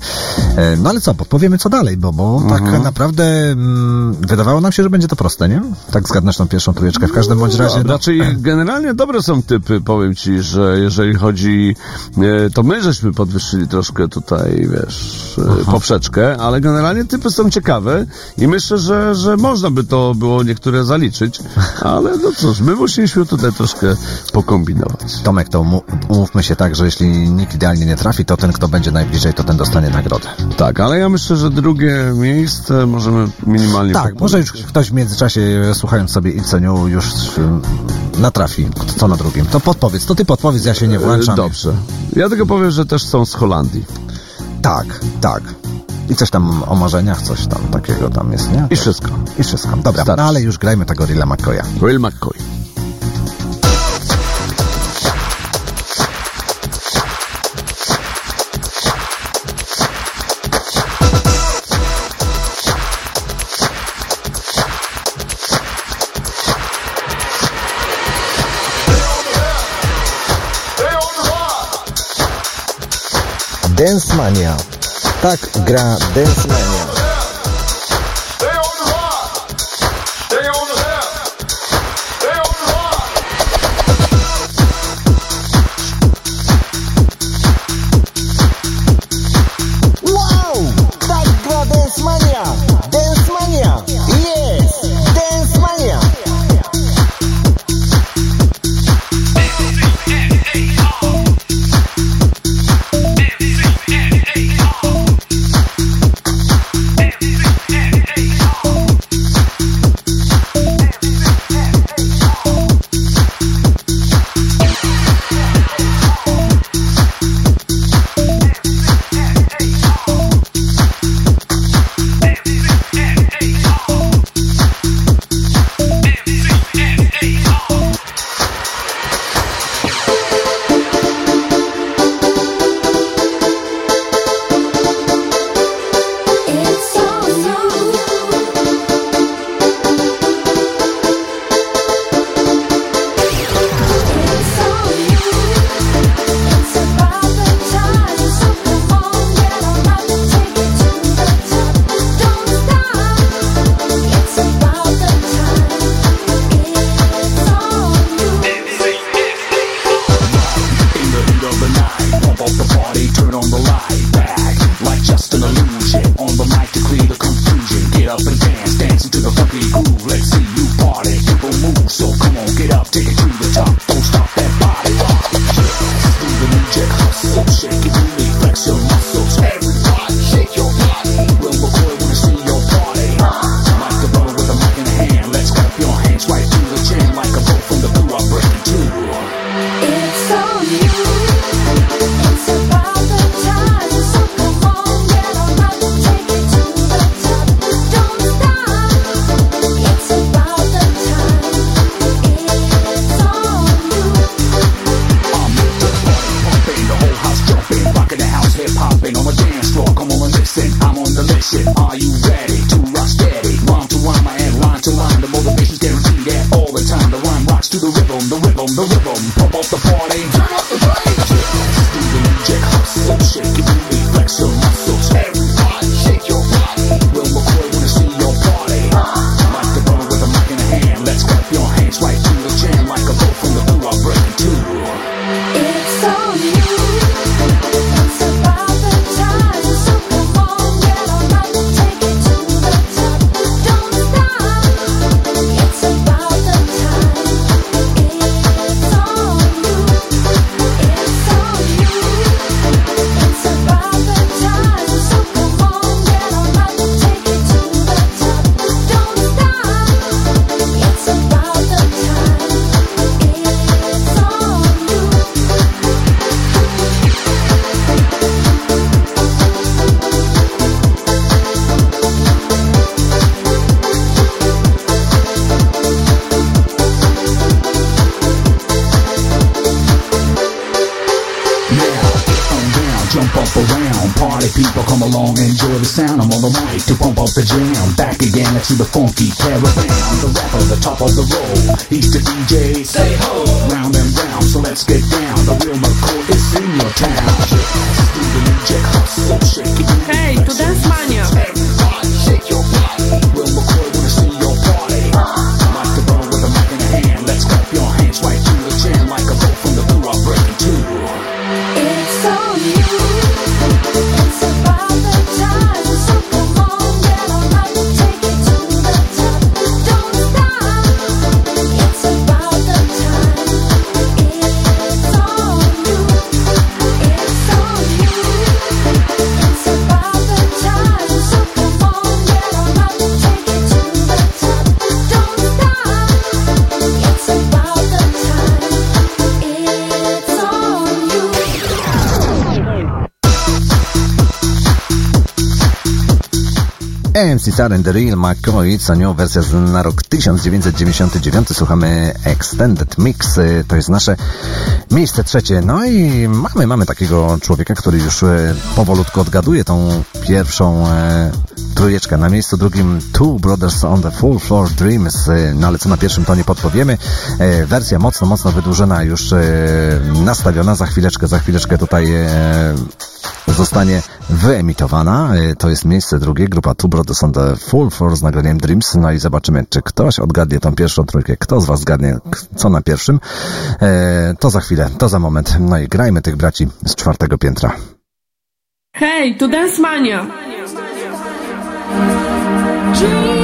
E, no ale co, podpowiemy co dalej, bo, bo Mhm. tak naprawdę mm, wydawało nam się, że będzie to proste, nie? Tak zgadnesz tą pierwszą trójeczkę w każdym bądź razie. No, No, raczej generalnie dobre są typy, powiem ci, że jeżeli chodzi, e, to my żeśmy podwyższyli troszkę tutaj, wiesz, e, poprzeczkę, ale generalnie typy są ciekawe i myślę, że, że można by to było niektóre zaliczyć, ale no cóż, my musieliśmy tutaj troszkę pokombinować. Tomek, to umówmy się tak, że jeśli nikt idealnie nie trafi, to ten, kto będzie najbliżej, to ten dostanie nagrodę. Tak, ale ja myślę, że drugie miejsce możemy minimalnie Tak, może już ktoś w międzyczasie, e, słuchając sobie Ilceniu, już e, natrafi, co na drugim. To podpowiedz, to ty podpowiedz, ja się nie włączam. Dobrze. Ja tylko powiem, że też są z Holandii. Tak, tak. I coś tam o marzeniach, coś tam takiego tam jest, nie? I wszystko. I wszystko. Dobra, no ale już grajmy tego Rilla McCoya. Real McCoy. Tak gra Dance Cesar and the Real McCoy, co nią wersja z na rok 1999. Słuchamy Extended Mix, to jest nasze miejsce trzecie. No i mamy, mamy takiego człowieka, który już e, powolutku odgaduje tą pierwszą e, trójeczkę. Na miejscu drugim Two Brothers on the Full Floor Dreams, e, no ale co na pierwszym to nie podpowiemy. E, wersja mocno, mocno wydłużona, już e, nastawiona. Za chwileczkę, za chwileczkę tutaj e, zostanie wyemitowana. E, To jest miejsce drugie. Grupa Tubro to są The Full Force z nagraniem Dreams. No i zobaczymy, czy ktoś odgadnie tą pierwszą trójkę. Kto z Was zgadnie, co na pierwszym? E, to za chwilę, to za moment. No i grajmy tych braci z czwartego piętra. Hej, tu Dance Mania! Dreams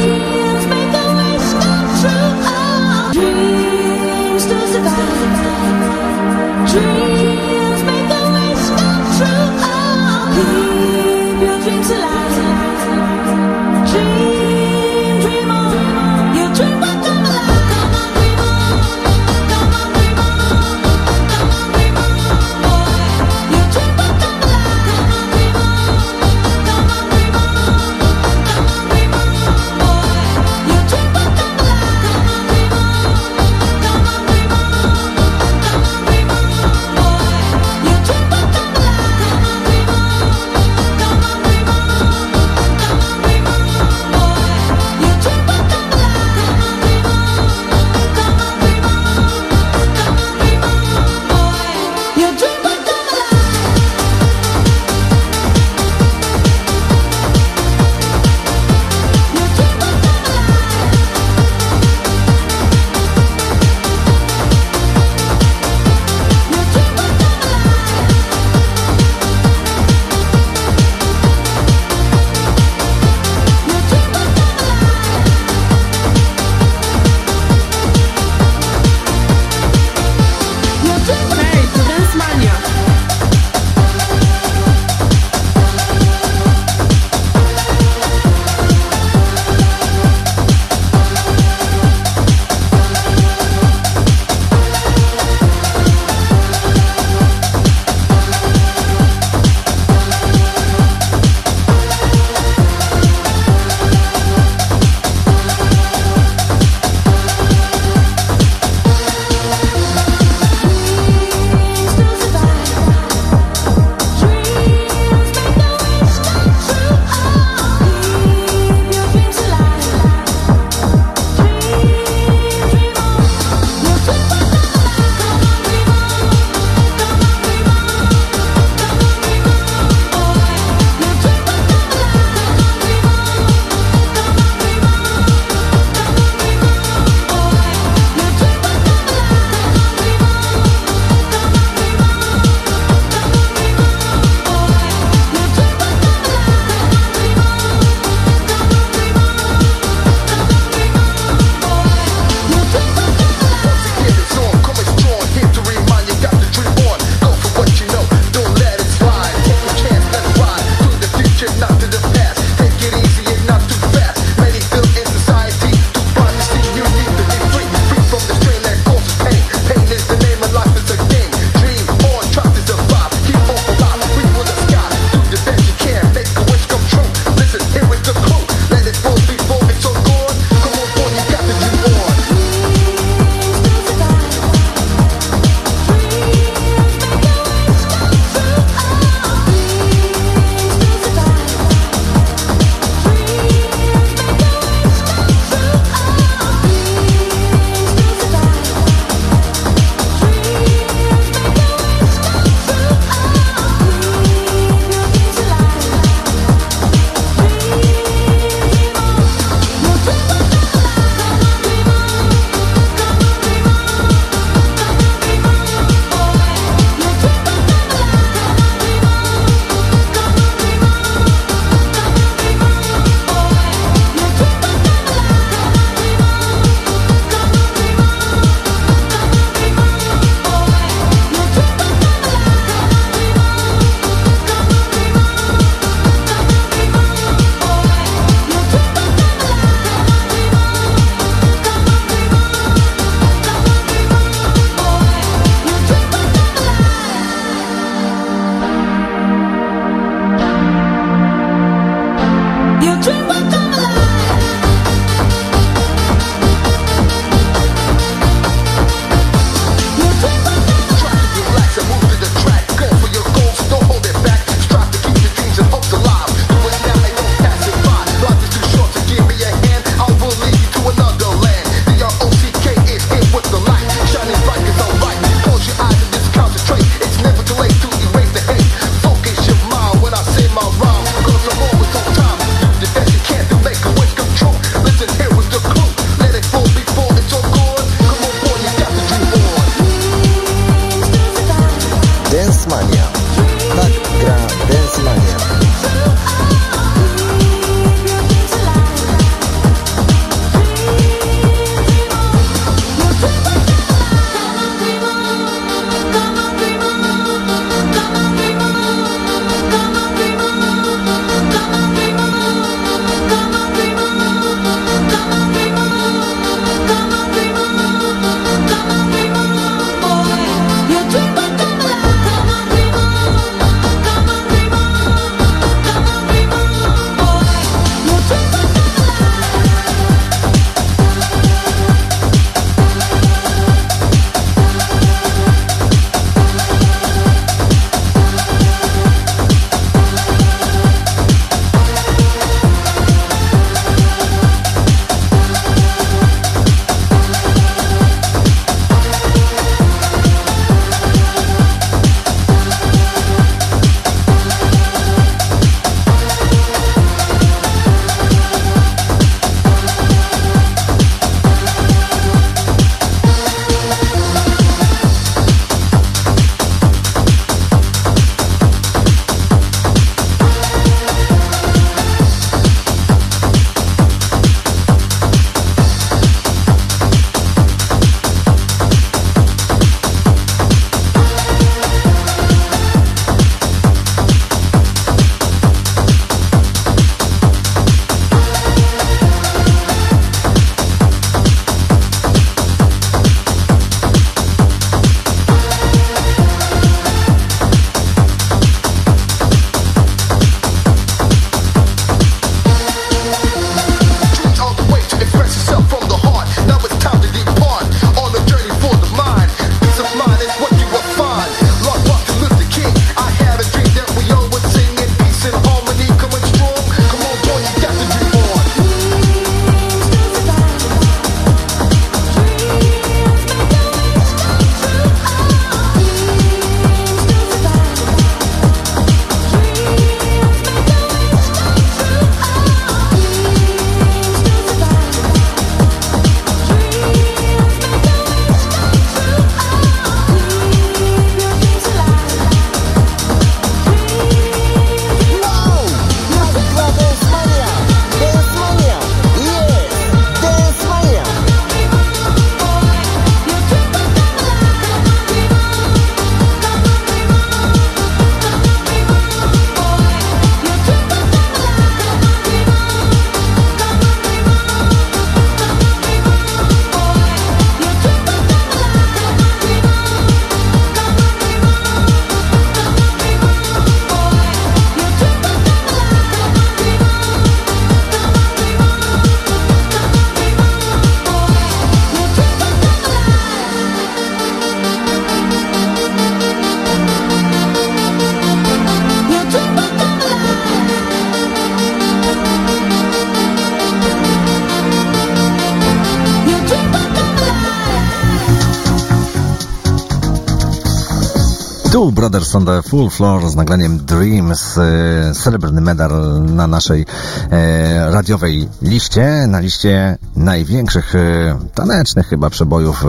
Brothers on the Full Floor z nagraniem Dreams, e, srebrny medal na naszej e, radiowej liście, na liście największych e, tanecznych chyba przebojów,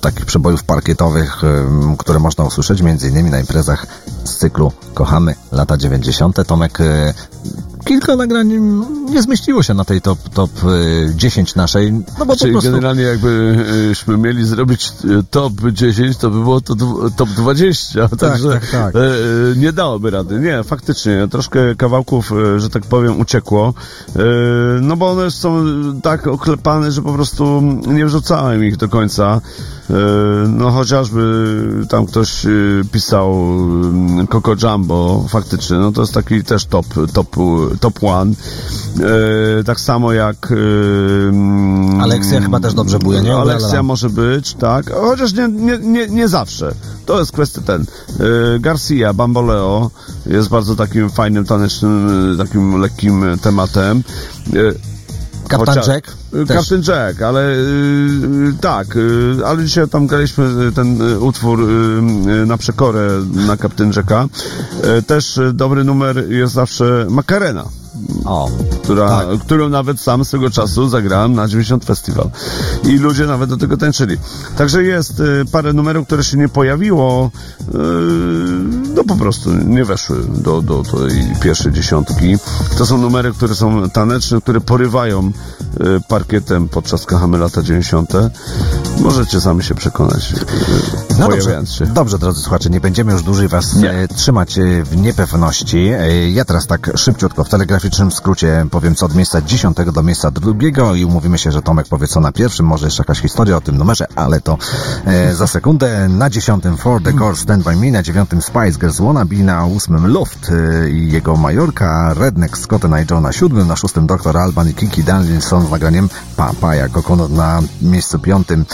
takich przebojów parkietowych, które można usłyszeć innymi na imprezach z cyklu Kochamy lata 90. Tomek kilka nagrań nie zmieściło się na tej top, top e, 10 naszej, no bo Czyli po prostu... generalnie jakbyśmy mieli zrobić e, top 10, to by było to top 20, także tak, tak. e, e, nie dałoby rady. Nie, faktycznie, troszkę kawałków, e, że tak powiem, uciekło, e, no bo one są tak oklepane, że po prostu nie wrzucałem ich do końca. E, No chociażby tam ktoś e, pisał mm, Coco Jumbo, faktycznie, no to jest taki też top, top, top one. E, Tak samo jak... mm, Aleksja chyba też dobrze buje, nie? Aleksja może być, tak, chociaż nie, nie, nie, nie zawsze. To jest kwestia ten. Garcia, Bamboleo jest bardzo takim fajnym, tanecznym, takim lekkim tematem. Kaptan chociaż- Jack też. Captain Jack, ale y, tak, y, ale dzisiaj tam graliśmy y, ten y, utwór y, y, na przekorę na Captain Jacka. Y, Też y, dobry numer jest zawsze Macarena. O, która, tak. którą nawet sam swego czasu zagrałem na 90 Festival. I ludzie nawet do tego tańczyli. Także jest y, parę numerów, które się nie pojawiło, y, no po prostu nie weszły do, do tej pierwszej dziesiątki. To są numery, które są taneczne, które porywają y, parkietem podczas Kochamy lata 90. Możecie sami się przekonać, y, No dobrze, się. dobrze, drodzy słuchacze, nie będziemy już dłużej Was e, trzymać e, w niepewności. Ja teraz tak szybciutko, w telegraficznym skrócie powiem co od miejsca dziesiątego do miejsca drugiego i umówimy się, że Tomek powie co na pierwszym, może jeszcze jakaś historia o tym numerze, ale to e, za sekundę. Na dziesiątym For the Core Stand By Me, na dziewiątym Spice Girls Wannabe, na ósmym Luft e, i jego Majorka, Redneck Scott and Joe. Na siódmym, na szóstym Dr. Alban i Kiki Danielson z nagraniem Papaya Coconut na miejscu piątym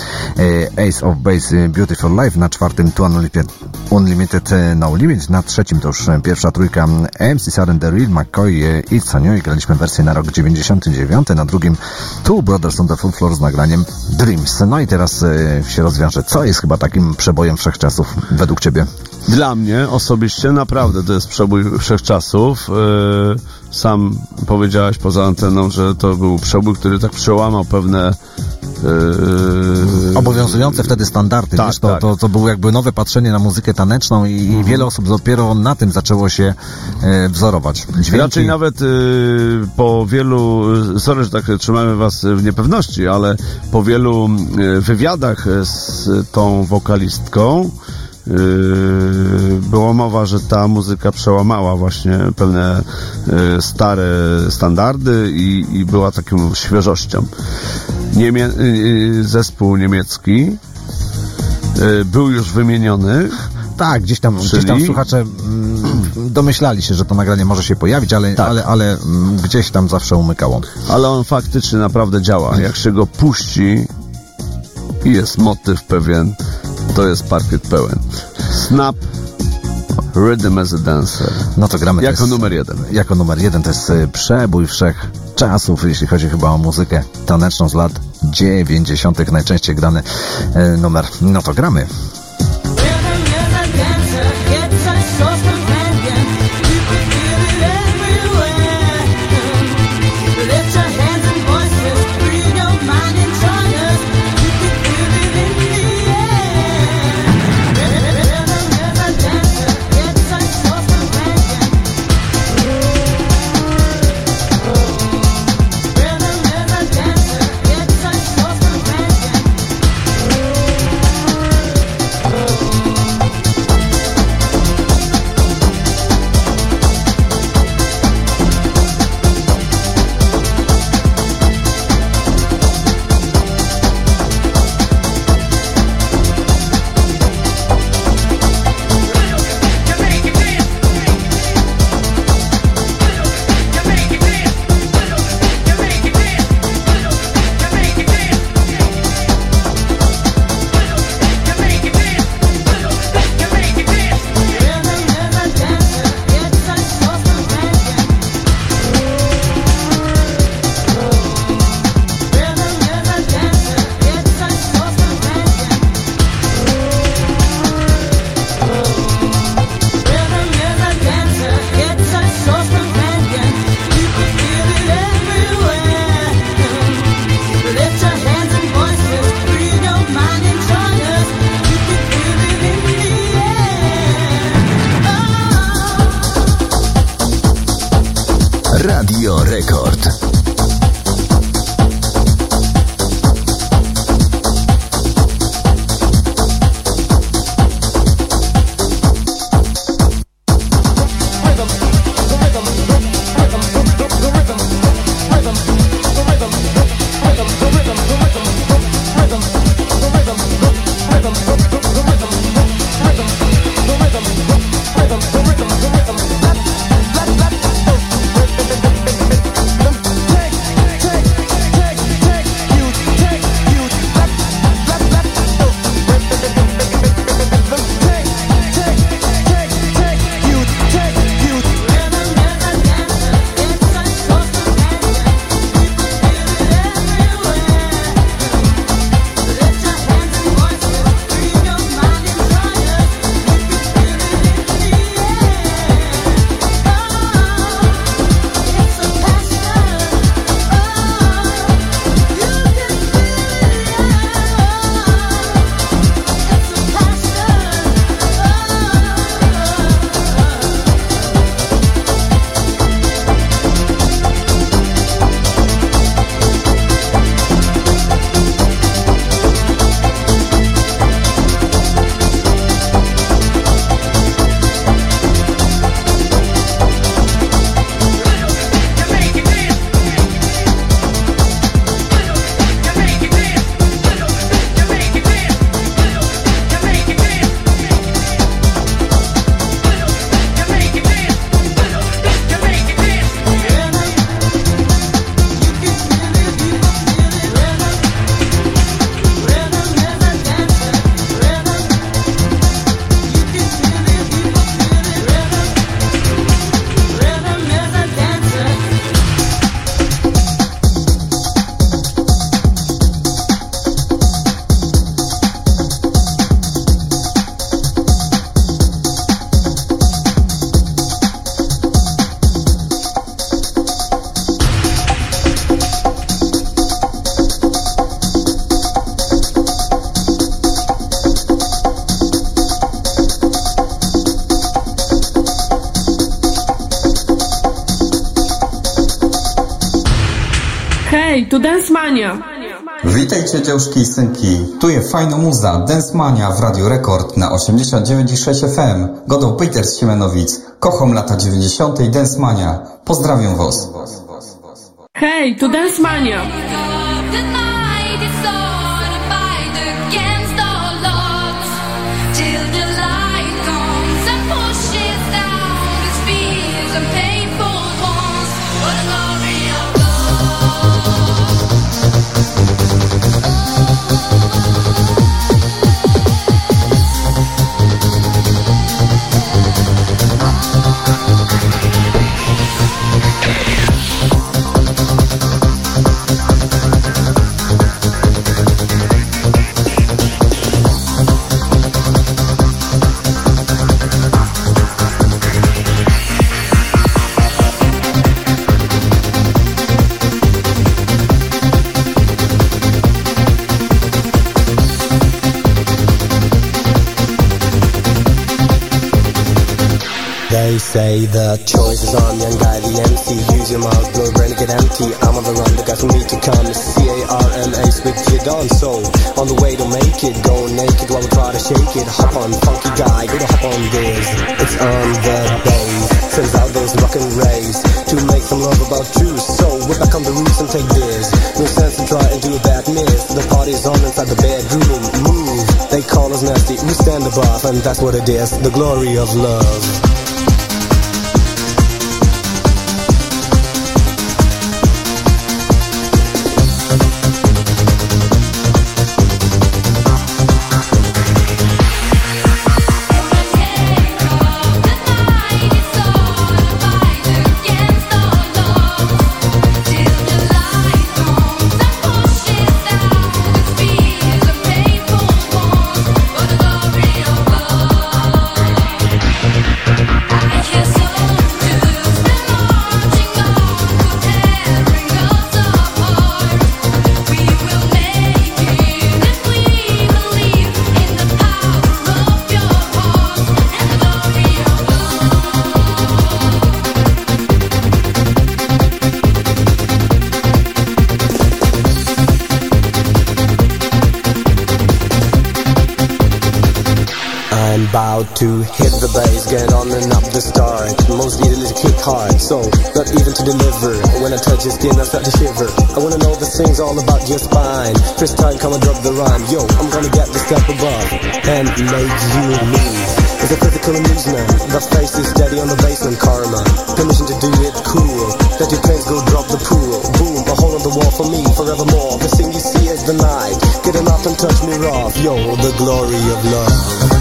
e, Ace of Base e, Beautiful Life, na czwartym Two Unlimited, Unlimited e, No Limit, na trzecim to już pierwsza trójka MC Saren The Real, McCoy e, i graliśmy wersję na rok 99, na drugim Two Brothers on the Full Floor z nagraniem Dreams. No i teraz e, się rozwiąże, co jest chyba takim przebojem wszechczasów według Ciebie? Dla mnie osobiście naprawdę to jest przebój wszechczasów. Yy, Sam powiedziałeś poza anteną, że to był przebój, który tak przełamał pewne yy, Obowiązujące wtedy standardy, Tak, wiesz, to, tak. to, to było jakby nowe patrzenie na muzykę taneczną i, i wiele osób dopiero na tym zaczęło się e, wzorować. Dźwięki, Raczej nawet y, po wielu, y, sorry, że tak trzymamy was w niepewności, ale po wielu y, wywiadach z tą wokalistką y, było mowa, że ta muzyka przełamała właśnie pewne y, stare standardy i, i była taką świeżością. Niemie, y, y, zespół niemiecki był już wymieniony. Tak, gdzieś tam, gdzieś tam Czyli? słuchacze mm, domyślali się, że to nagranie może się pojawić, ale, Tak. ale, ale mm, gdzieś tam zawsze umykało. ale on faktycznie naprawdę działa. Jak się go puści i jest motyw pewien, to jest parkiet pełen. Snap, Rhythm as a Dancer. No to gramy. to Jako jest, numer jeden. Jako numer jeden to jest e, przebój wszech czasów, jeśli chodzi chyba o muzykę taneczną z lat 90. najczęściej grany e, numer. No to gramy. Mania. Witajcie dziewczki i synki, tu jest fajna muza, Dance Mania w Radio Rekord na 89,6 FM. Godą Peter z Siemenowic, kocham lata 90. i Dance Mania. Pozdrawiam was. Hej, tu Dance Mania. The choice is on young guy, the MC. Use your mouth, blow, brain get empty. I'm on the run, the guys who need to come. C-A-R-M-A, spit kid on soul. On the way to make it, go naked while we try to shake it. Hop on, funky guy, go to hop on this. It's on the bass, sends out those rockin' rays. To make some love about you, so whip back on the roots and take this. No sense in trying to do a bad miss. The party's on inside the bedroom, move. They call us nasty, we stand above, and that's what it is. The glory of love. To hit the bass, get on and up the start. Most needed to kick hard, so not even to deliver. When I touch your skin, I start to shiver. I wanna know the things all about your spine. First time, come and drop the rhyme. Yo, I'm gonna get the step above and make you move. It's a physical amusement. The face is steady on the basement karma. Permission to do it cool. Let your pains go drop the pool. Boom, a hole in the wall for me forevermore. The thing you see is the night. Get enough and touch me rough. Yo, the glory of love.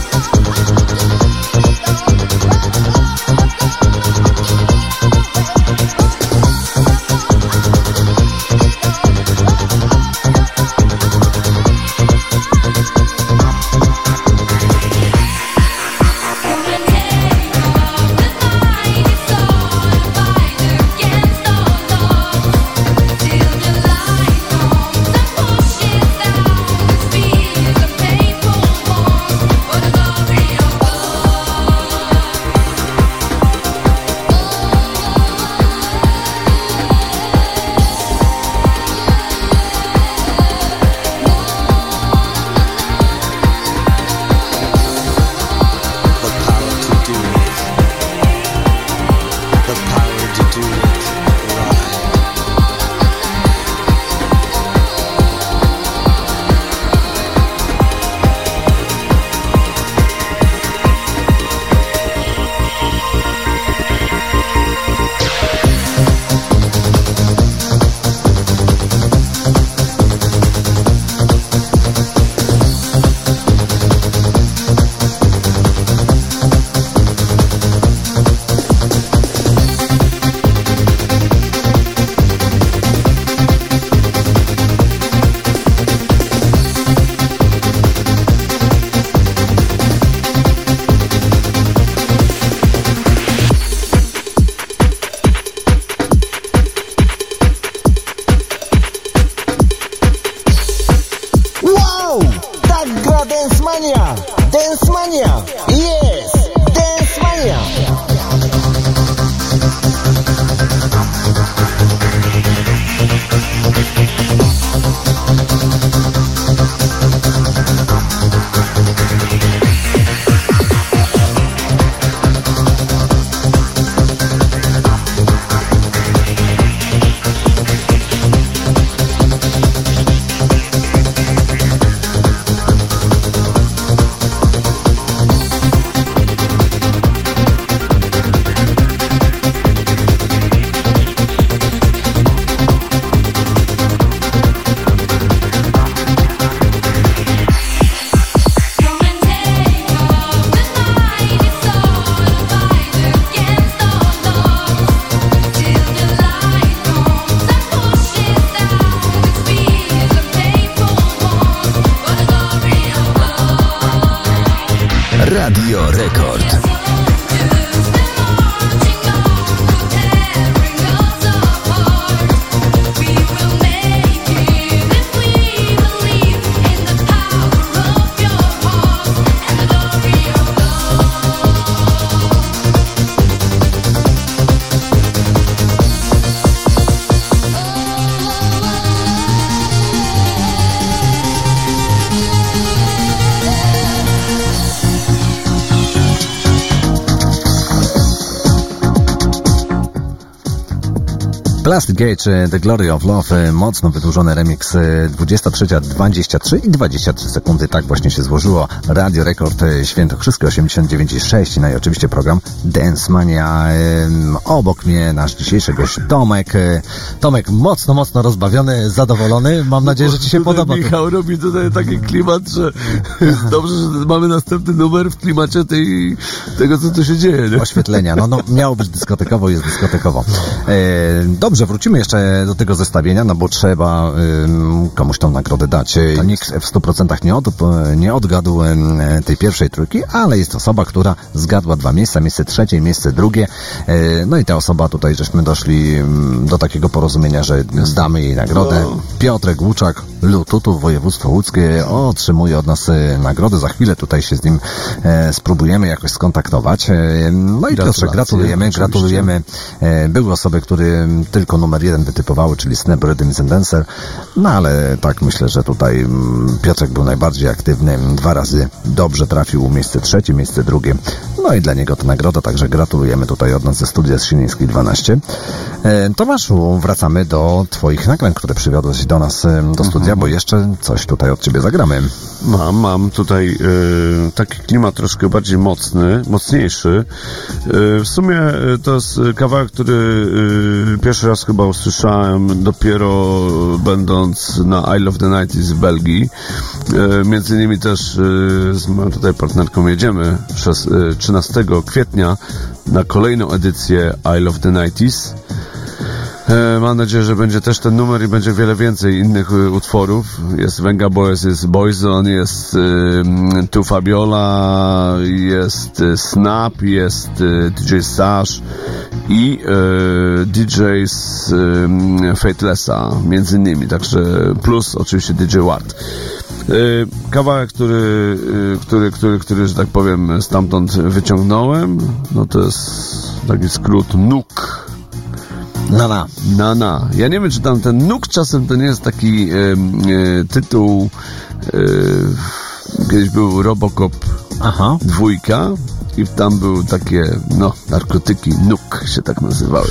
Rekord. Plastic Gate, e, The Glory of Love, e, mocno wydłużony remix, e, 23.23 i 23 sekundy, tak właśnie się złożyło. Radio Rekord e, Świętokrzyskie 89.6, no i oczywiście program Dance Mania. Obok mnie nasz dzisiejszy gość Tomek. E, Tomek mocno, mocno rozbawiony, zadowolony. Mam nadzieję, że Ci się podoba. Michał robi tutaj taki klimat, że dobrze, że mamy następny numer w klimacie tej, tego, co tu się dzieje. Nie? Oświetlenia. No, no, miało być dyskotekowo, jest dyskotekowo. E, dobrze, wrócimy jeszcze do tego zestawienia, no bo trzeba ym, komuś tą nagrodę dać. E, Nikt w 100% nie, od, nie odgadł tej pierwszej trójki, ale jest osoba, która zgadła dwa miejsca, miejsce trzecie, miejsce drugie. E, no i ta osoba tutaj, żeśmy doszli do takiego porozumienia, że zdamy jej nagrodę. No. Piotrek Łuczak, Lututów, województwo łódzkie, otrzymuje od nas e, nagrodę. Za chwilę tutaj się z nim e, spróbujemy jakoś skontaktować. E, no i Piotrze, Gratulacje, gratulujemy, oczywiście. gratulujemy. E, były osoby, które tylko tylko numer jeden wytypowały, czyli Snap Rhythm and Dancer. No ale tak myślę, że tutaj mm, Piotrek był najbardziej aktywny. Dwa razy dobrze trafił miejsce trzecie, miejsce drugie. No i dla niego to nagroda, także gratulujemy tutaj od nas ze studia z Sinińskiej 12. E, Tomaszu, wracamy do Twoich nagrań, które przywiodłeś do nas e, do studia, bo jeszcze coś tutaj od Ciebie zagramy. Mam, mam tutaj e, taki klimat troszkę bardziej mocny, mocniejszy. W sumie to jest kawałek, który pierwszy raz chyba usłyszałem dopiero będąc na Isle of the Nights w Belgii. E, między innymi też e, z moją tutaj partnerką jedziemy szes- e, 13 kwietnia na kolejną edycję Isle of the Nights. E, Mam nadzieję, że będzie też ten numer i będzie wiele więcej innych y, utworów. Jest Venga Boys, jest Boyzone, jest y, Tu Fabiola, jest Snap, jest DJ Sash i DJ z y, Fatelessa, między innymi, także plus oczywiście DJ Ward. Kawałek, który, który, który, który, że tak powiem, stamtąd wyciągnąłem, no to jest taki skrót NUK. Nana. Nana. Ja nie wiem, czy tam ten NUK czasem to nie jest taki e, e, tytuł. E, kiedyś był Robocop Aha. dwójka i tam był takie, no, narkotyki NUK się tak nazywały.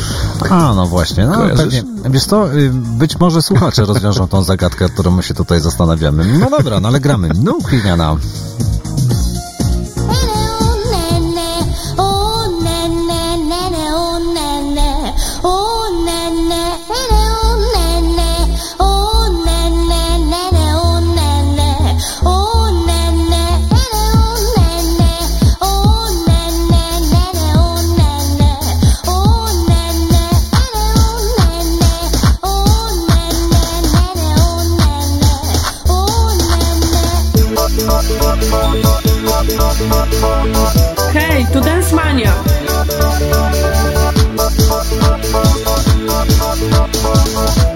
A, no właśnie. No, Kojarzysz? pewnie, wiesz co, y, być może słuchacze rozwiążą tą zagadkę, którą my się tutaj zastanawiamy. No dobra, no ale gramy. No, Chwilniana. Thank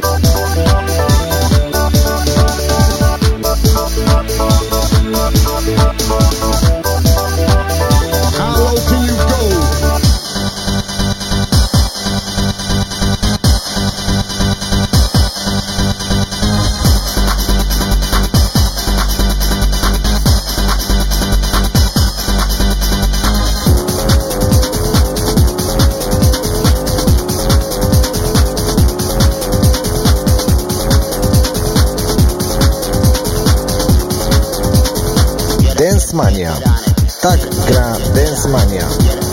Tak gra Dance Mania.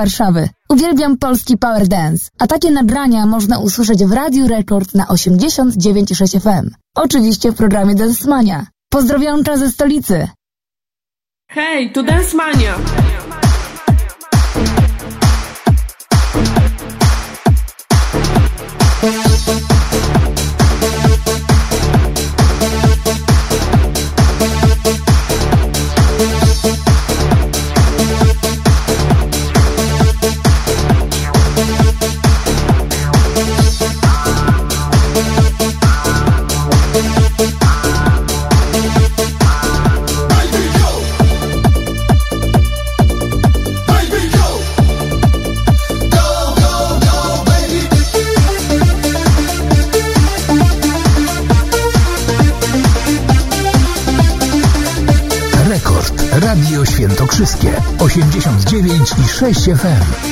Warszawy. Uwielbiam polski power dance, a takie nagrania można usłyszeć w Radiu Rekord na 89,6 FM. Oczywiście w programie Dance Mania. Pozdrowionka ze stolicy. Hej, to Dance 6 FM.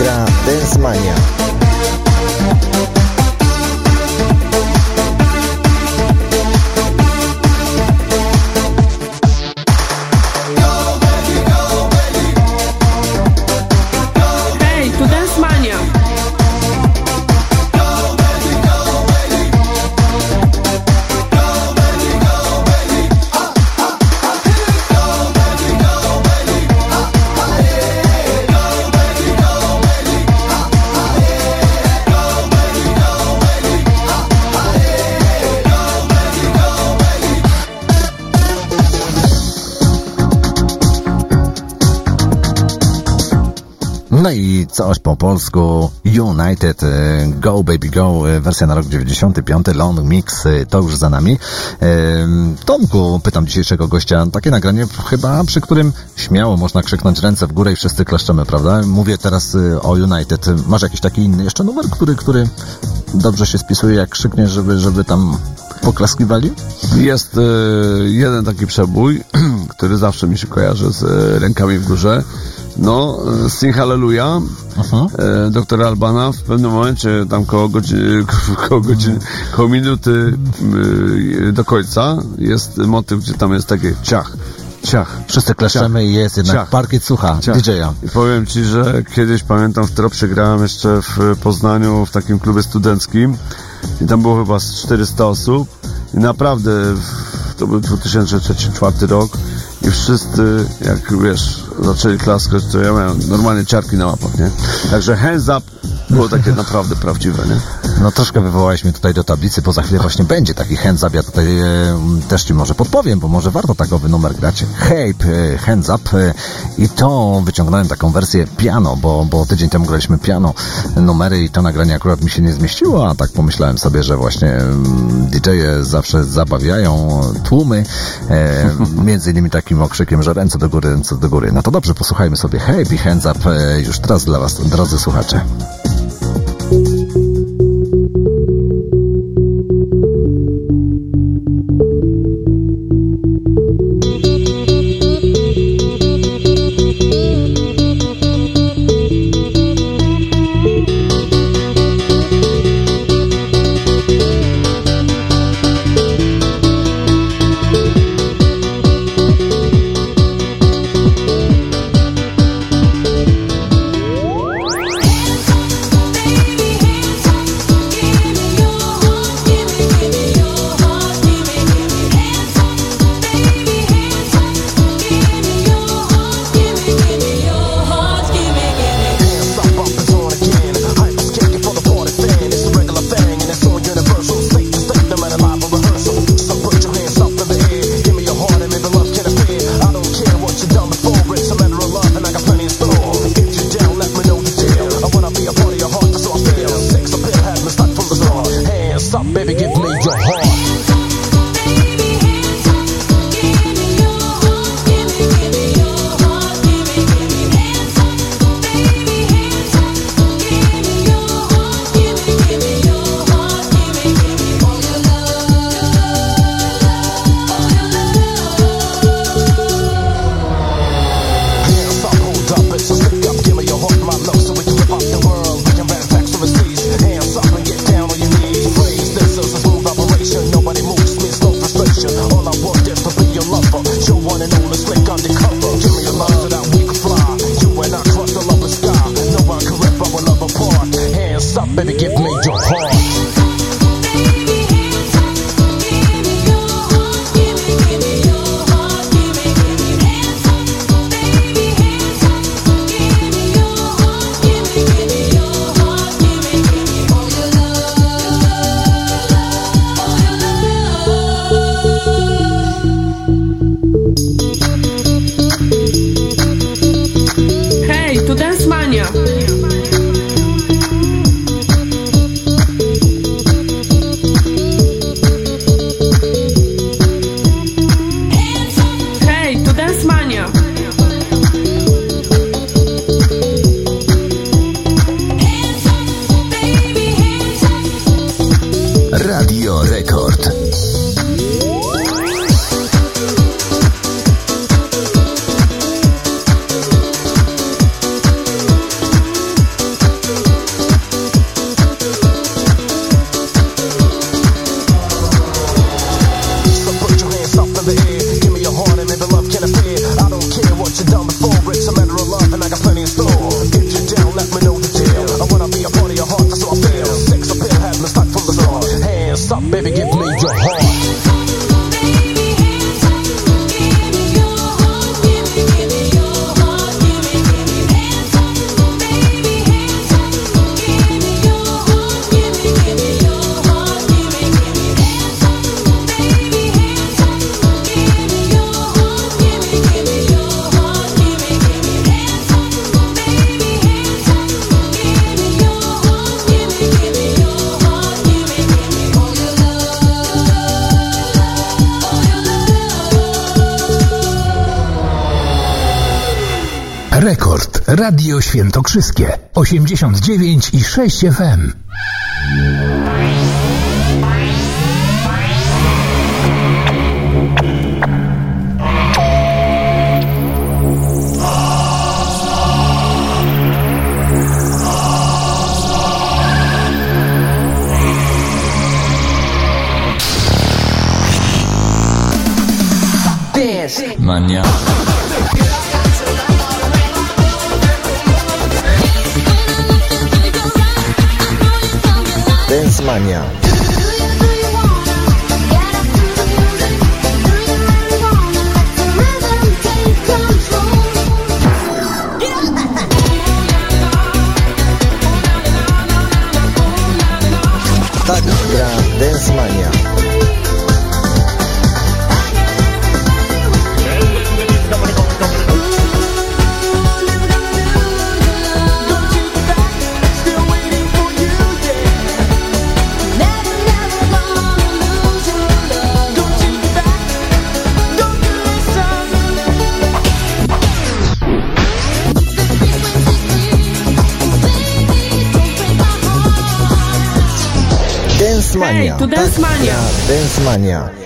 Tak gra Dance Mania. Coś po polsku United e, Go Baby Go, e, wersja na rok 95, long mix, e, to już za nami. Tomku, pytam dzisiejszego gościa, takie nagranie chyba, przy którym śmiało można krzyknąć ręce w górę i wszyscy klaszczemy, prawda? Mówię teraz o United. Masz jakiś taki inny jeszcze numer, który, który dobrze się spisuje, jak krzykniesz, żeby, żeby tam poklaskiwali? Jest jeden taki przebój, który zawsze mi się kojarzy z rękami w górze. No, Sing Hallelujah, e, doktora Albana w pewnym momencie, tam koło godziny, koło, godziny, koło minuty e, do końca jest motyw, gdzie tam jest takie ciach, ciach. Wszyscy klaszczemy i jest jednak parkiet słucha DJ-a. I powiem Ci, że kiedyś pamiętam w Tropsie grałem jeszcze w Poznaniu w takim klubie studenckim i tam było chyba z 400 osób. I naprawdę w- to był 2003-2004 rok i wszyscy, jak wiesz, zaczęli klaskać, to ja miałem normalnie ciarki na łapach, nie? Także hands up było takie naprawdę prawdziwe, nie? No troszkę wywołałeś mnie tutaj do tablicy, bo za chwilę właśnie będzie taki hands up. Ja tutaj e, też Ci może podpowiem, bo może warto takowy numer grać. Hype, e, hands up e, i to wyciągnąłem taką wersję piano, bo, bo tydzień temu graliśmy piano numery i to nagranie akurat mi się nie zmieściło, a tak pomyślałem sobie, że właśnie mm, DJ-e zawsze zabawiają tłumy, e, między innymi takim okrzykiem, że ręce do góry, ręce do góry. No to dobrze, posłuchajmy sobie i hands up e, już teraz dla Was, drodzy słuchacze. 6 FM. Dance Mania.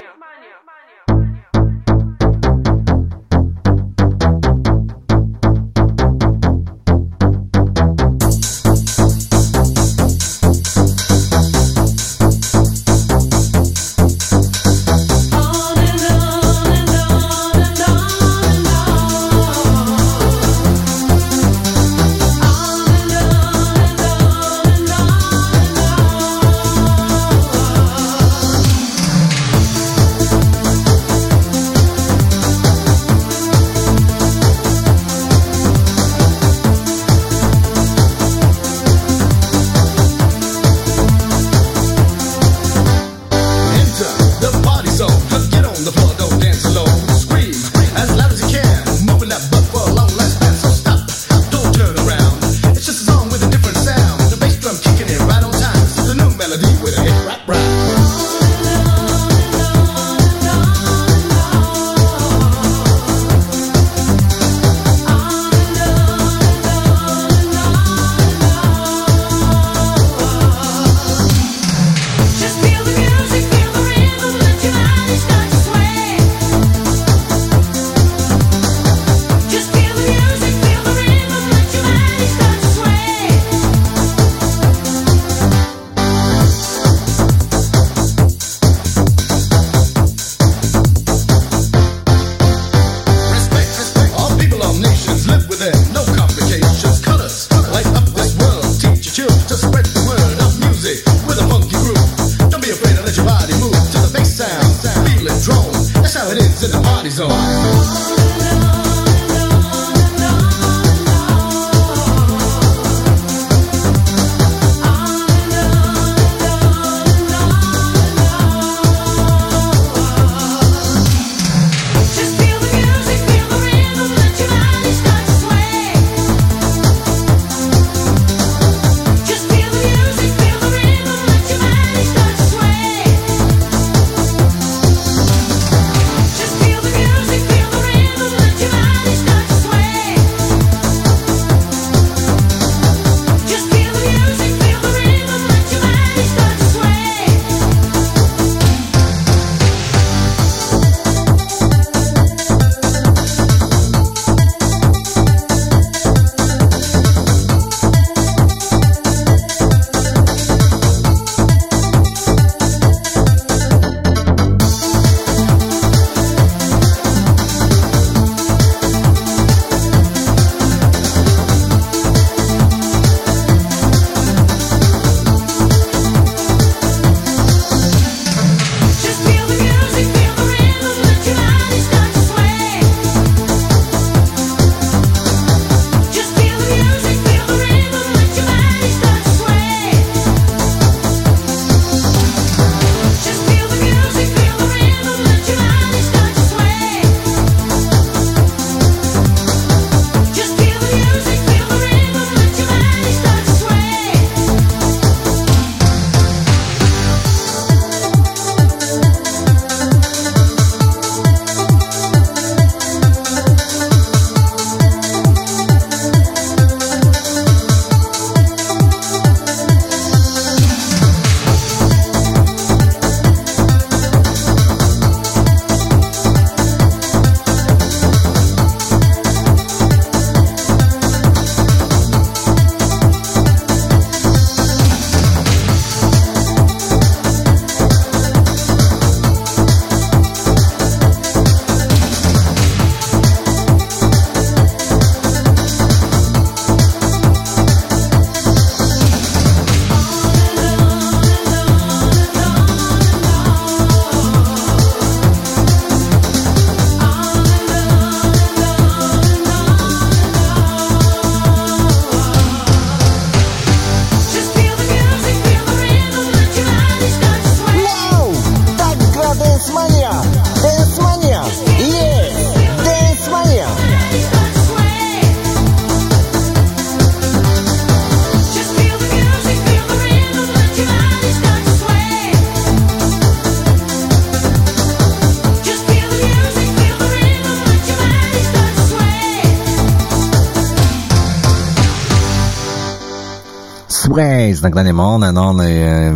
z nagraniem One One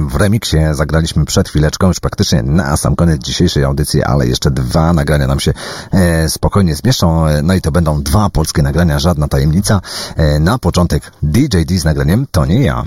w remiksie zagraliśmy przed chwileczką, już praktycznie na sam koniec dzisiejszej audycji, ale jeszcze dwa nagrania nam się e, spokojnie zmieszczą, e, no i to będą dwa polskie nagrania, żadna tajemnica. E, na początek DJD z nagraniem To nie ja.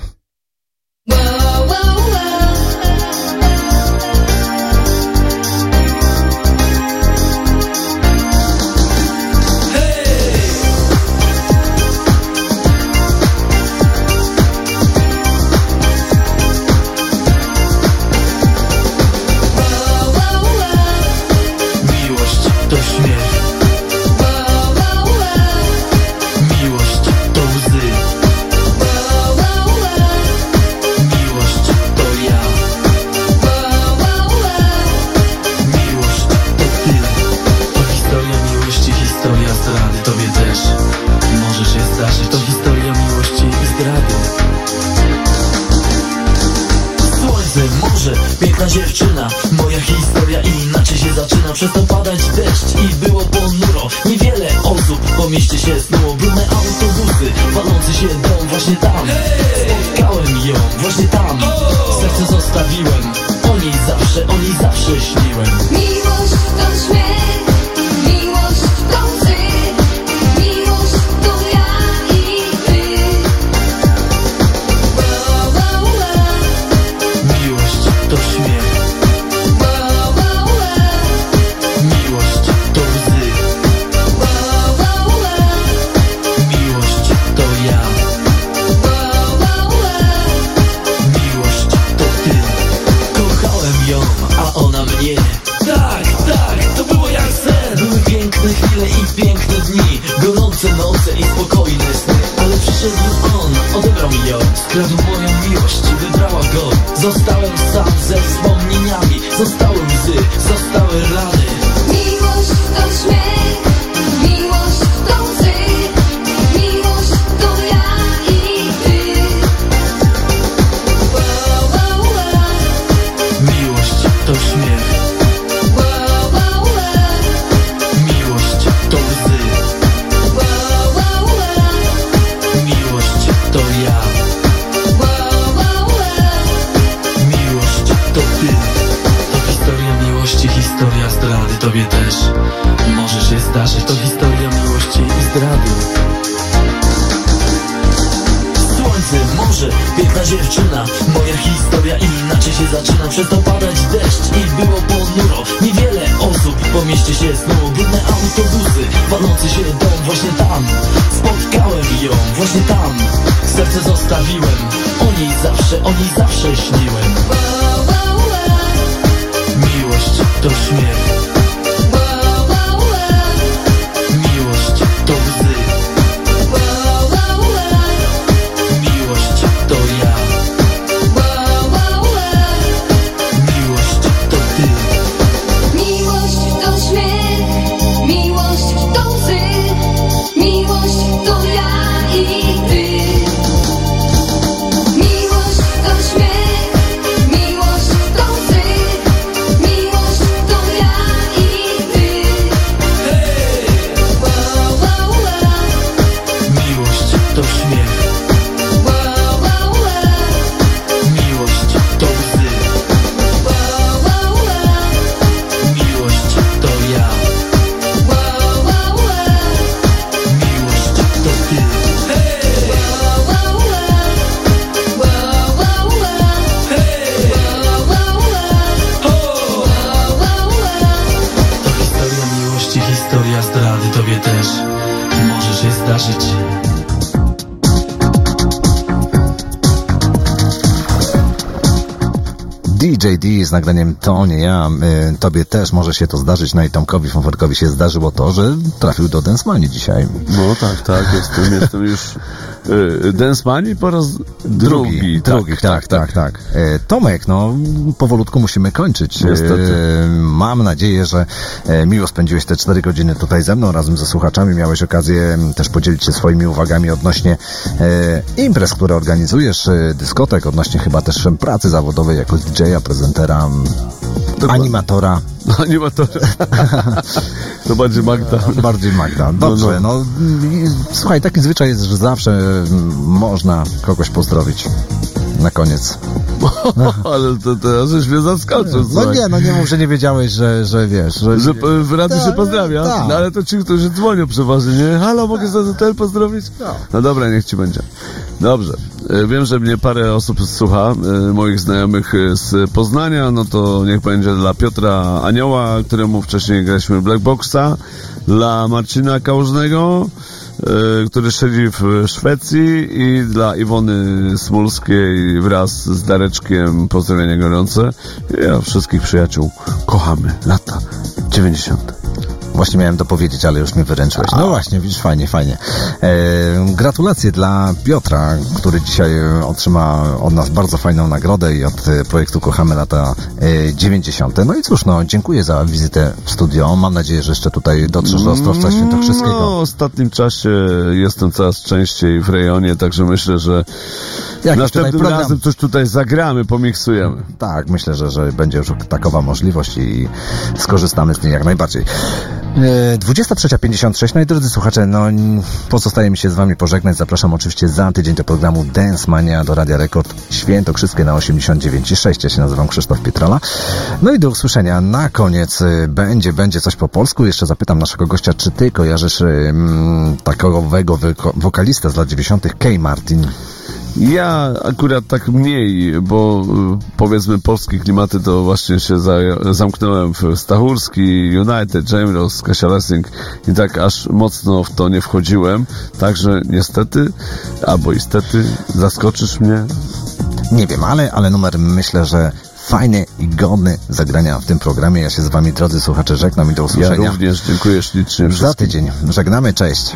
do śmierci z nagraniem To nie ja, y, tobie też może się to zdarzyć, no i Tomkowi Fonforkowi się zdarzyło to, że trafił do Densmani dzisiaj. No tak, tak, jestem, jestem już Y, Dance Money po raz drugi. Drugi, tak, tak, tak. tak. tak, tak. E, Tomek, no powolutku musimy kończyć. E, Niestety. Mam nadzieję, że e, miło spędziłeś te cztery godziny tutaj ze mną, razem ze słuchaczami. Miałeś okazję mm, też podzielić się swoimi uwagami odnośnie imprez, które organizujesz, dyskotek, odnośnie chyba też pracy zawodowej jako DJ-a, prezentera mm, Dokładnie. Animatora. Animatora. to bardziej Magda. No, bardziej Magda. No, Dobrze. No, no. Słuchaj, taki zwyczaj jest, że zawsze mm, można kogoś pozdrowić na koniec. Ale to teraz żeś mnie zaskoczył. No nie, no nie mów, że nie wiedziałeś, że, że wiesz. Że, że w radiu tak, się pozdrawia. Ta. No ale to ci, którzy dzwonią przeważnie, nie? Halo, mogę za hotel pozdrowić? No. no dobra, niech ci będzie. Dobrze. E, Wiem, że mnie parę osób słucha, e, moich znajomych e, z Poznania, no to niech będzie dla Piotra Anioła, któremu wcześniej graliśmy Black Boxa, dla Marcina Kałużnego, który siedzi w Szwecji i dla Iwony Smulskiej wraz z Dareczkiem pozdrowienia gorące. Ja wszystkich przyjaciół kochamy. Lata 90. Właśnie miałem to powiedzieć, ale już mnie wyręczyłeś. No właśnie, widzisz, fajnie, fajnie. E, gratulacje dla Piotra, który dzisiaj e, otrzyma od nas bardzo fajną nagrodę i od e, projektu Kochamy lata e, 90. No i cóż, no, dziękuję za wizytę w studio. Mam nadzieję, że jeszcze tutaj dotrzesz do Ostrowca Świętokrzyskiego. No, w ostatnim czasie jestem coraz częściej w rejonie, także myślę, że tutaj następnym razem coś tutaj zagramy, pomiksujemy. Tak, myślę, że, że będzie już takowa możliwość i skorzystamy z niej jak najbardziej. E, 23.56, no i drodzy słuchacze, no pozostaje mi się z wami pożegnać. Zapraszam oczywiście za tydzień do programu Dance Mania do Radia Rekord Świętokrzyskie na 89.6. Ja się nazywam Krzysztof Pietrola. No i do usłyszenia. Na koniec e, będzie, będzie coś po polsku. Jeszcze zapytam naszego gościa, czy ty kojarzysz mm, takowego wokalistę z lat 90. Kay Martin? Ja akurat tak mniej, bo y, powiedzmy polskie klimaty to właśnie się za, zamknąłem w Stachurski, United, James, Kasia Lessing i tak aż mocno w to nie wchodziłem. Także niestety, albo istety, zaskoczysz mnie. Nie wiem, ale, ale numer myślę, że fajny i godny zagrania w tym programie. Ja się z wami, drodzy słuchacze, żegnam i do Ja usłyszenia. również dziękuję ślicznie Za tydzień. Żegnamy, cześć.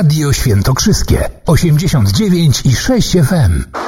Radio Świętokrzyskie 89 i 6 FM.